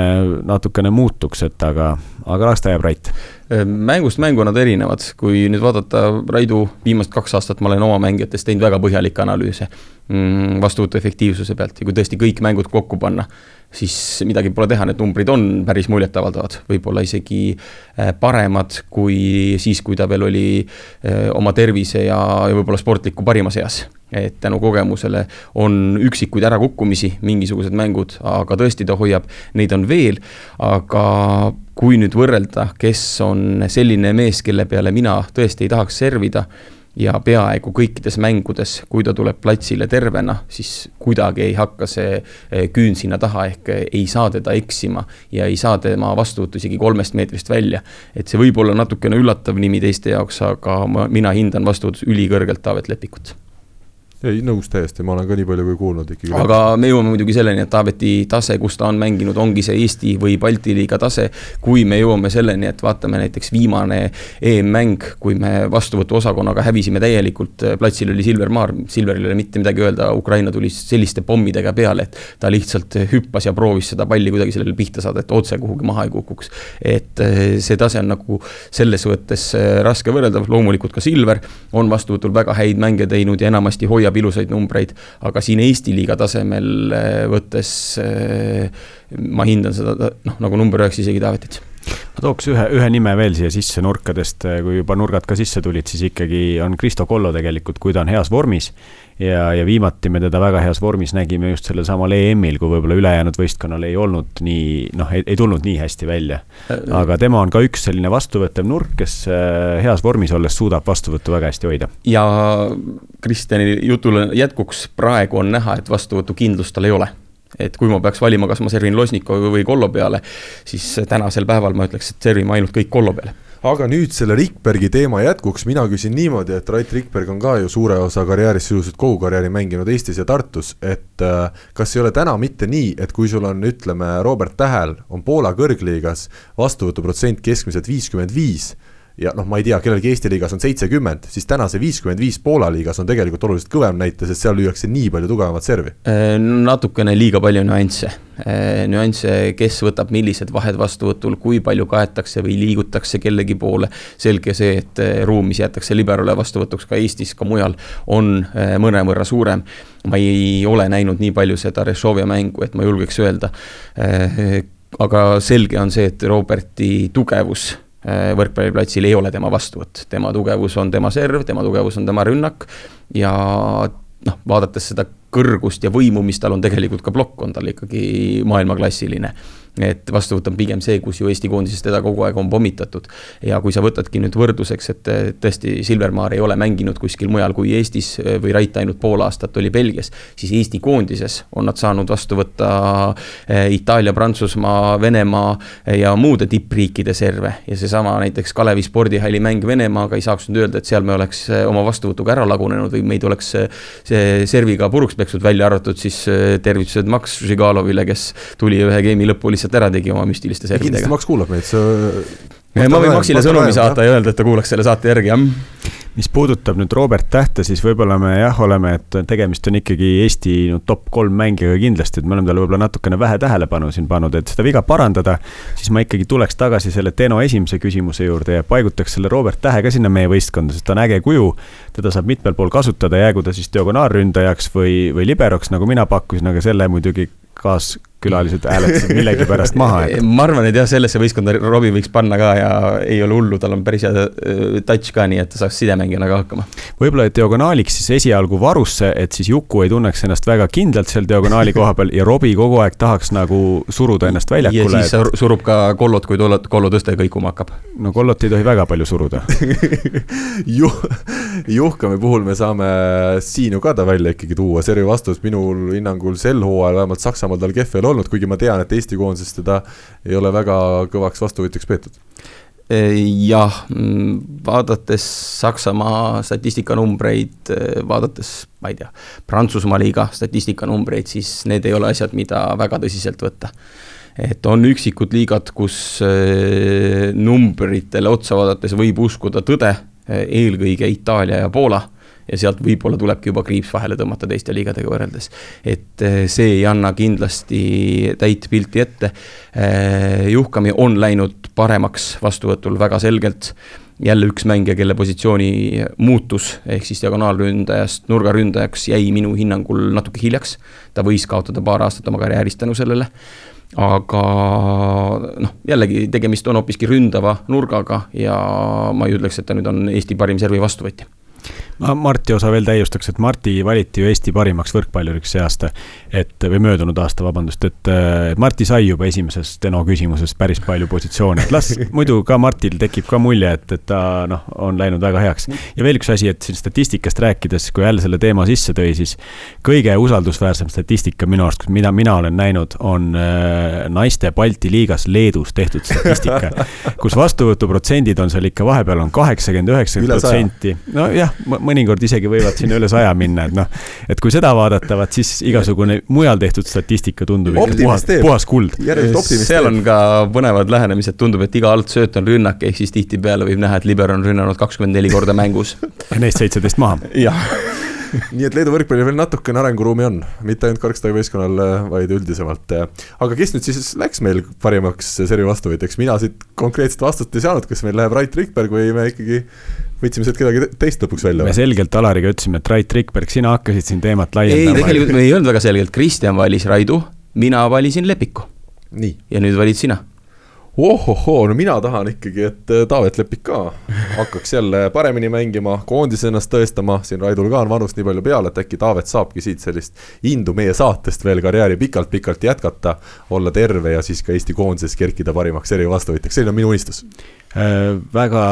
natukene muutuks, et aga, aga las ta jääb Rait. mängust mängu nad erinevad, kui nüüd vaadata Raidu viimased kaks aastat, ma olen oma mängijatest teinud väga põhjalikke analüüse mm, vastuvõtu efektiivsuse pealt. Ja kui tõesti kõik mängud kokku panna, siis midagi pole teha, need numbrid on päris muljetavaldavad, võib-olla isegi äh, paremad kui siis, kui ta veel oli äh, oma tervise ja, ja võib-olla sportliku parimas eas et tänu kogemusele on üksikuid ärakukkumisi, mingisugused mängud, aga tõesti, ta hoiab, neid on veel, aga kui nüüd võrrelda, kes on selline mees, kelle peale mina tõesti ei tahaks servida ja peaaegu kõikides mängudes, kui ta tuleb platsile tervena, siis kuidagi ei hakka see eh, küün sinna taha, ehk ei saa teda eksima ja ei saa tema vastuvõttu isegi kolmest meetrist välja. et see võib olla natukene üllatav nimi teiste jaoks, aga ma, mina hindan vastuvõtus ülikõrgelt Taavet Lepikut ei, nõus täiesti, ma olen ka nii palju kui kuulnud ikkagi. aga me jõuame muidugi selleni, et Taaveti tase, kus ta on mänginud, ongi see Eesti või Balti liiga tase. kui me jõuame selleni, et vaatame näiteks viimane EM-mäng, kui me vastuvõtuosakonnaga hävisime täielikult, platsil oli Silver Maar, Silveril ei ole mitte midagi öelda, Ukraina tuli selliste pommidega peale, et ta lihtsalt hüppas ja proovis seda palli kuidagi sellele pihta saada, et otse kuhugi maha ei kukuks. et eh, see tase on nagu selles mõttes eh, raske võrreldav, loomulikult ka Silver on vastuvõtul väga häid mänge teinud ja enamasti hoiab hoiab ilusaid numbreid, aga siin Eesti liiga tasemel võttes ma hindan seda noh, nagu number üheks isegi Taavetit ma tooks ühe, ühe nime veel siia sisse nurkadest, kui juba nurgad ka sisse tulid, siis ikkagi on Kristo Kollo tegelikult, kui ta on heas vormis. ja, ja viimati me teda väga heas vormis nägime just sellel samal EM-il, kui võib-olla ülejäänud võistkonnal ei olnud nii, noh, ei tulnud nii hästi välja. aga tema on ka üks selline vastuvõttev nurk, kes äh, heas vormis olles suudab vastuvõttu väga hästi hoida. ja Kristjani jutule jätkuks, praegu on näha, et vastuvõtukindlust tal ei ole et kui ma peaks valima, kas ma servin Losnikovi või Kollo peale, siis tänasel päeval ma ütleks, et servime ainult kõik Kollo peale. Aga nüüd selle Rikbergi teema jätkuks, mina küsin niimoodi, et Rait Rikberg on ka ju suure osa karjäärist, sisuliselt kogu karjääri mänginud Eestis ja Tartus, et äh, kas ei ole täna mitte nii, et kui sul on, ütleme, Robert Tähel on Poola kõrgliigas vastuvõtuprotsent keskmiselt viiskümmend viis ja noh, ma ei tea, kellelgi Eesti liigas on seitsekümmend, siis täna see viiskümmend viis Poola liigas on tegelikult oluliselt kõvem näite, sest seal lüüakse nii palju tugevamat servi. Äh, natukene liiga palju nüansse, äh, nüansse, kes võtab millised vahed vastuvõtul, kui palju kaetakse või liigutakse kellegi poole. selge see, et äh, ruum, mis jäetakse liberole vastuvõtuks ka Eestis, ka mujal, on mõnevõrra suurem. ma ei ole näinud nii palju seda Rešovia mängu, et ma julgeks öelda. aga selge on see, et Roberti tugevus võrkpalliplatsil ei ole tema vastuvõtt, tema tugevus on tema serv, tema tugevus on tema rünnak ja noh, vaadates seda kõrgust ja võimu, mis tal on, tegelikult ka plokk on tal ikkagi maailmaklassiline et vastuvõtt on pigem see, kus ju Eesti koondises teda kogu aeg on pommitatud. ja kui sa võtadki nüüd võrdluseks, et tõesti, Silvermaar ei ole mänginud kuskil mujal kui Eestis või Rait ainult pool aastat oli Belgias, siis Eesti koondises on nad saanud vastu võtta eh, Itaalia, Prantsusmaa, Venemaa ja muude tippriikide serve. ja seesama näiteks Kalevi spordihalli mäng Venemaaga ei saaks nüüd öelda, et seal me oleks eh, oma vastuvõtuga ära lagunenud või meid oleks eh, see serviga puruks pekstud, välja arvatud siis tervitused Max Žigalovile, kes tuli ühe game'i lõppu lihtsalt ära tegi oma müstiliste servidega. kindlasti Max kuulab meid, see ma võin Maxile sõnumi saata ja öelda, et ta kuulaks selle saate järgi, jah. mis puudutab nüüd Robert Tähte, siis võib-olla me jah, oleme, et tegemist on ikkagi Eesti no, top kolm mängijaga kindlasti, et me oleme talle võib-olla natukene vähe tähelepanu siin pannud, et seda viga parandada, siis ma ikkagi tuleks tagasi selle Teno esimese küsimuse juurde ja paigutaks selle Robert Tähe ka sinna meie võistkonda, sest ta on äge kuju, teda saab mitmel pool kasutada, jäägu ta siis diagonaalründajaks või, või liberoks, nagu mina pakkusin, aga selle muidugi kaaskülalised hääletasid millegipärast maha et.... ma arvan, et jah, sellesse võistkonda Robbie võiks panna ka ja ei ole hullu, tal on päris hea äh, touch ka, nii et ta saaks sidemängijana ka hakkama. võib-olla diagonaaliks siis esialgu varusse, et siis Juku ei tunneks ennast väga kindlalt seal diagonaali koha peal ja Robbie kogu aeg tahaks nagu suruda ennast väljakule. ja siis et... surub ka Kollot, kui Kollo tõste kõikuma hakkab. no Kollot ei tohi väga palju suruda Juh-, Juhkami puhul me saame siin ju ka ta välja ikkagi tuua, servi vastus minul hinnangul sel hooajal vähemalt Saksa Saksamaal tal kehv ei ole olnud, kuigi ma tean, et Eesti koondises teda ei ole väga kõvaks vastuvõtjaks peetud jah, mm, vaadates Saksamaa statistikanumbreid, vaadates, ma ei tea, Prantsusmaa liiga statistikanumbreid, siis need ei ole asjad, mida väga tõsiselt võtta. et on üksikud liigad, kus eh, numbritele otsa vaadates võib uskuda tõde, eh, eelkõige Itaalia ja Poola ja sealt võib-olla tulebki juba kriips vahele tõmmata teiste liigadega võrreldes. et eh, see ei anna kindlasti täit pilti ette. Eh, Juhkami on läinud paremaks vastuvõtul väga selgelt jälle üks mängija, kelle positsiooni muutus, ehk siis diagonaalründajast nurgaründajaks jäi minu hinnangul natuke hiljaks. ta võis kaotada paar aastat oma karjäärist tänu sellele. aga noh, jällegi tegemist on hoopiski ründava nurgaga ja ma ei ütleks, et ta nüüd on Eesti parim servi vastuvõtja ma Marti osa veel täiustaks, et Marti valiti ju Eesti parimaks võrkpalluriks see aasta. et või möödunud aasta, vabandust, et, Marti sai juba esimeses Steno küsimuses päris palju positsioone, et las muidu ka Martil tekib ka mulje, et, et ta noh, on läinud väga heaks. ja veel üks asi, et siin statistikast rääkides, kui jälle selle teema sisse tõi, siis kõige usaldusväärsem statistika minu arust, mida mina olen näinud, on äh, naiste Balti liigas Leedus tehtud statistika kus vastuvõtuprotsendid on seal ikka vahepeal on kaheksakümmend, üheksakümmend protsenti. nojah, mõnikord isegi võivad sinna üle saja minna, et noh, et kui seda vaadata, vaat siis igasugune mujal tehtud statistika tundub puhas, puhas kuld. seal on ka põnevad lähenemised, tundub, et iga altsööt on rünnak, ehk siis tihtipeale võib näha, et liber on rünnanud kakskümmend neli korda mängus. ja neist seitseteist maha. jah nii et Leedu võrkpallil veel natukene arenguruumi on, mitte ainult Karlstadi võistkonnal, vaid üldisemalt. aga kes nüüd siis läks meil parimaks seri vastuvõtjaks, mina siit konkreetset vastust ei saanud, kas meil läheb Rait Rikberg või me ikkagi võtsime sealt kedagi teist lõpuks välja? me selgelt Alariga ütlesime, et Rait Rikberg, sina hakkasid siin teemat laiendama. ei, tegelikult me ei öelnud väga selgelt, Kristjan valis Raidu, mina valisin Lepiku. ja nüüd valid sina ohohoo, no mina tahan ikkagi, et äh, Taavet Lepik ka hakkaks jälle paremini mängima, koondises ennast tõestama, siin Raidul ka on vanust nii palju peal, et äkki Taavet saabki siit sellist indu meie saatest veel karjääri pikalt-pikalt jätkata, olla terve ja siis ka Eesti koondises kerkida parimaks eri vastuvõtjaks, selline on minu unistus äh,. väga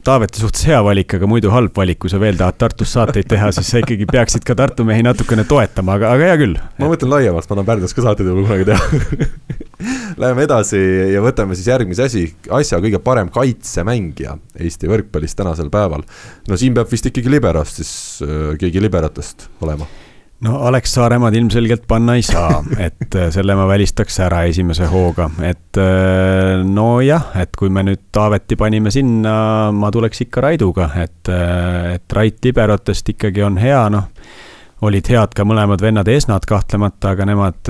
Taaveti suhtes hea valik, aga muidu halb valik, kui sa veel tahad Tartus saateid teha, siis sa ikkagi peaksid ka Tartu mehi natukene toetama, aga, aga hea küll. ma mõtlen laiemalt, ma tahan Pärnus ka saateid võib-olla kunagi teha Läheme edasi ja võtame siis järgmise asi, asja kõige parem kaitsemängija Eesti võrkpallis tänasel päeval. no siin peab vist ikkagi liberost siis äh, keegi liberatest olema no Alex Saaremaad ilmselgelt panna ei saa, et äh, selle ma välistaks ära esimese hooga, et äh, nojah, et kui me nüüd Taaveti panime sinna, ma tuleks ikka Raiduga, et, äh, et Rait liberotest ikkagi on hea, noh. olid head ka mõlemad vennad Esnad kahtlemata, aga nemad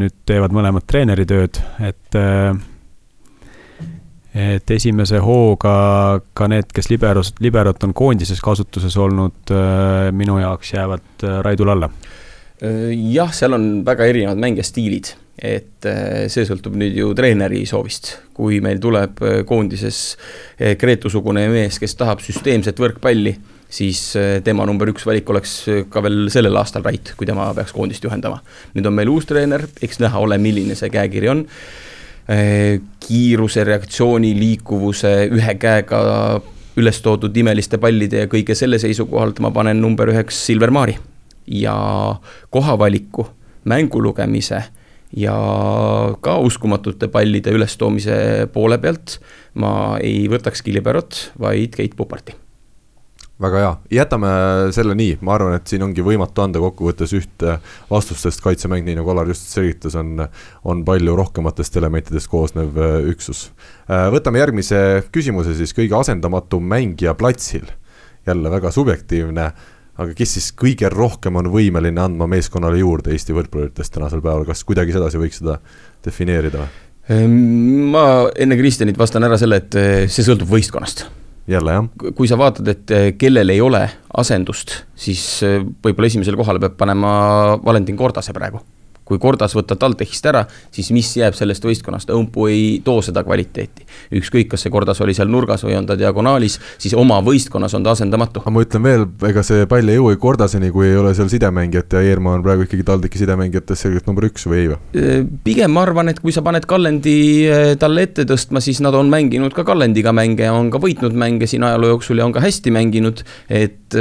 nüüd teevad mõlemad treeneritööd, et et esimese hooga ka need, kes liberos, liberot on koondises kasutuses olnud, minu jaoks jäävad Raidule alla Äh, jah, seal on väga erinevad mängijastiilid, et äh, see sõltub nüüd ju treeneri soovist. kui meil tuleb äh, koondises Gretu-sugune mees, kes tahab süsteemset võrkpalli, siis tema number üks valik oleks ka veel sellel aastal Rait, kui tema peaks koondist juhendama. nüüd on meil uus treener, eks näha ole, milline see käekiri on. Kiiruse, reaktsiooni, liikuvuse, ühe käega üles toodud imeliste pallide ja kõige selle seisukohalt ma panen number üheks Silver Maari. Ja kohavaliku, mängu lugemise ja ka uskumatute pallide ülestoomise poole pealt ma ei võtakski liberot, vaid Keit Puparti väga hea, jätame selle nii, ma arvan, et siin ongi võimatu anda kokkuvõttes ühte vastust, sest kaitsemäng, nii nagu Alar just selgitas, on, on palju rohkematest elementidest koosnev äh, üksus. Äh, võtame järgmise küsimuse siis, kõige asendamatum mängija platsil. jälle väga subjektiivne aga kes siis kõige rohkem on võimeline andma meeskonnale juurde Eesti võrkpalluritest tänasel päeval, kas kuidagi sedasi võiks seda defineerida? Ehm, ma enne Kristjanit vastan ära selle, et see sõltub võistkonnast. Jälle, jah? kui sa vaatad, et eh, kellel ei ole asendust, siis eh, võib-olla esimesele kohale peab panema Valentin Kordase praegu kui Kordas võtta TalTechist ära, siis mis jääb sellest võistkonnast, õmpu ei too seda kvaliteeti. ükskõik, kas see Kordas oli seal nurgas või on ta diagonaalis, siis oma võistkonnas on ta asendamatu. aga ma ütlen veel, ega see pall ei jõua Kordaseni, kui ei ole seal sidemängijat ja Eermaa on praegu ikkagi TalTechi sidemängijatest selgelt number üks või ei või? pigem ma arvan, et kui sa paned Kallendi talle ette tõstma, siis nad on mänginud ka Kallendiga mänge, on ka võitnud mänge siin ajaloo jooksul ja on ka hästi mänginud, et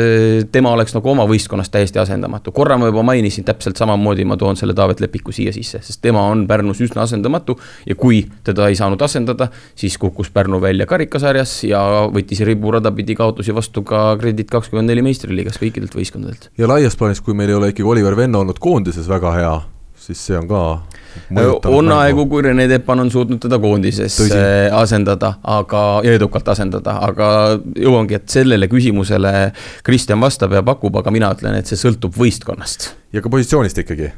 tema oleks nagu oma võistkonnas täiesti asendamatu. korra ma juba mainisin, täpselt samamoodi ma toon selle Taavet Taavet Lepiku siia sisse, sest tema on Pärnus üsna asendamatu ja kui teda ei saanud asendada, siis kukkus Pärnu välja karikasarjas ja võttis riburada pidi kaotusi vastu ka Kredit kakskümmend neli meistriliigas kõikidelt võistkondadelt. ja laias plaanis, kui meil ei ole ikkagi Oliver Venno olnud koondises väga hea, siis see on ka on aegu, kui Rene Teppan on suutnud teda koondises Tõsi. asendada, aga, ja edukalt asendada, aga jõuangi, et sellele küsimusele Kristjan vastab ja pakub, aga mina ütlen, et see sõltub võistkonnast. ja ka positsioonist ikkagi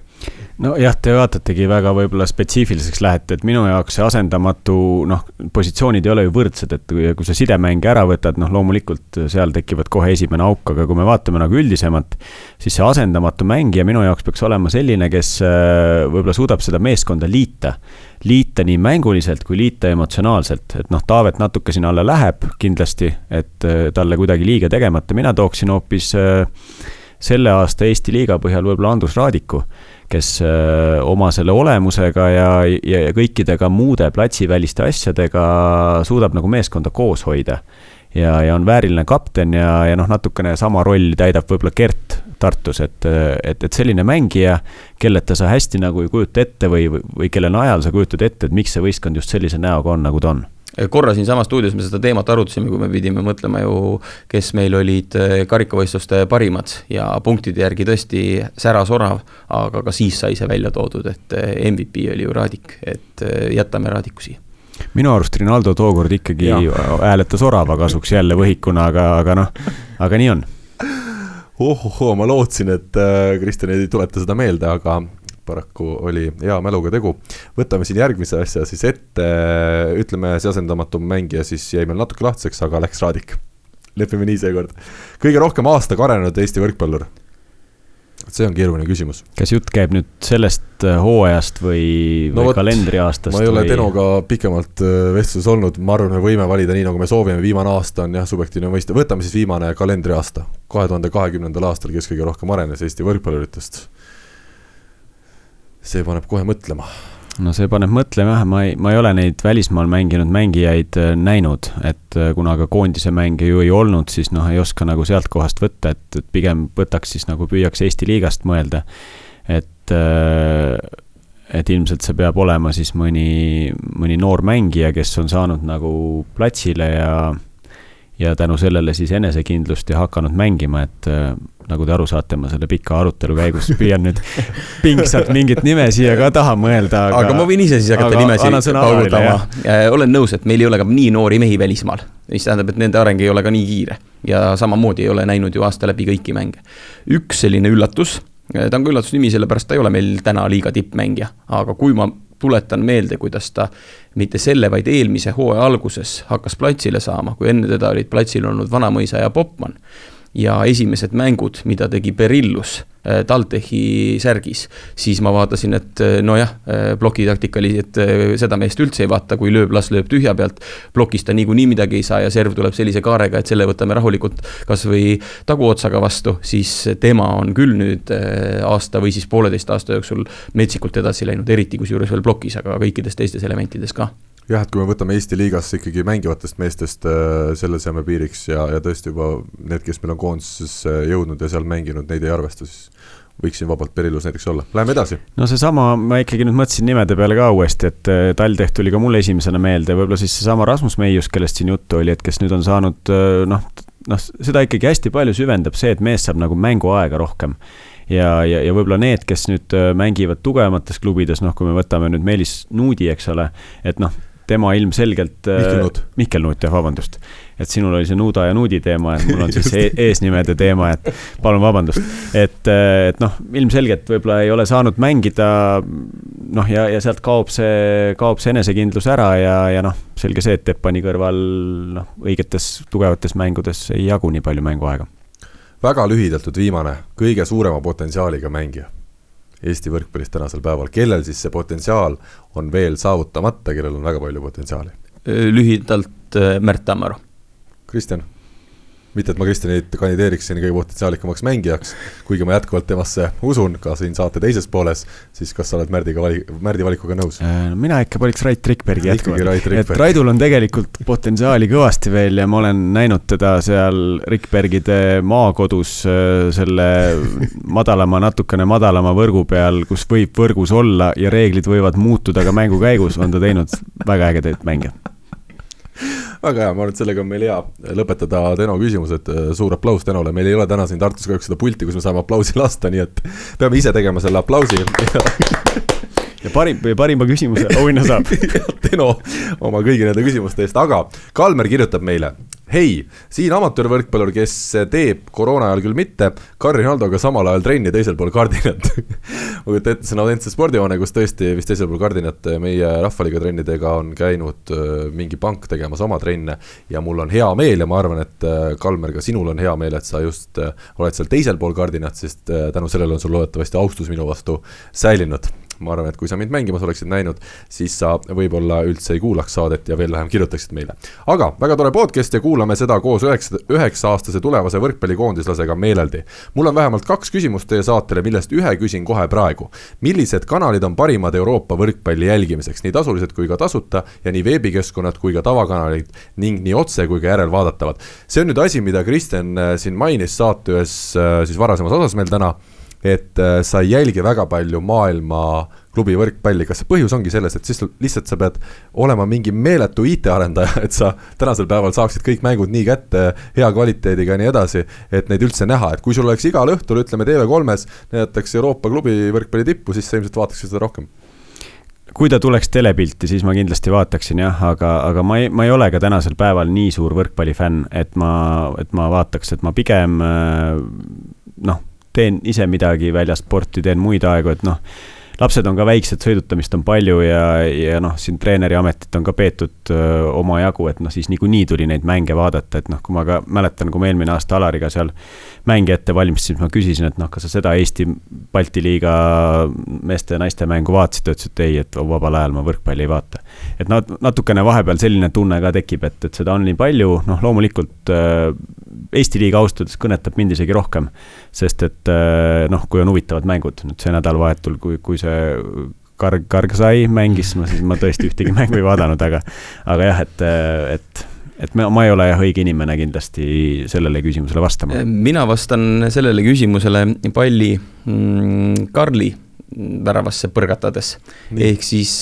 nojah, te vaatategi väga võib-olla spetsiifiliseks lähete, et minu jaoks see asendamatu noh, positsioonid ei ole ju võrdsed, et kui, kui sa sidemänge ära võtad, noh, loomulikult seal tekivad kohe esimene auk, aga kui me vaatame nagu üldisemalt, siis see asendamatu mängija minu jaoks peaks olema selline, kes äh, võib-olla suudab seda meeskonda liita. liita nii mänguliselt kui liita emotsionaalselt, et noh, Taavet natuke sinna alla läheb kindlasti, et äh, talle kuidagi liiga tegemata, mina tooksin hoopis äh, selle aasta Eesti liiga põhjal võib-olla Andrus Raadiku kes oma selle olemusega ja, ja, ja kõikidega muude platsiväliste asjadega suudab nagu meeskonda koos hoida. ja, ja on vääriline kapten ja, ja noh, natukene sama rolli täidab võib-olla Gert Tartus, et, et, et selline mängija, kelleta sa hästi nagu ei kujuta ette või, või kelle najal sa kujutad ette, et miks see võistkond just sellise näoga on, nagu ta on korra siinsamas stuudios me seda teemat arutasime, kui me pidime mõtlema ju, kes meil olid eh, karikavõistluste parimad ja punktide järgi tõesti särasorav, aga ka siis sai see välja toodud, et eh, MVP oli ju Raadik, et eh, jätame Raadiku siia. Minu arust Rinaldo tookord ikkagi hääletas orava kasuks jälle võhikuna, aga, aga noh, aga nii on. Ohohoo, ma lootsin, et Kristjan ei tuleta seda meelde, aga paraku oli hea mäluga tegu. võtame siin järgmise asja siis ette, ütleme, see asendamatu mängija siis jäi meil natuke lahtiseks, aga läks Raadik. lepime nii seekord. kõige rohkem aastaga arenenud Eesti võrkpallur see on keeruline küsimus. kas jutt käib nüüd sellest äh, hooajast või, no või kalendriaastast? ma ei ole või... Tenoga pikemalt äh, vestluses olnud, ma arvan, me võime valida nii, nagu me soovime, viimane aasta on jah, subjektiivne mõiste, võtame siis viimane kalendriaasta. kahe tuhande kahekümnendal aastal, kes kõige rohkem arenes Eesti võrkpalluritest. See paneb kohe mõtlema no see paneb mõtlema jah, ma ei, ma ei ole neid välismaal mänginud mängijaid äh, näinud, et äh, kuna ka koondise mänge ju ei olnud, siis noh, ei oska nagu sealt kohast võtta, et, et pigem võtaks siis nagu püüaks Eesti liigast mõelda. et, äh, et ilmselt see peab olema siis mõni, mõni noor mängija, kes on saanud nagu platsile ja ja tänu sellele siis enesekindlust ja hakanud mängima, et nagu te aru saate, ma selle pika arutelu käigus püüan nüüd pingsalt mingit nime siia ka taha mõelda. aga, aga ma võin ise siis hakata nimesid paugutama. Äh, olen nõus, et meil ei ole ka nii noori mehi välismaal, mis tähendab, et nende areng ei ole ka nii kiire. ja samamoodi ei ole näinud ju aasta läbi kõiki mänge. üks selline üllatus, äh, ta on ka üllatusnimi, sellepärast ta ei ole meil täna liiga tippmängija, aga kui ma tuletan meelde, kuidas ta mitte selle, vaid eelmise hooaja alguses hakkas platsile saama, kui enne teda olid platsil olnud Vanamõisa ja Popman ja esimesed mängud, mida tegi Berillus äh, TalTechi särgis, siis ma vaatasin, et äh, nojah, äh, plokitaktika oli, et seda meest üldse ei vaata, kui lööb, las lööb tühja pealt. plokis ta niikuinii midagi ei saa ja serv tuleb sellise kaarega, et selle võtame rahulikult kasvõi taguotsaga vastu, siis tema on küll nüüd aasta või siis pooleteist aasta jooksul metsikult edasi läinud, eriti kusjuures veel plokis, aga kõikides teistes elementides ka jah, et kui me võtame Eesti liigas ikkagi mängivatest meestest äh, selle seame piiriks ja, ja tõesti juba need, kes meil on koondisesse jõudnud ja seal mänginud, neid ei arvesta, siis võiks siin vabalt Perilus näiteks olla, läheme edasi. no seesama, ma ikkagi nüüd mõtlesin nimede peale ka uuesti, et äh, TalTech tuli ka mulle esimesena meelde, võib-olla siis seesama Rasmus Meius, kellest siin juttu oli, et kes nüüd on saanud äh, noh, noh, seda ikkagi hästi palju süvendab see, et mees saab nagu mänguaega rohkem ja, ja, ja võib-olla need, kes nüüd mängivad tugevamates klubides, noh, kui me võtame nüüd Meelis Nuudi, eks ole, et noh, tema ilmselgelt. Äh, Mihkel Nuut. Mihkel Nuut, jah, vabandust. et sinul oli see Nuuda ja Nuudi teema, et mul on siis e eesnimede teema, et palun vabandust. et, äh, et noh, ilmselgelt võib-olla ei ole saanud mängida noh, ja, ja sealt kaob see, kaob see enesekindlus ära ja, ja noh, selge see, et Teppani kõrval noh, õigetes tugevates mängudes ei jagu nii palju mänguaega. väga lühidalt nüüd viimane, kõige suurema potentsiaaliga mängija Eesti võrkpallis tänasel päeval, kellel siis see potentsiaal on veel saavutamata, kellel on väga palju potentsiaali? lühidalt äh, Märt Tammaru. Kristjan mitte, et ma Kristjanit kandideeriksin kõige potentsiaalikamaks mängijaks, kuigi ma jätkuvalt temasse usun, ka siin saate teises pooles, siis kas sa oled Märdiga vali-, Märdi valikuga nõus? Äh, mina ikka valiks Rait Rikbergi jätkuvalt, et Raidul on tegelikult potentsiaali kõvasti veel ja ma olen näinud teda seal Rikbergide maakodus äh, selle madalama, natukene madalama võrgu peal, kus võib võrgus olla ja reeglid võivad muutuda ka mängu käigus, on ta teinud väga ägedaid mänge väga hea, ma arvan, et sellega on meil hea lõpetada Teno küsimused, suur aplaus Tenole, meil ei ole täna siin Tartus kahjuks seda pulti, kus me saame aplausi lasta, nii et peame ise tegema selle aplausi ja parim, parima küsimuse auhinna saab. Teno oma kõigi nende küsimuste eest, aga Kalmer kirjutab meile hei, siin amatöörvõrkpallur, kes teeb koroona ajal küll mitte, Karin Aldoga samal ajal trenni teisel pool kardinat. Ma kujutan ette, see on autentse spordihoone, kus tõesti vist teisel pool kardinat meie Rahvaliiga trennidega on käinud äh, mingi pank tegemas oma trenne. Ja mul on hea meel ja ma arvan, et äh, Kalmer, ka sinul on hea meel, et sa just äh, oled seal teisel pool kardinat, sest tänu sellele on sul loodetavasti austus minu vastu säilinud ma arvan, et kui sa mind mängimas oleksid näinud, siis sa võib-olla üldse ei kuulaks saadet ja veel vähem kirjutaksid meile. aga väga tore podcast ja kuulame seda koos üheksa, üheksa-aastase tulevase võrkpallikoondislasega meeleldi. mul on vähemalt kaks küsimust teie saatele, millest ühe küsin kohe praegu. millised kanalid on parimad Euroopa võrkpalli jälgimiseks, nii tasulised kui ka tasuta ja nii veebikeskkonnad kui ka tavakanalid ning nii otse kui ka järelvaadatavad. see on nüüd asi, mida Kristjan äh, siin mainis saate ühes äh, siis varasemas osas meil täna et äh, sa ei jälgi väga palju maailma klubi võrkpalli, kas see põhjus ongi selles, et siis lihtsalt sa pead olema mingi meeletu IT-arendaja, et sa tänasel päeval saaksid kõik mängud nii kätte hea kvaliteediga ja nii edasi, et neid üldse näha, et kui sul oleks igal õhtul, ütleme TV3-s näidatakse Euroopa klubi võrkpalli tippu, siis sa ilmselt vaataksid seda rohkem. Kui ta tuleks telepilti, siis ma kindlasti vaataksin jah, aga, aga ma ei, ma ei ole ka tänasel päeval nii suur võrkpallifänn, et ma, et ma vaataks, et ma pigem noh, teen ise midagi väljas sporti, teen muid aegu, et noh lapsed on ka väiksed, sõidutamist on palju ja, ja noh, siin treeneri ametit on ka peetud öö, omajagu, et noh, siis niikuinii tuli neid mänge vaadata, et noh, kui ma ka mäletan, kui ma eelmine aasta Alariga seal mänge ette valmistasin, siis ma küsisin, et noh, kas sa seda Eesti Balti liiga meeste ja naiste mängu vaatasid, ta ütles, et ei, et vabal ajal ma võrkpalli ei vaata. et nat-, natukene vahepeal selline tunne ka tekib, et, et seda on nii palju, noh, loomulikult äh, Eesti liiga austades kõnetab mind isegi rohkem, sest et noh, kui on huvitavad mängud, nüüd see nädalavahetul, kui, kui see Karg, Kargsai mängis, ma siis, ma tõesti ühtegi mängu ei vaadanud, aga aga jah, et, et et ma, ma ei ole jah õige inimene kindlasti sellele küsimusele vastama. mina vastan sellele küsimusele palli mm, Karli väravasse põrgatades. ehk siis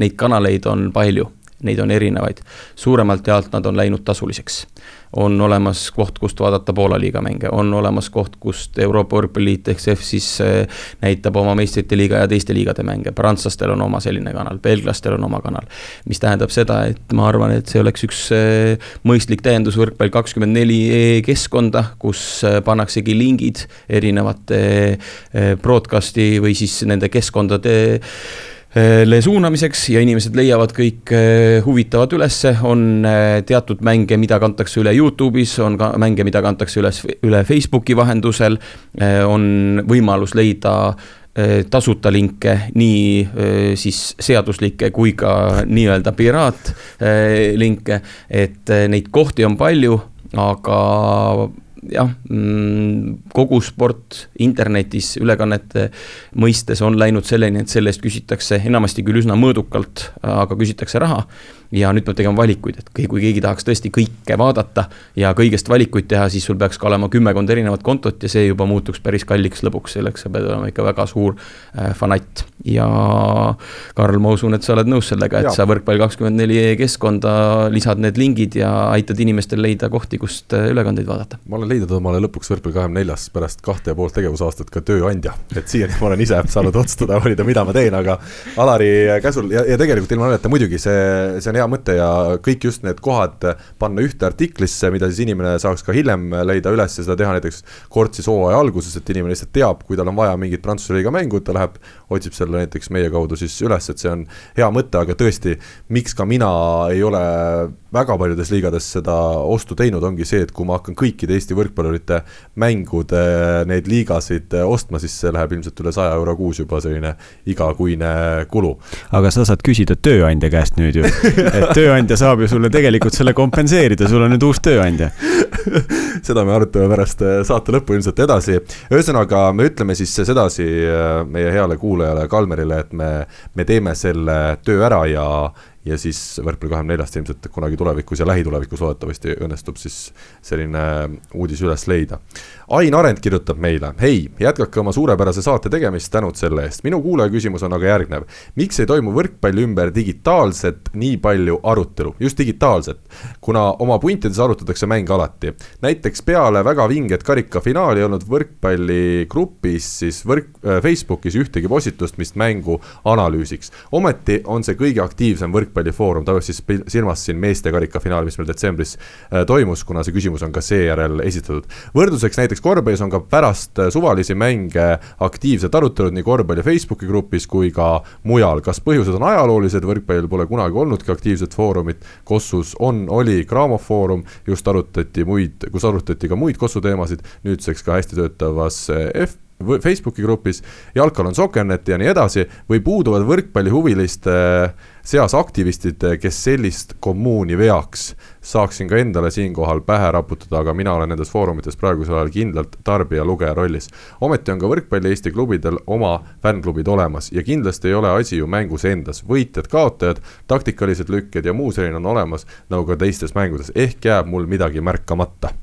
neid kanaleid on palju, neid on erinevaid. suuremalt jaolt nad on läinud tasuliseks on olemas koht, kust vaadata Poola liiga mänge, on olemas koht, kust Euroopa võrkpalliliit ehk CEF siis eh, näitab oma meistrite liiga ja teiste liigade mänge, prantslastel on oma selline kanal, belglastel on oma kanal. mis tähendab seda, et ma arvan, et see oleks üks eh, mõistlik täiendus võrkpall kakskümmend neli keskkonda, kus eh, pannaksegi lingid erinevate broadcast'i või siis nende keskkondade suunamiseks ja inimesed leiavad kõik eh, huvitavad ülesse, on eh, teatud mänge, mida kantakse üle Youtube'is, on ka mänge, mida kantakse üles, üle Facebooki vahendusel, eh, on võimalus leida tasuta linke, nii siis seaduslikke kui ka nii-öelda piraatlinke, et neid kohti on palju, aga jah, mm, kogu sport internetis ülekannete mõistes on läinud selleni, et selle eest küsitakse enamasti küll üsna mõõdukalt, aga küsitakse raha ja nüüd peab tegema valikuid, et kui keegi tahaks tõesti kõike vaadata ja kõigest valikuid teha, siis sul peaks ka olema kümmekond erinevat kontot ja see juba muutuks päris kalliks lõbuks, selleks sa pead olema ikka väga suur äh, fanatt. ja Karl, ma usun, et sa oled nõus sellega, et ja. sa Võrkpall kakskümmend neli keskonda lisad need lingid ja aitad inimestel leida kohti, kust äh, ülekandeid vaadata. ma olen leidnud omale lõpuks Võrkpall kahekümne neljas pärast kahte ja poolt tegevusaastat ka tööandja, et siiani ma olen ise saanud otsustada, valida, mida ma teen, aga Alari käsul ja, ja tegelikult ilma naljata muidugi see, see on hea mõte ja kõik just need kohad panna ühte artiklisse, mida siis inimene saaks ka hiljem leida üles ja seda teha näiteks kord siis hooaja alguses, et inimene lihtsalt teab, kui tal on vaja mingit Prantsuse liiga mängu, ta läheb, otsib selle näiteks meie kaudu siis üles, et see on hea mõte, aga tõesti, miks ka mina ei ole väga paljudes liigades seda ostu teinud, ongi see, et kui ma hakkan kõikide Eesti võrkpallurite mängude neid liigasid ostma, siis see läheb ilmselt üle saja euro kuus juba selline igakuine kulu. aga sa saad küsida tööandja käest nüüd ju, et tööandja saab ju sulle tegelikult selle kompenseerida, sul on nüüd uus tööandja seda me arutame pärast saate lõppu ilmselt edasi. ühesõnaga, me ütleme siis sedasi meie heale kuulajale Kalmerile, et me, me teeme selle töö ära ja ja siis võrkpalli kahekümne neljast ilmselt kunagi tulevikus ja lähitulevikus loodetavasti õnnestub siis selline uudis üles leida. Ain Arend kirjutab meile, hei, jätkake oma suurepärase saate tegemist, tänud selle eest. minu kuulaja küsimus on aga järgnev. miks ei toimu võrkpalli ümber digitaalselt nii palju arutelu, just digitaalset? kuna oma puntides arutatakse mänge alati. näiteks peale väga vinget karikafinaali ei olnud võrkpalligrupis siis võrk äh,, Facebookis ühtegi postitust, mis mängu analüüsiks. ometi on see kõige aktiivsem võrkpallifoorum, ta peab siis silmas siin meeste karikafinaali, mis meil detsembris äh, toimus, kuna see küsimus on ka seejärel esitatud. võrdluseks näiteks korvpallis on ka pärast äh, suvalisi mänge aktiivsed arutelud nii korvpalli Facebooki grupis kui ka mujal. kas põhjused on ajaloolised, võrkpallil pole kunagi olnudki aktiivset foorumit, Kossus on, oli Graamo foorum, just arutati muid, kus arutati ka muid Kossu teemasid, nüüdseks ka hästi töötavas äh, F Facebooki grupis, jalkal on Sokernet ja nii edasi, või puuduvad võrkpallihuviliste seas aktivistid, kes sellist kommuuni veaks. saaksin ka endale siinkohal pähe raputada, aga mina olen nendes foorumites praegusel ajal kindlalt tarbija-lugeja rollis. ometi on ka võrkpalli Eesti klubidel oma fännklubid olemas ja kindlasti ei ole asi ju mängus endas, võitjad-kaotajad, taktikalised lükked ja muu selline on olemas, nagu ka teistes mängudes, ehk jääb mul midagi märkamata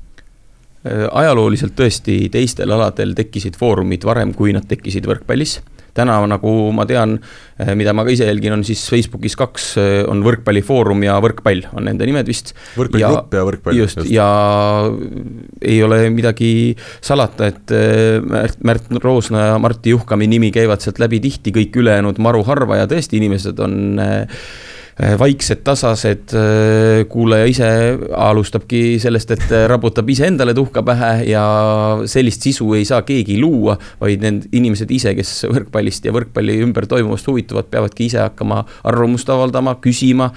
Äh, ajalooliselt tõesti teistel aladel tekkisid foorumid varem, kui nad tekkisid võrkpallis täna, nagu ma tean, äh, mida ma ka ise jälgin, on siis Facebookis kaks, äh, on võrkpallifoorum ja võrkpall on nende nimed vist. võrkpalligrupp ja, ja võrkpall. just, just., ja ei ole midagi salata, et Märt, Märt Roosna ja Martti Juhkami nimi käivad sealt läbi tihti, kõik ülejäänud maru harva ja tõesti, inimesed on Äh, vaiksed, tasased, äh, kuulaja ise alustabki sellest, et äh, raputab iseendale tuhka pähe ja sellist sisu ei saa keegi luua, vaid need inimesed ise, kes võrkpallist ja võrkpalli ümber toimuvast huvituvad, peavadki ise hakkama arvamust avaldama, küsima,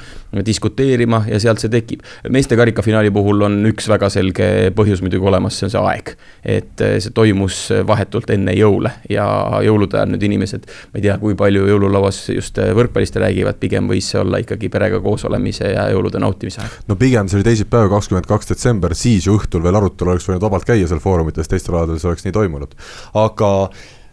diskuteerima ja sealt see tekib. meeste karikafinaali puhul on üks väga selge põhjus muidugi olemas, see on see aeg. et see toimus vahetult enne jõule ja jõulude ajal nüüd inimesed, ma ei tea, kui palju jõululauas just võrkpallist räägivad, pigem võis see olla ikka ikkagi perega koos olemise ja jõulude nautimise aeg. no pigem see oli teisipäev, kakskümmend kaks detsember, siis ju õhtul veel arutelu oleks võinud vabalt käia seal foorumites, teistel aladel see oleks nii toimunud. aga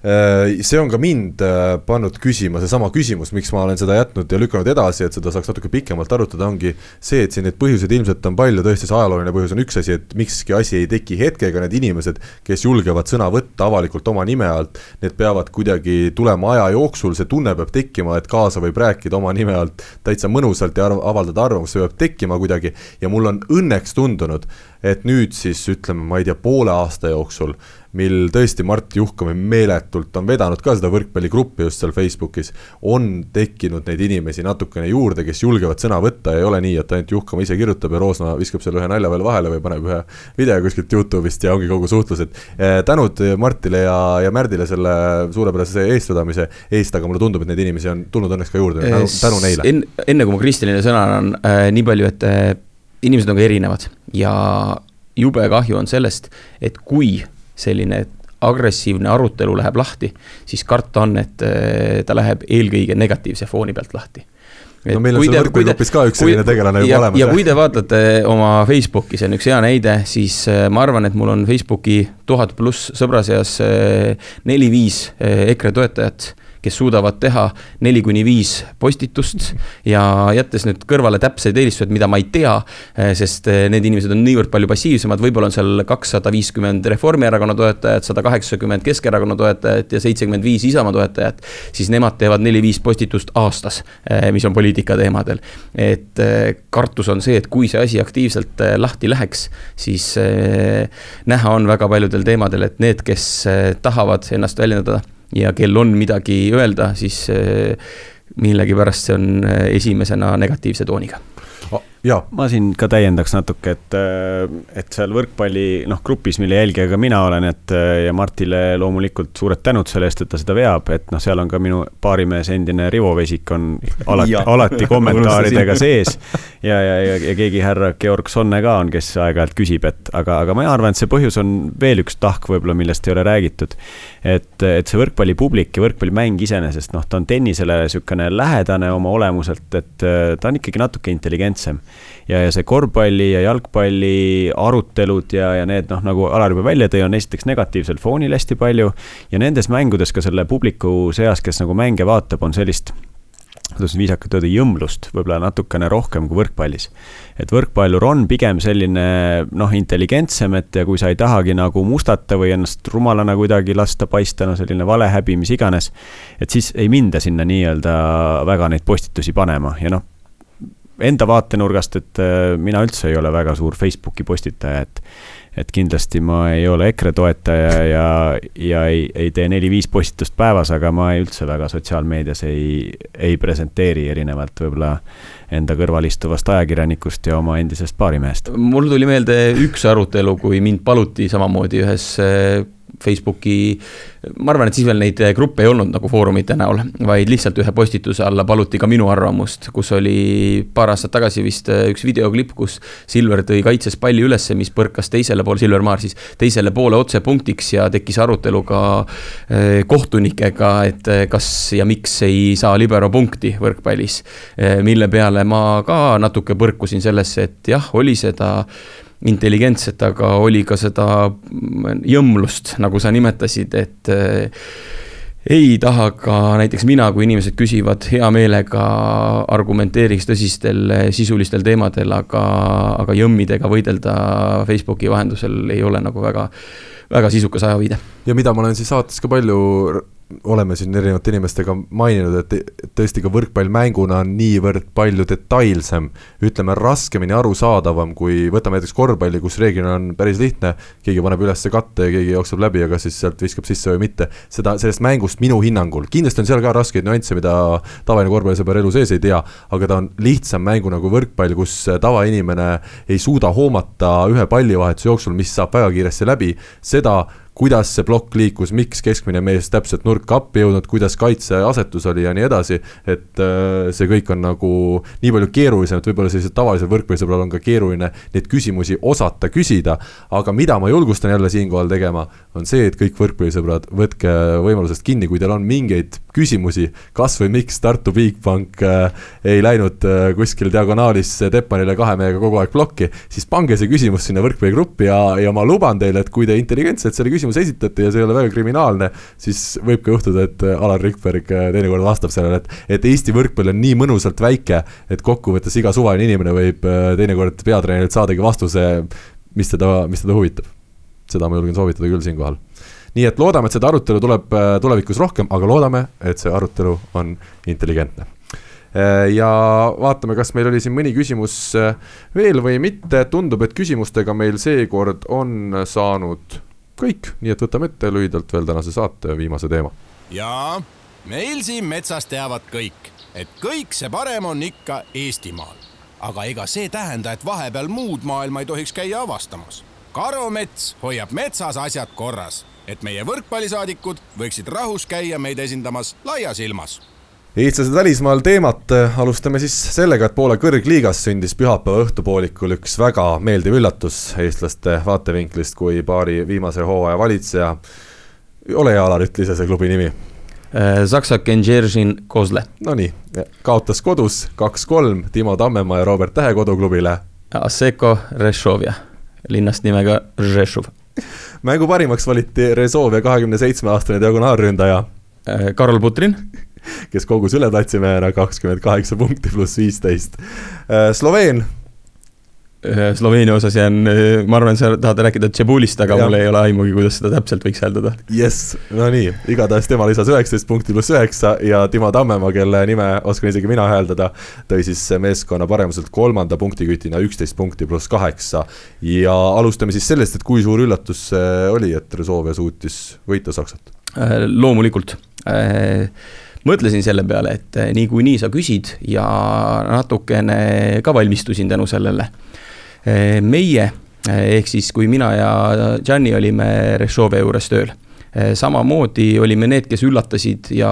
see on ka mind äh, pannud küsima, seesama küsimus, miks ma olen seda jätnud ja lükanud edasi, et seda saaks natuke pikemalt arutada, ongi see, et siin neid põhjuseid ilmselt on palju, tõesti see ajalooline põhjus on üks asi, et mikski asi ei teki hetkega, need inimesed, kes julgevad sõna võtta avalikult oma nime alt, need peavad kuidagi tulema aja jooksul, see tunne peab tekkima, et kaasa võib rääkida oma nime alt täitsa mõnusalt ja arv, avaldada arvamust, see peab tekkima kuidagi. Ja mul on õnneks tundunud, et nüüd siis ütleme, ma ei tea, poole aasta jooksul mil tõesti Mart Juhkami meeletult on vedanud ka seda võrkpalligruppi just seal Facebookis, on tekkinud neid inimesi natukene juurde, kes julgevad sõna võtta ja ei ole nii, et ainult Juhkama ise kirjutab ja Roosna viskab selle ühe nalja veel vahele või paneb ühe video kuskilt Youtube'ist ja ongi kogu suhtlus, et eh, tänud Martile ja, ja Märdile selle suurepärase eestvedamise eest, aga mulle tundub, et neid inimesi on tulnud õnneks ka juurde, tänu, tänu neile en,. enne kui ma Kristinile sõna annan äh,, nii palju, et äh, inimesed on ka erinevad ja jube kahju on sellest, et kui selline agressiivne arutelu läheb lahti, siis karta on, et äh, ta läheb eelkõige negatiivse fooni pealt lahti Et no meil on seal võrkpalligrupis ka üks selline tegelane juba olemas. ja kui te vaatate oma Facebooki, see on üks hea näide, siis äh, ma arvan, et mul on Facebooki tuhat pluss sõbra seas äh, neli-viis EKRE toetajat kes suudavad teha neli kuni viis postitust ja jättes nüüd kõrvale täpseid eelistused, mida ma ei tea, eh, sest eh, need inimesed on niivõrd palju passiivsemad, võib-olla on seal kakssada viiskümmend Reformierakonna toetajat, sada kaheksakümmend Keskerakonna toetajat ja seitsekümmend viis Isamaa toetajat, siis nemad teevad neli-viis postitust aastas, eh, mis on poliitika teemadel. et kartus on see, et kui see asi aktiivselt lahti läheks, siis näha on väga paljudel teemadel, et need, kes tahavad ennast väljendada ja kel on midagi öelda, siis eh, millegipärast see on eh, esimesena negatiivse tooniga. Ma siin ka täiendaks natuke, et, et seal võrkpalli noh, grupis, mille jälgija ka mina olen, et ja Martile loomulikult suured tänud selle eest, et ta seda veab, et noh, seal on ka minu baarimees, endine Rivo Vesik on alati alati kommentaaridega sees. ja, ja, ja, ja keegi härra Georg Sonne ka on, kes aeg-ajalt küsib, et aga, aga ma arvan, et see põhjus on veel üks tahk võib-olla, millest ei ole räägitud. et, et see võrkpallipublik ja võrkpallimäng iseenesest, noh, ta on tennisele niisugune lähedane oma olemuselt, et ta on ikkagi natuke intelligentsem ja, ja see korvpalli ja jalgpalli arutelud ja, ja need noh, nagu Alar juba välja tõi, on esiteks negatiivsel foonil hästi palju. ja nendes mängudes ka selle publiku seas, kes nagu mänge vaatab, on sellist kuidas nüüd viisakalt öelda, jõmlust võib-olla natukene rohkem kui võrkpallis. et võrkpallur on pigem selline noh, intelligentsem, et ja kui sa ei tahagi nagu mustata või ennast rumalana kuidagi lasta paista, no selline valehäbi, mis iganes, et siis ei minda sinna nii-öelda väga neid postitusi panema ja noh enda vaatenurgast, et äh, mina üldse ei ole väga suur Facebooki postitaja, et et kindlasti ma ei ole EKRE toetaja ja, ja ei, ei tee neli-viis postitust päevas, aga ma üldse väga sotsiaalmeedias ei, ei presenteeri erinevalt võib-olla enda kõrval istuvast ajakirjanikust ja oma endisest baarimehest. mul tuli meelde üks arutelu, kui mind paluti samamoodi ühes äh, Facebooki, ma arvan, et siis veel neid gruppe ei olnud nagu foorumite näol, vaid lihtsalt ühe postituse alla paluti ka minu arvamust, kus oli paar aastat tagasi vist üks videoklipp, kus Silver tõi kaitses palli ülesse, mis põrkas teisele poole, Silver Maar siis, teisele poole otsepunktiks ja tekkis arutelu ka eh, kohtunikega, et eh, kas ja miks ei saa libero punkti võrkpallis. Eh, mille peale ma ka natuke põrkusin sellesse, et jah, oli seda intelligentset, aga oli ka seda jõmlust, nagu sa nimetasid, et äh, ei taha ka näiteks mina, kui inimesed küsivad, hea meelega argumenteeriks tõsistel äh, sisulistel teemadel, aga, aga jõmmidega võidelda Facebooki vahendusel ei ole nagu väga, väga sisukas ajaviide. ja mida ma olen siis saates ka palju oleme siin erinevate inimestega maininud, et tõesti ka võrkpall mänguna on niivõrd palju detailsem, ütleme raskemini arusaadavam, kui võtame näiteks korvpalli, kus reeglina on päris lihtne, keegi paneb üles katte ja keegi jookseb läbi ja kas siis sealt viskab sisse või mitte, seda, sellest mängust minu hinnangul, kindlasti on seal ka raskeid nüansse, mida tavaline korvpallisõber elu sees ei tea, aga ta on lihtsam mänguna kui võrkpall, kus tavainimene ei suuda hoomata ühe pallivahetuse jooksul, mis saab väga kiiresti läbi, seda kuidas see plokk liikus, miks keskmine mees täpselt nurka appi jõudnud, kuidas kaitseasetus oli ja nii edasi, et äh, see kõik on nagu nii palju keerulisem, et võib-olla sellisel tavalisel võrkpallisõbral on ka keeruline neid küsimusi osata küsida, aga mida ma julgustan jälle siinkohal tegema, on see, et kõik võrkpallisõbrad, võtke võimalusest kinni, kui teil on mingeid küsimusi, kas või miks Tartu Bigbank äh, ei läinud äh, kuskil diagonaalis Teppanile kahe mehega kogu aeg plokki, siis pange see küsimus sinna võrkpalligruppi ja, ja ma luban teile, et kui te intelligentselt selle küsimuse küsimuse esitate ja see ei ole väga kriminaalne, siis võib ka juhtuda, et äh, Alar Rikberg äh, teinekord vastab sellele, et, et Eesti võrkpall on nii mõnusalt väike, et kokkuvõttes iga suvaline inimene võib äh, teinekord peatreenerilt saadagi vastuse, mis teda, mis teda huvitab. seda ma julgen soovitada küll siinkohal. Nii et loodame, et seda arutelu tuleb tulevikus rohkem, aga loodame, et see arutelu on intelligentne. Ja vaatame, kas meil oli siin mõni küsimus veel või mitte, tundub, et küsimustega meil seekord on saanud kõik, nii et võtame ette lühidalt veel tänase saate viimase teema. jaa, meil siin metsas teavad kõik, et kõik see parem on ikka Eestimaal. aga ega see tähenda, et vahepeal muud maailma ei tohiks käia avastamas. karumets hoiab metsas asjad korras, et meie võrkpallisaadikud võiksid rahus käia meid esindamas laias ilmas eestlased välismaal teemat, alustame siis sellega, et Poola kõrgliigas sündis pühapäeva õhtupoolikul üks väga meeldiv üllatus eestlaste vaatevinklist, kui paari viimase hooaja valitseja, ole hea, Alar, ütle ise see klubi nimi. Saksa Genjeržin Kozle. Nonii, kaotas kodus kaks-kolm Timo Tammemaa ja Robert Tähe koduklubile. Asseco Rešovja, linnast nimega Žešov. mängu parimaks valiti Rezovia kahekümne seitsme aastane diagonaalründaja. Karol Putrin kes kogus üle platsimehena kakskümmend kaheksa punkti pluss viisteist. Äh, Sloveen äh, Sloveenia osas jään, äh, ma arvan, sa tahad rääkida Tšebulist, aga ja. mul ei ole aimugi, kuidas seda täpselt võiks hääldada. jess, no nii, igatahes tema lisas üheksateist punkti pluss üheksa ja Timo Tammemaa, kelle nime oskan isegi mina hääldada, tõi siis meeskonna paremuselt kolmanda punktikütina üksteist punkti pluss kaheksa. ja alustame siis sellest, et kui suur üllatus see oli, et Rezovia suutis võita Saksat? loomulikult mõtlesin selle peale, et eh, niikuinii sa küsid ja natukene ka valmistusin tänu sellele. Eh, meie, eh, ehk siis kui mina ja Gianni olime Rešove juures tööl samamoodi olime need, kes üllatasid ja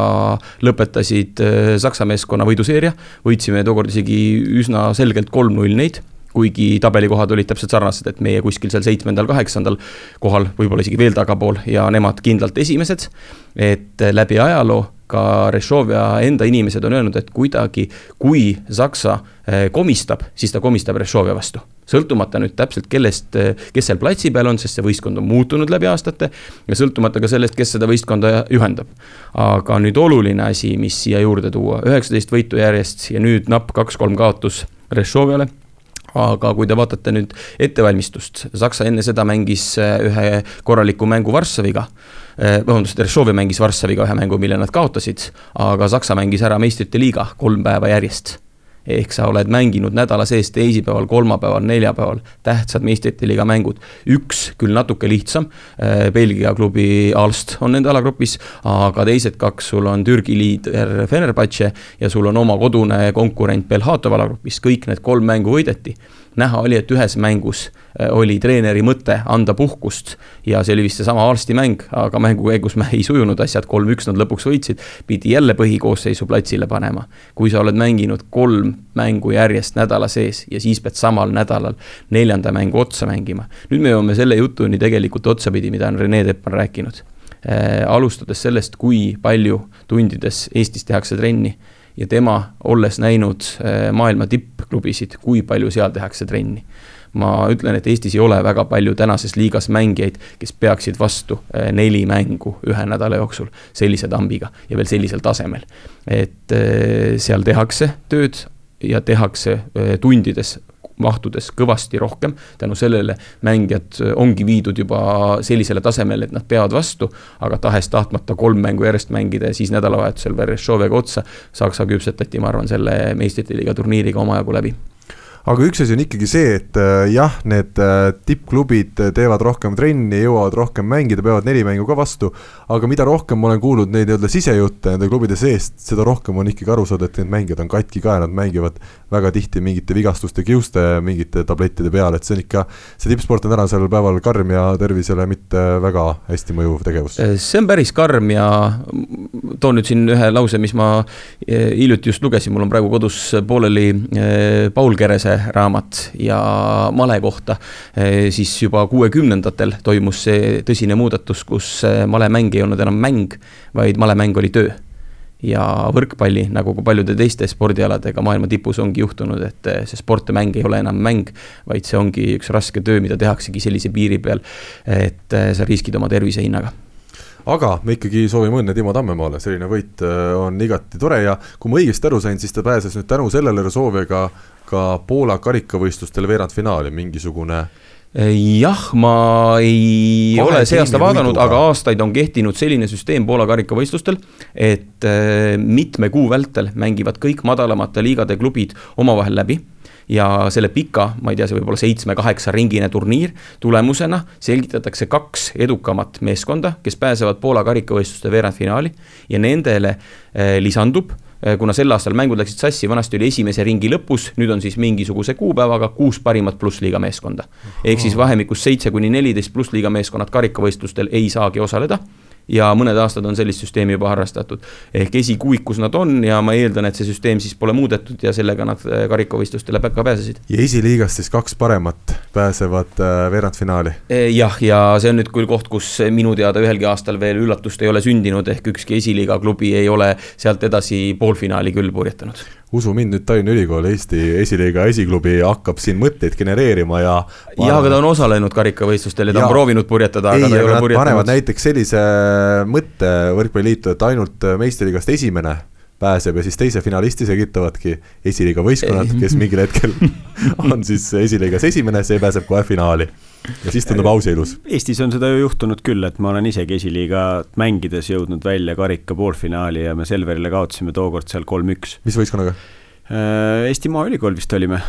lõpetasid Saksa meeskonna võiduseeria. võitsime tookord isegi üsna selgelt kolm-null neid kuigi tabelikohad olid täpselt sarnased, et meie kuskil seal seitsmendal-kaheksandal kohal, võib-olla isegi veel tagapool ja nemad kindlalt esimesed. et läbi ajaloo ka Rešovia enda inimesed on öelnud, et kuidagi, kui Saksa eh, komistab, siis ta komistab Rešovia vastu. sõltumata nüüd täpselt, kellest, eh, kes seal platsi peal on, sest see võistkond on muutunud läbi aastate. ja sõltumata ka sellest, kes seda võistkonda juhendab. aga nüüd oluline asi, mis siia juurde tuua, üheksateist võitu järjest ja nüüd napp kaks-kolm kaotus Rešoviale aga kui te vaatate nüüd ettevalmistust, Saksa enne seda mängis eh, ühe korraliku mängu Varssaviga Eh, vabandust, Rešovi mängis Varssaviga ühe mängu, mille nad kaotasid, aga Saksa mängis ära meistrite liiga kolm päeva järjest ehk sa oled mänginud nädala sees teisipäeval, kolmapäeval, neljapäeval. Tähtsad meistrite liiga mängud. üks küll natuke lihtsam, eh, Belgia klubi Alst on nende alagrupis, aga teised kaks, sul on Türgi liider Fenerbahce ja sul on oma kodune konkurent Belhatov alagrupis, kõik need kolm mängu võideti näha oli, et ühes mängus äh, oli treeneri mõte anda puhkust ja see oli vist seesama Arsti mäng, aga mängu käigus ei sujunud asjad, kolm-üks nad lõpuks võitsid, pidi jälle põhikoosseisu platsile panema. kui sa oled mänginud kolm mängu järjest nädala sees ja siis pead samal nädalal neljanda mängu otsa mängima. nüüd me jõuame selle jutuni tegelikult otsapidi, mida on Rene Tepp on rääkinud äh,. alustades sellest, kui palju tundides Eestis tehakse trenni ja tema, olles näinud äh, maailma tippklubisid, kui palju seal tehakse trenni. ma ütlen, et Eestis ei ole väga palju tänases liigas mängijaid, kes peaksid vastu äh, neli mängu ühe nädala jooksul sellise tambiga ja veel sellisel tasemel. et äh, seal tehakse tööd ja tehakse tundides mahtudes kõvasti rohkem, tänu sellele mängijad ongi viidud juba sellisele tasemele, et nad peavad vastu, aga tahes-tahtmata kolm mängu järjest mängida ja siis nädalavahetusel Verešoviga otsa, Saksa küpsetati, ma arvan, selle meistrite liiga turniiriga omajagu läbi aga üks asi on ikkagi see, et äh, jah, need äh, tippklubid teevad rohkem trenni, jõuavad rohkem mängida, peavad neli mängu ka vastu, aga mida rohkem ma olen kuulnud neid nii-öelda sisejutte nende klubide seest, seda rohkem on ikkagi aru saada, et need mängijad on katki ka ja nad mängivad väga tihti mingite vigastuste, kiuste, mingite tablettide peal, et see on ikka, see tippsport on tänasel päeval karm ja tervisele mitte väga hästi mõjuv tegevus. see on päris karm ja toon nüüd siin ühe lause, mis ma hiljuti just lugesin, mul on praegu kodus pooleli Paul Kerese raamat ja male kohta, eh, siis juba kuuekümnendatel toimus see tõsine muudatus, kus eh, malemäng ei olnud enam mäng, vaid malemäng oli töö. Ja võrkpalli, nagu ka paljude teiste spordialadega maailma tipus ongi juhtunud, et eh, see sport ja mäng ei ole enam mäng, vaid see ongi üks raske töö, mida tehaksegi sellise piiri peal, et sa riskid oma tervise hinnaga aga me ikkagi soovime õnne Timo Tammemaale, selline võit on igati tore ja kui ma õigesti aru sain, siis ta pääses nüüd tänu sellele Resolvega ka Poola karikavõistlustel veerandfinaali, mingisugune? Jah, ma ei Kahe ole see aasta vaadanud, aga aastaid on kehtinud selline süsteem Poola karikavõistlustel, et äh, mitme kuu vältel mängivad kõik madalamate liigade klubid omavahel läbi. Ja selle pika, ma ei tea, see võib olla seitsme-kaheksa ringine turniir, tulemusena selgitatakse kaks edukamat meeskonda, kes pääsevad Poola karikavõistluste veerandfinaali ja nendele eh, lisandub Äh, kuna sel aastal mängud läksid sassi, vanasti oli esimese ringi lõpus, nüüd on siis mingisuguse kuupäevaga kuus parimat plussliiga meeskonda. ehk siis vahemikus seitse kuni neliteist plussliiga meeskonnad karikavõistlustel ei saagi osaleda ja mõned aastad on sellist süsteemi juba harrastatud. ehk esikuuikus nad on ja ma eeldan, et see süsteem siis pole muudetud ja sellega nad äh, karikavõistlustele ka pääsesid. ja esiliigast siis kaks paremat pääsevad äh, veerandfinaali? E, jah, ja see on nüüd küll koht, kus minu teada ühelgi aastal veel üllatust ei ole sündinud, ehk ükski esiliiga klubi ei ole sealt edasi poolfinaali küll purjetanud usu mind, nüüd Tallinna Ülikool, Eesti esiliiga esiklubi hakkab siin mõtteid genereerima ja. jah, aga ta on osalenud karikavõistlustel ja ta on proovinud purjetada, aga ta ei ole purjetanud. panevad näiteks sellise mõtte Võrkpalliliitu, et ainult meistriliigast esimene pääseb ja siis teise finalisti selgitavadki esiliiga võistkonnad, kes mingil hetkel on siis esiliigas esimene, see pääseb kohe finaali. ja siis tundub aus ja ilus. Eestis on seda ju juhtunud küll, et ma olen isegi esiliigat mängides jõudnud välja karika poolfinaali ja me Selverile kaotasime tookord seal kolm-üks. mis võistkonnaga? Äh, Eesti Maaülikool vist olime.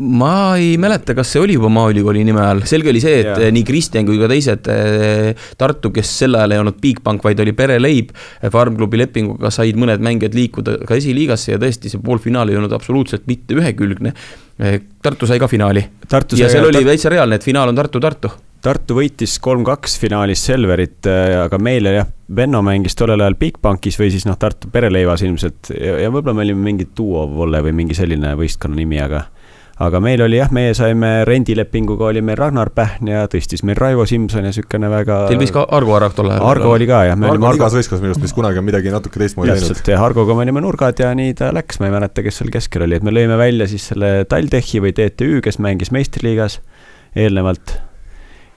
ma ei mäleta, kas see oli juba Maaülikooli nime all, selge oli see, et ja. nii Kristjan kui ka teised äh, Tartu, kes sel ajal ei olnud Bigbank, vaid oli pereleib, Farmklubi lepinguga said mõned mängijad liikuda ka esiliigasse ja tõesti, see poolfinaal ei olnud absoluutselt mitte ühekülgne. Äh, Tartu sai ka finaali. ja seal oli täitsa reaalne, et finaal on Tartu-Tartu Tartu võitis kolm-kaks finaalis Selverit, äh, aga meile jah, Benno mängis tollel ajal Bigbankis või siis noh, Tartu pereleivas ilmselt ja, ja võib-olla me olime mingi Duo Volle või mingi selline võistkonna nimi, aga aga meil oli jah, meie saime rendilepinguga oli meil Ragnar Pähn ja tõstis meil Raivo Simson ja niisugune väga. Teil võis ka Argo Arav tol ajal. Argo oli ka jah. Argo oli igas võistkonnas minu arust, mis kunagi on midagi natuke teistmoodi teinud. täpselt jah, Argoga me olime nurgad ja nii ta läks, ma ei mäleta, kes seal keskel oli, et me lõime välja siis selle TalTechi või TTÜ, kes mängis meistriliigas eelnevalt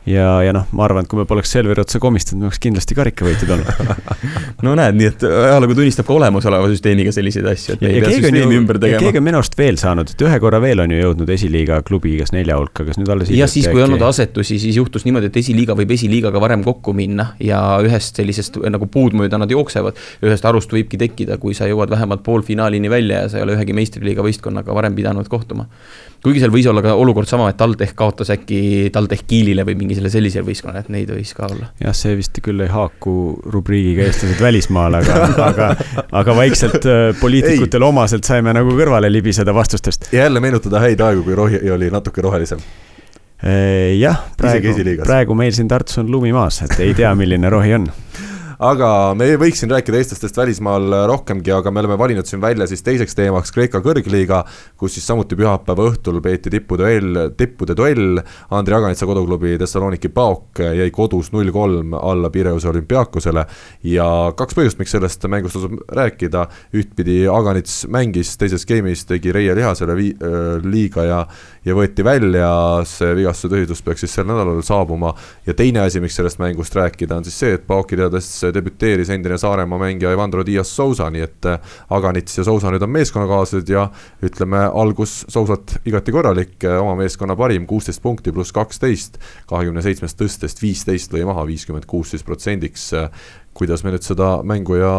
ja, ja noh, ma arvan, et kui me poleks Selveri otsa komistanud, me oleks kindlasti karikavõitjad olnud no näed, nii et ajalugu tunnistab ka olemasoleva süsteemiga selliseid asju, et me ei pea süsteemi ju, ümber tegema. keegi on minu arust veel saanud, et ühe korra veel on ju jõudnud esiliiga klubi kas nelja hulka, kas nüüd alles jah, siis kui ei olnud asetusi, siis juhtus niimoodi, et esiliiga võib esiliigaga varem kokku minna ja ühest sellisest nagu puud mööda nad jooksevad. ühest arust võibki tekkida, kui sa jõuad vähemalt poolfinaalini välja ja sa ei ole ühegi meistriliiga võistkonnaga varem pidanud kohtuma kuigi seal võis olla ka olukord sama, et TalTech kaotas äkki TalTech Kiilile või mingisele sellisele võistkonnale, et neid võis ka olla. jah, see vist küll ei haaku rubriigiga eestlased välismaal, aga, aga, aga vaikselt äh, poliitikutele omaselt saime nagu kõrvale libiseda vastustest. ja jälle meenutada häid aegu, kui rohi oli natuke rohelisem äh, jah, praegu, praegu meil siin Tartus on lumi maas, et ei tea, milline rohi on aga me võiks siin rääkida eestlastest välismaal rohkemgi, aga me oleme valinud siin välja siis teiseks teemaks Kreeka kõrgliiga, kus siis samuti pühapäeva õhtul peeti tippuduell, tippude duell. Andrei Aganitsa koduklubi Thessaloniki Paok jäi kodus null kolm alla Pireuse olümpiaakosele ja kaks põhjust, miks sellest mängust tasub rääkida. ühtpidi Aganits mängis teises game'is, tegi Reie lihasele vii-, liiga ja, ja võeti välja, see vigastuse tühjus peaks siis sel nädalal saabuma. ja teine asi, miks sellest mängust rääkida, on siis see, et Paoki teades debüteeris endine Saaremaa mängija Evandro Dias Sousa, nii et Aganits ja Sousa nüüd on meeskonnakaaslased ja ütleme, algus Sousat igati korralik, oma meeskonna parim, kuusteist punkti pluss kaksteist, kahekümne seitsmest tõstest viisteist lõi maha, viiskümmend kuus siis protsendiks. kuidas me nüüd seda mängu ja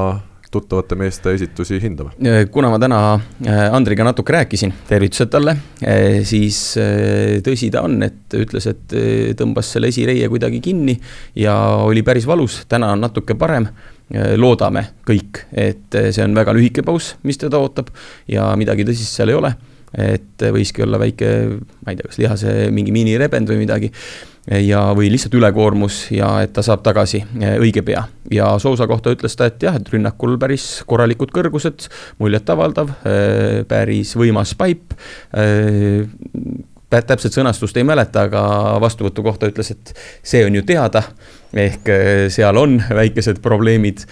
tuttavate meeste esitusi hindame? kuna ma täna äh, Andriga natuke rääkisin, tervitused talle, äh, siis äh, tõsi ta on, et ütles, et tõmbas selle esireie kuidagi kinni ja oli päris valus, täna on natuke parem loodame kõik, et see on väga lühike paus, mis teda ootab ja midagi tõsist seal ei ole. Et võiski olla väike, ma ei tea, kas lihase mingi miinirebend või midagi ja, või lihtsalt ülekoormus ja et ta saab tagasi eh, õige pea. ja Sousa kohta ütles ta, et jah, et rünnakul päris korralikud kõrgused, muljetavaldav, eh, päris võimas paip eh, täpset sõnastust ei mäleta, aga vastuvõtu kohta ütles, et see on ju teada, ehk seal on väikesed probleemid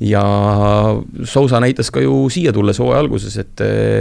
ja Sousa näitas ka ju siia tulles hooaja alguses, et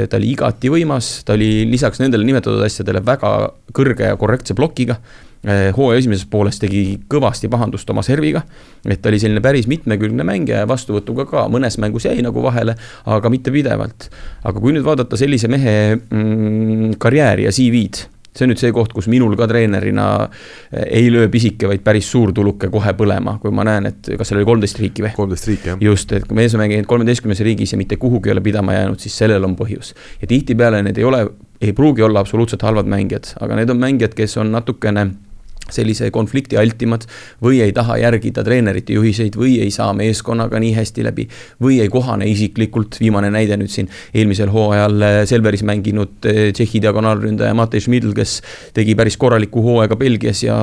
ta oli igati võimas, ta oli lisaks nendele nimetatud asjadele väga kõrge ja korrektse plokiga. Eh, hooaja esimeses pooles tegi kõvasti pahandust oma serviga. et ta oli selline päris mitmekülgne mängija ja vastuvõtuga ka, mõnes mängus jäi nagu vahele, aga mitte pidevalt. aga kui nüüd vaadata sellise mehe mm, karjääri ja CV-d see on nüüd see koht, kus minul ka treenerina eh, ei löö pisike, vaid päris suur tuluke kohe põlema, kui ma näen, et kas seal oli kolmteist riiki või? kolmteist riiki, jah. just, et kui mees on mänginud kolmeteistkümnes riigis ja mitte kuhugi ei ole pidama jäänud, siis sellel on põhjus. ja tihtipeale need ei ole, ei pruugi olla absoluutselt halvad mängijad, aga need on mängijad, kes on natukene sellise konflikti altimad või ei taha järgida treenerite juhiseid või ei saa meeskonnaga nii hästi läbi või ei kohane isiklikult, viimane näide nüüd siin eelmisel hooajal äh, Selveris mänginud äh, Tšehhi diagonaalründaja Matej Šmidl, kes tegi päris korraliku hooaega Belgias ja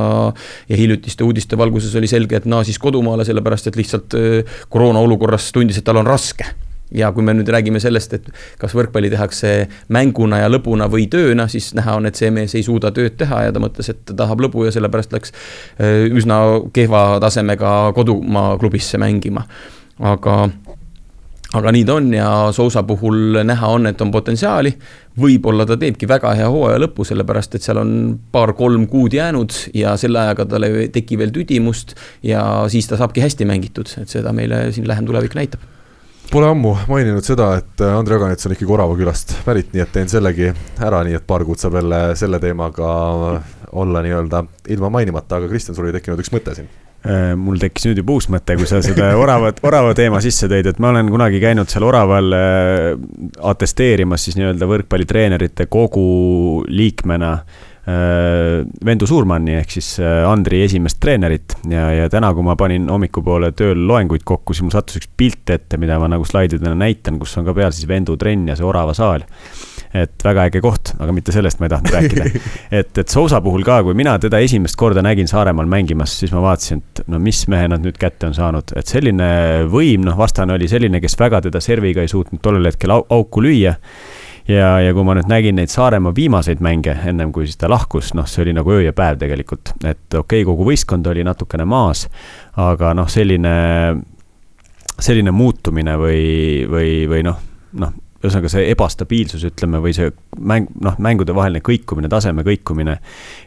ja hiljutiste uudiste valguses oli selge, et naasis kodumaale, sellepärast et lihtsalt äh, koroona olukorras tundis, et tal on raske ja kui me nüüd räägime sellest, et kas võrkpalli tehakse mänguna ja lõbuna või tööna, siis näha on, et see mees ei suuda tööd teha ja ta mõtles, et ta tahab lõbu ja sellepärast läks äh, üsna kehva tasemega kodumaa klubisse mängima. aga, aga nii ta on ja Sousa puhul näha on, et on potentsiaali. võib-olla ta teebki väga hea hooaja lõpu, sellepärast et seal on paar-kolm kuud jäänud ja selle ajaga tal ei teki veel tüdimust ja siis ta saabki hästi mängitud, et seda meile siin lähem tulevik näitab Pole ammu maininud seda, et äh, Andrei Aganets on ikkagi Orava külast pärit, nii et teen sellegi ära, nii et paar kuud saab jälle selle teemaga olla nii-öelda ilma mainimata, aga Kristjan, sul oli tekkinud üks mõte siin. Äh, mul tekkis nüüd juba uus mõte, kui sa seda oravat, orava teema sisse tõid, et ma olen kunagi käinud seal oraval äh, atesteerimas siis nii-öelda võrkpallitreenerite kogu liikmena Vendu Suurmanni ehk siis äh, Andri esimest treenerit ja, ja täna, kui ma panin hommikupoole tööl loenguid kokku, siis mul sattus üks pilt ette, mida ma nagu slaididena näitan, kus on ka peal siis Vendu trenn ja see Orava saal. et väga äge koht, aga mitte sellest ma ei tahtnud rääkida. et, et Sousa puhul ka, kui mina teda esimest korda nägin Saaremaal mängimas, siis ma vaatasin, et no mis mehe nad nüüd kätte on saanud, et selline võim, noh, vastane oli selline, kes väga teda serviga ei suutnud tollel hetkel au auku lüüa ja, ja kui ma nüüd nägin neid Saaremaa viimaseid mänge, ennem kui siis ta lahkus, noh, see oli nagu öö ja päev tegelikult, et okei okay,, kogu võistkond oli natukene maas, aga noh, selline, selline muutumine või, või, või noh, noh, ühesõnaga see ebastabiilsus, ütleme, või see mäng, noh, mängude vaheline kõikumine, taseme kõikumine.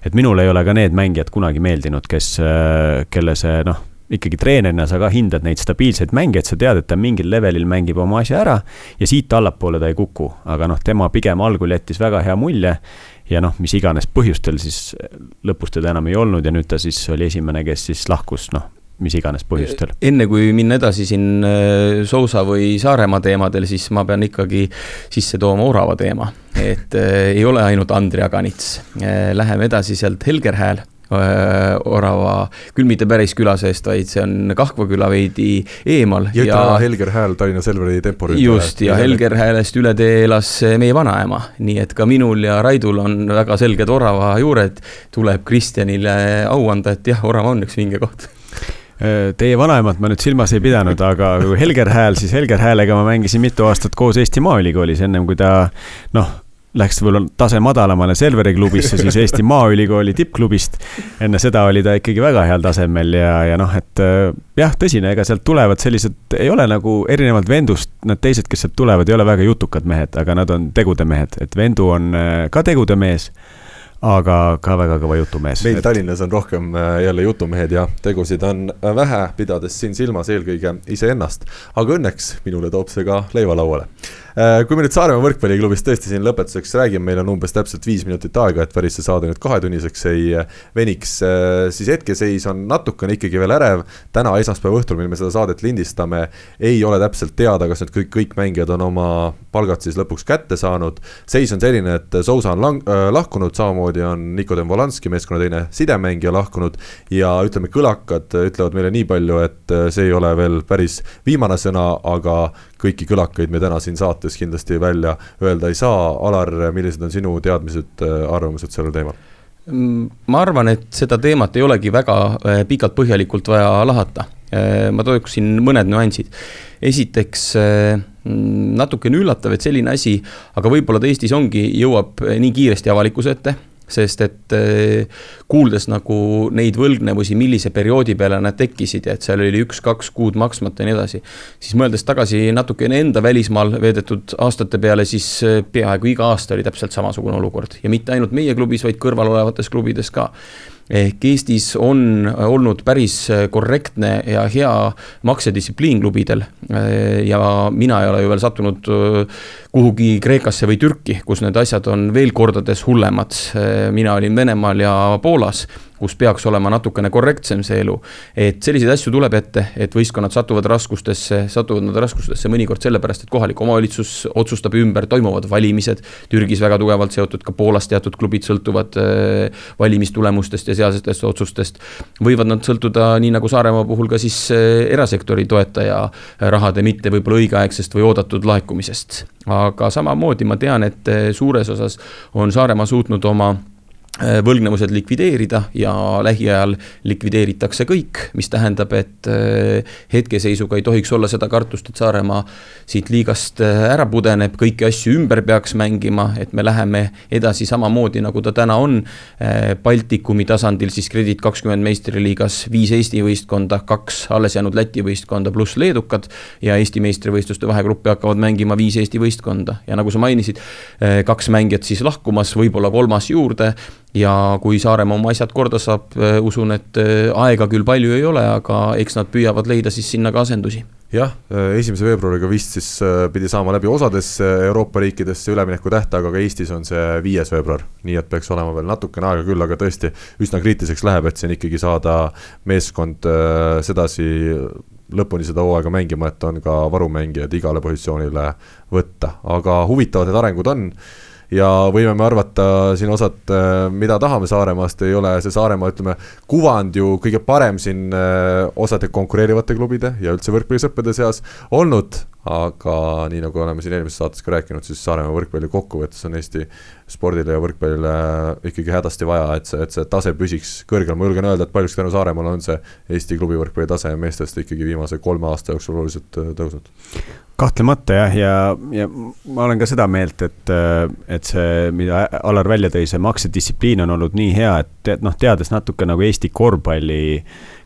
et minule ei ole ka need mängijad kunagi meeldinud, kes, kelle see noh ikkagi treenerina sa ka hindad neid stabiilseid mängijaid, sa tead, et ta mingil levelil mängib oma asja ära ja siit allapoole ta ei kuku, aga noh, tema pigem algul jättis väga hea mulje ja noh, mis iganes põhjustel siis lõpus teda enam ei olnud ja nüüd ta siis oli esimene, kes siis lahkus, noh, mis iganes põhjustel. enne kui minna edasi siin äh, Sousa või Saaremaa teemadel, siis ma pean ikkagi sisse tooma Orava teema, et äh, ei ole ainult Andri Aganits äh,. Läheme edasi sealt Helger Hääl Orava, küll mitte päris küla seest, vaid see on Kahkva küla veidi eemal. ja ütle ära Helger Hääl, Tallinna Selveri temporündaja. just, ja Helger Häälest üle tee elas meie vanaema, nii et ka minul ja Raidul on väga selged Orava juured. tuleb Kristjanile au anda, et jah, Orava on üks vinge koht äh, Teie vanaemat ma nüüd silmas ei pidanud, aga Helger Hääl, siis Helger Häälega ma mängisin mitu aastat koos Eesti Maaülikoolis, ennem kui ta noh, läks võib-olla tase madalamale Selveri klubisse, siis Eesti Maaülikooli tippklubist. enne seda oli ta ikkagi väga heal tasemel ja, ja noh, et äh, jah, tõsine, ega sealt tulevad sellised, ei ole nagu erinevalt Vendust, need teised, kes sealt tulevad, ei ole väga jutukad mehed, aga nad on tegude mehed, et Vendu on äh, ka tegude mees aga ka väga kõva jutumees. meil et... Tallinnas on rohkem äh, jälle jutumehed ja tegusid on äh, vähe, pidades siin silmas eelkõige iseennast. aga õnneks minule toob see ka leiva lauale. Äh, kui me nüüd Saaremaa võrkpalliklubist tõesti siin lõpetuseks räägime, meil on umbes täpselt viis minutit aega, et päris see saade nüüd kahetunniseks ei veniks, siis hetkeseis on natukene ikkagi veel ärev. täna esmaspäeva õhtul, mil me seda saadet lindistame, ei ole täpselt teada, kas nüüd kõik, kõik mängijad on oma palgad siis lõpuks kätte saanud. seis on selline, et Sousa on lang-, lahkunud, samamoodi on Nikodem Volanski, meeskonna teine sidemängija lahkunud ja ütleme, kõlakad ütlevad meile nii palju, et äh, see ei ole veel päris viimane sõna, aga kõiki kõlakaid me täna siin saates kindlasti välja öelda ei saa. Alar, millised on sinu teadmised, äh, arvamused sellel teemal? Mm, ma arvan, et seda teemat ei olegi väga äh, pikalt põhjalikult vaja lahata. ma tooksin mõned nüansid. esiteks mm, natukene üllatav, et selline asi, aga võib-olla ta Eestis ongi, jõuab nii kiiresti avalikkuse ette sest et eh, kuuldes nagu neid võlgnevusi, millise perioodi peale nad tekkisid ja et seal oli üks-kaks kuud maksmata ja nii edasi, siis mõeldes tagasi natukene enda välismaal veedetud aastate peale, siis eh, peaaegu iga aasta oli täpselt samasugune olukord. Ja mitte ainult meie klubis, vaid kõrval olevates klubides ka ehk Eestis on olnud päris korrektne ja hea maksedistsipliin klubidel. ja mina ei ole ju veel sattunud kuhugi Kreekasse või Türki, kus need asjad on veel kordades hullemad. mina olin Venemaal ja Poolas kus peaks olema natukene korrektsem see elu. et selliseid asju tuleb ette, et võistkonnad satuvad raskustesse, satuvad nad raskustesse mõnikord sellepärast, et kohalik omavalitsus otsustab ümber, toimuvad valimised. Türgis väga tugevalt seotud, ka Poolas teatud klubid sõltuvad äh, valimistulemustest ja sealsetest otsustest. võivad nad sõltuda, nii nagu Saaremaa puhul ka siis äh, erasektori toetaja äh, rahade mitte võib-olla õigeaegsest või oodatud laekumisest. aga samamoodi ma tean, et suures osas on Saaremaa suutnud oma Äh, võlgnevused likvideerida ja lähiajal likvideeritakse kõik, mis tähendab, et äh, hetkeseisuga ei tohiks olla seda kartust, et Saaremaa siit liigast äh, ära pudeneb, kõiki asju ümber peaks mängima, et me läheme edasi samamoodi, nagu ta täna on. Baltikumi tasandil siis Kredit kakskümmend meistriliigas viis Eesti võistkonda, kaks alles jäänud Läti võistkonda pluss leedukad ja Eesti meistrivõistluste vahegruppi hakkavad mängima viis Eesti võistkonda ja nagu sa mainisid, kaks mängijat siis lahkumas, võib-olla kolmas juurde ja kui Saaremaa oma asjad korda saab, äh, usun, et äh, aega küll palju ei ole, aga eks nad püüavad leida siis sinna ka asendusi. Jah, äh, esimese veebruariga vist siis pidi saama läbi osades Euroopa riikides see ülemineku tähtaeg, aga Eestis on see viies veebruar. nii et peaks olema veel natukene aega küll, aga tõesti üsna kriitiliseks läheb, et siin ikkagi saada meeskond sedasi lõpuni seda hooaega mängima, et on ka varumängijad igale positsioonile võtta, aga huvitavad need arengud on ja võime me arvata siin osad, äh, mida tahame Saaremaast, ei ole see Saaremaa, ütleme, kuvand ju kõige parem siin äh, osade konkureerivate klubide ja üldse võrkpallisõprade seas olnud, aga nii nagu oleme siin eelmises saates ka rääkinud, siis Saaremaa võrkpalli kokkuvõttes on Eesti spordile ja võrkpallile ikkagi hädasti vaja, et see, et see tase püsiks kõrgel, ma julgen öelda, et paljuski tänu Saaremaale on see Eesti klubi võrkpalli tase meestest ikkagi viimase kolme aasta jooksul oluliselt äh, tõusnud. Kahtlemata jah, ja, ja ma olen ka seda meelt, et, et see, mida Alar välja tõi, see maksedistsipliin on olnud nii hea, et noh, teades natuke nagu Eesti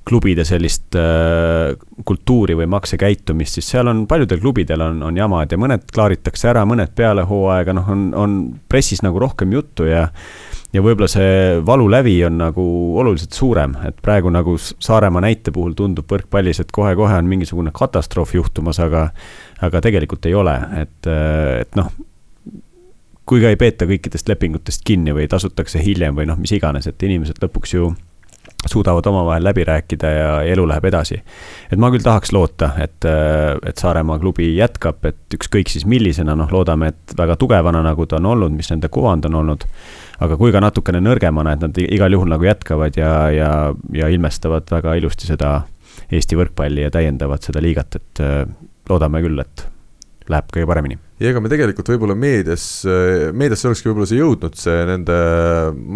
korvpalliklubide sellist äh, kultuuri või maksekäitumist, siis seal on paljudel klubidel on, on jamad ja mõned klaaritakse ära, mõned peale hooaega, noh, on, on pressis nagu rohkem juttu ja ja võib-olla see valulävi on nagu oluliselt suurem, et praegu nagu Saaremaa näite puhul tundub võrkpallis, et kohe-kohe on mingisugune katastroof juhtumas, aga aga tegelikult ei ole, et, et noh, kui ka ei peeta kõikidest lepingutest kinni või tasutakse hiljem või noh, mis iganes, et inimesed lõpuks ju suudavad omavahel läbi rääkida ja elu läheb edasi. et ma küll tahaks loota, et, et Saaremaa klubi jätkab, et ükskõik siis millisena, noh, loodame, et väga tugevana, nagu ta on olnud, mis nende kuvand on olnud. aga kui ka natukene nõrgemana, et nad igal juhul nagu jätkavad ja, ja, ja ilmestavad väga ilusti seda Eesti võrkpalli ja täiendavad seda liigat, et loodame küll, et läheb kõige paremini ja ega me tegelikult võib-olla meedias, meediasse olekski võib-olla see jõudnud, see nende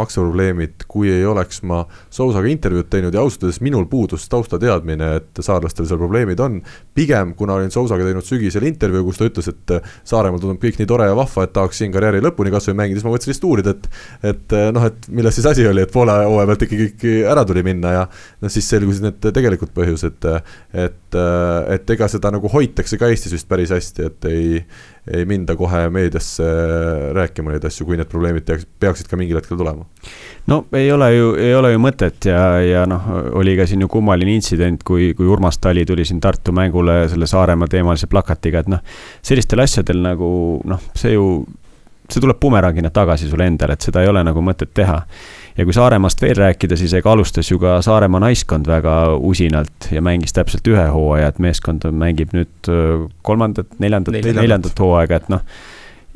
makseprobleemid, kui ei oleks ma Sousaga intervjuud teinud ja ausalt öeldes minul puudus taustateadmine, et saarlastel seal probleemid on. pigem, kuna olin Sousaga teinud sügisel intervjuu, kus ta ütles, et Saaremaal tundub kõik nii tore ja vahva, et tahaks siin karjääri lõpuni kasvõi mängida, siis ma mõtlesin lihtsalt uurida, et et noh, et milles siis asi oli, et poole hooaja pealt ikkagi kõik ära tuli minna ja noh, siis selgusid need tegelikud põhjused, et et, et ega seda nagu hoitakse ka Eestis vist päris hästi, et ei ei minda kohe meediasse rääkima neid asju, kui need probleemid peaks, peaksid ka mingil hetkel tulema? no ei ole ju, ei ole ju mõtet ja, ja noh, oli ka siin ju kummaline intsident, kui, kui Urmas Tali tuli siin Tartu mängule selle Saaremaa teemalise plakatiga, et noh, sellistel asjadel nagu noh, see ju, see tuleb bumerangina tagasi sulle endale, et seda ei ole nagu mõtet teha ja kui Saaremaast veel rääkida, siis ega alustas ju ka Saaremaa naiskond väga usinalt ja mängis täpselt ühe hooaja, et meeskond mängib nüüd kolmandat, neljandat, neljandat hooaega, et noh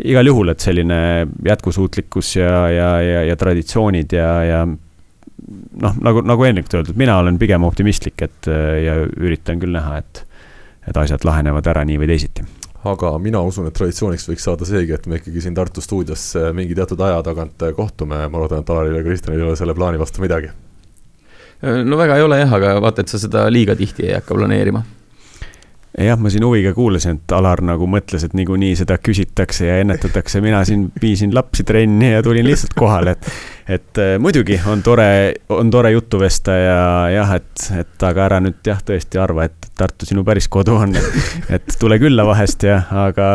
igal juhul, et selline jätkusuutlikkus ja, ja, ja, ja traditsioonid ja, ja noh, nagu, nagu eelnevalt öeldud, mina olen pigem optimistlik, et ja üritan küll näha, et, et asjad lahenevad ära nii või teisiti aga mina usun, et traditsiooniks võiks saada seegi, et me ikkagi siin Tartu stuudios mingi teatud aja tagant kohtume, ma loodan, et Alaril ja Kristjanil ei ole selle plaani vastu midagi. no väga ei ole jah, aga vaata, et sa seda liiga tihti ei hakka planeerima. Jah, ma siin huviga kuulasin, et Alar nagu mõtles, et niikuinii seda küsitakse ja ennetatakse, mina siin viisin lapsi trenni ja tulin lihtsalt kohale, et et äh, muidugi on tore, on tore juttu vesta ja jah, et, et aga ära nüüd jah, tõesti arva, et Tartu sinu päris kodu on. et tule külla vahest ja, aga.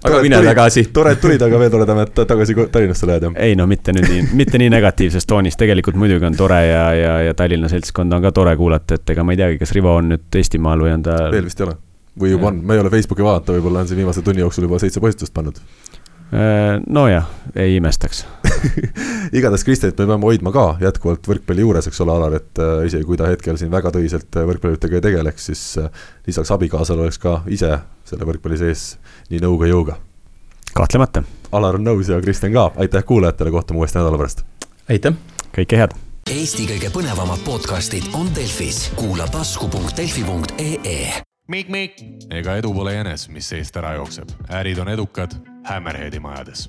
aga mine tagasi. tore, et tulid, aga veel toredam, et tagasi Tallinnasse lähed, jah? ei no mitte nüüd nii, mitte nii negatiivses toonis, tegelikult muidugi on tore ja, ja, ja Tallinna seltskonda on ka tore kuulata, et ega ma ei teagi, kas Rivo on nüüd Eestimaal või on ta. veel vist ei ole või juba on, ma ei ole Facebooki vaadata, võib-olla on siin viimase tunni jooksul juba seitse postitust pannud. Äh, nojah, ei imestaks igatahes Kristjanit me peame hoidma ka jätkuvalt võrkpalli juures, eks ole, Alar, et äh, isegi kui ta hetkel siin väga tõsiselt äh, võrkpallitega ei tegeleks, siis äh, lisaks abikaasale oleks ka ise selle võrkpalli sees nii nõu kui jõuga. kahtlemata. Alar on nõus ja Kristjan ka, aitäh kuulajatele, kohtume uuesti nädala pärast. aitäh. kõike head. Eesti kõige põnevamad podcastid on Delfis, kuula tasku.delfi.ee Mikk-Mikk. ega edu pole jänes, mis seest ära jookseb, ärid on edukad Hammerheadi majades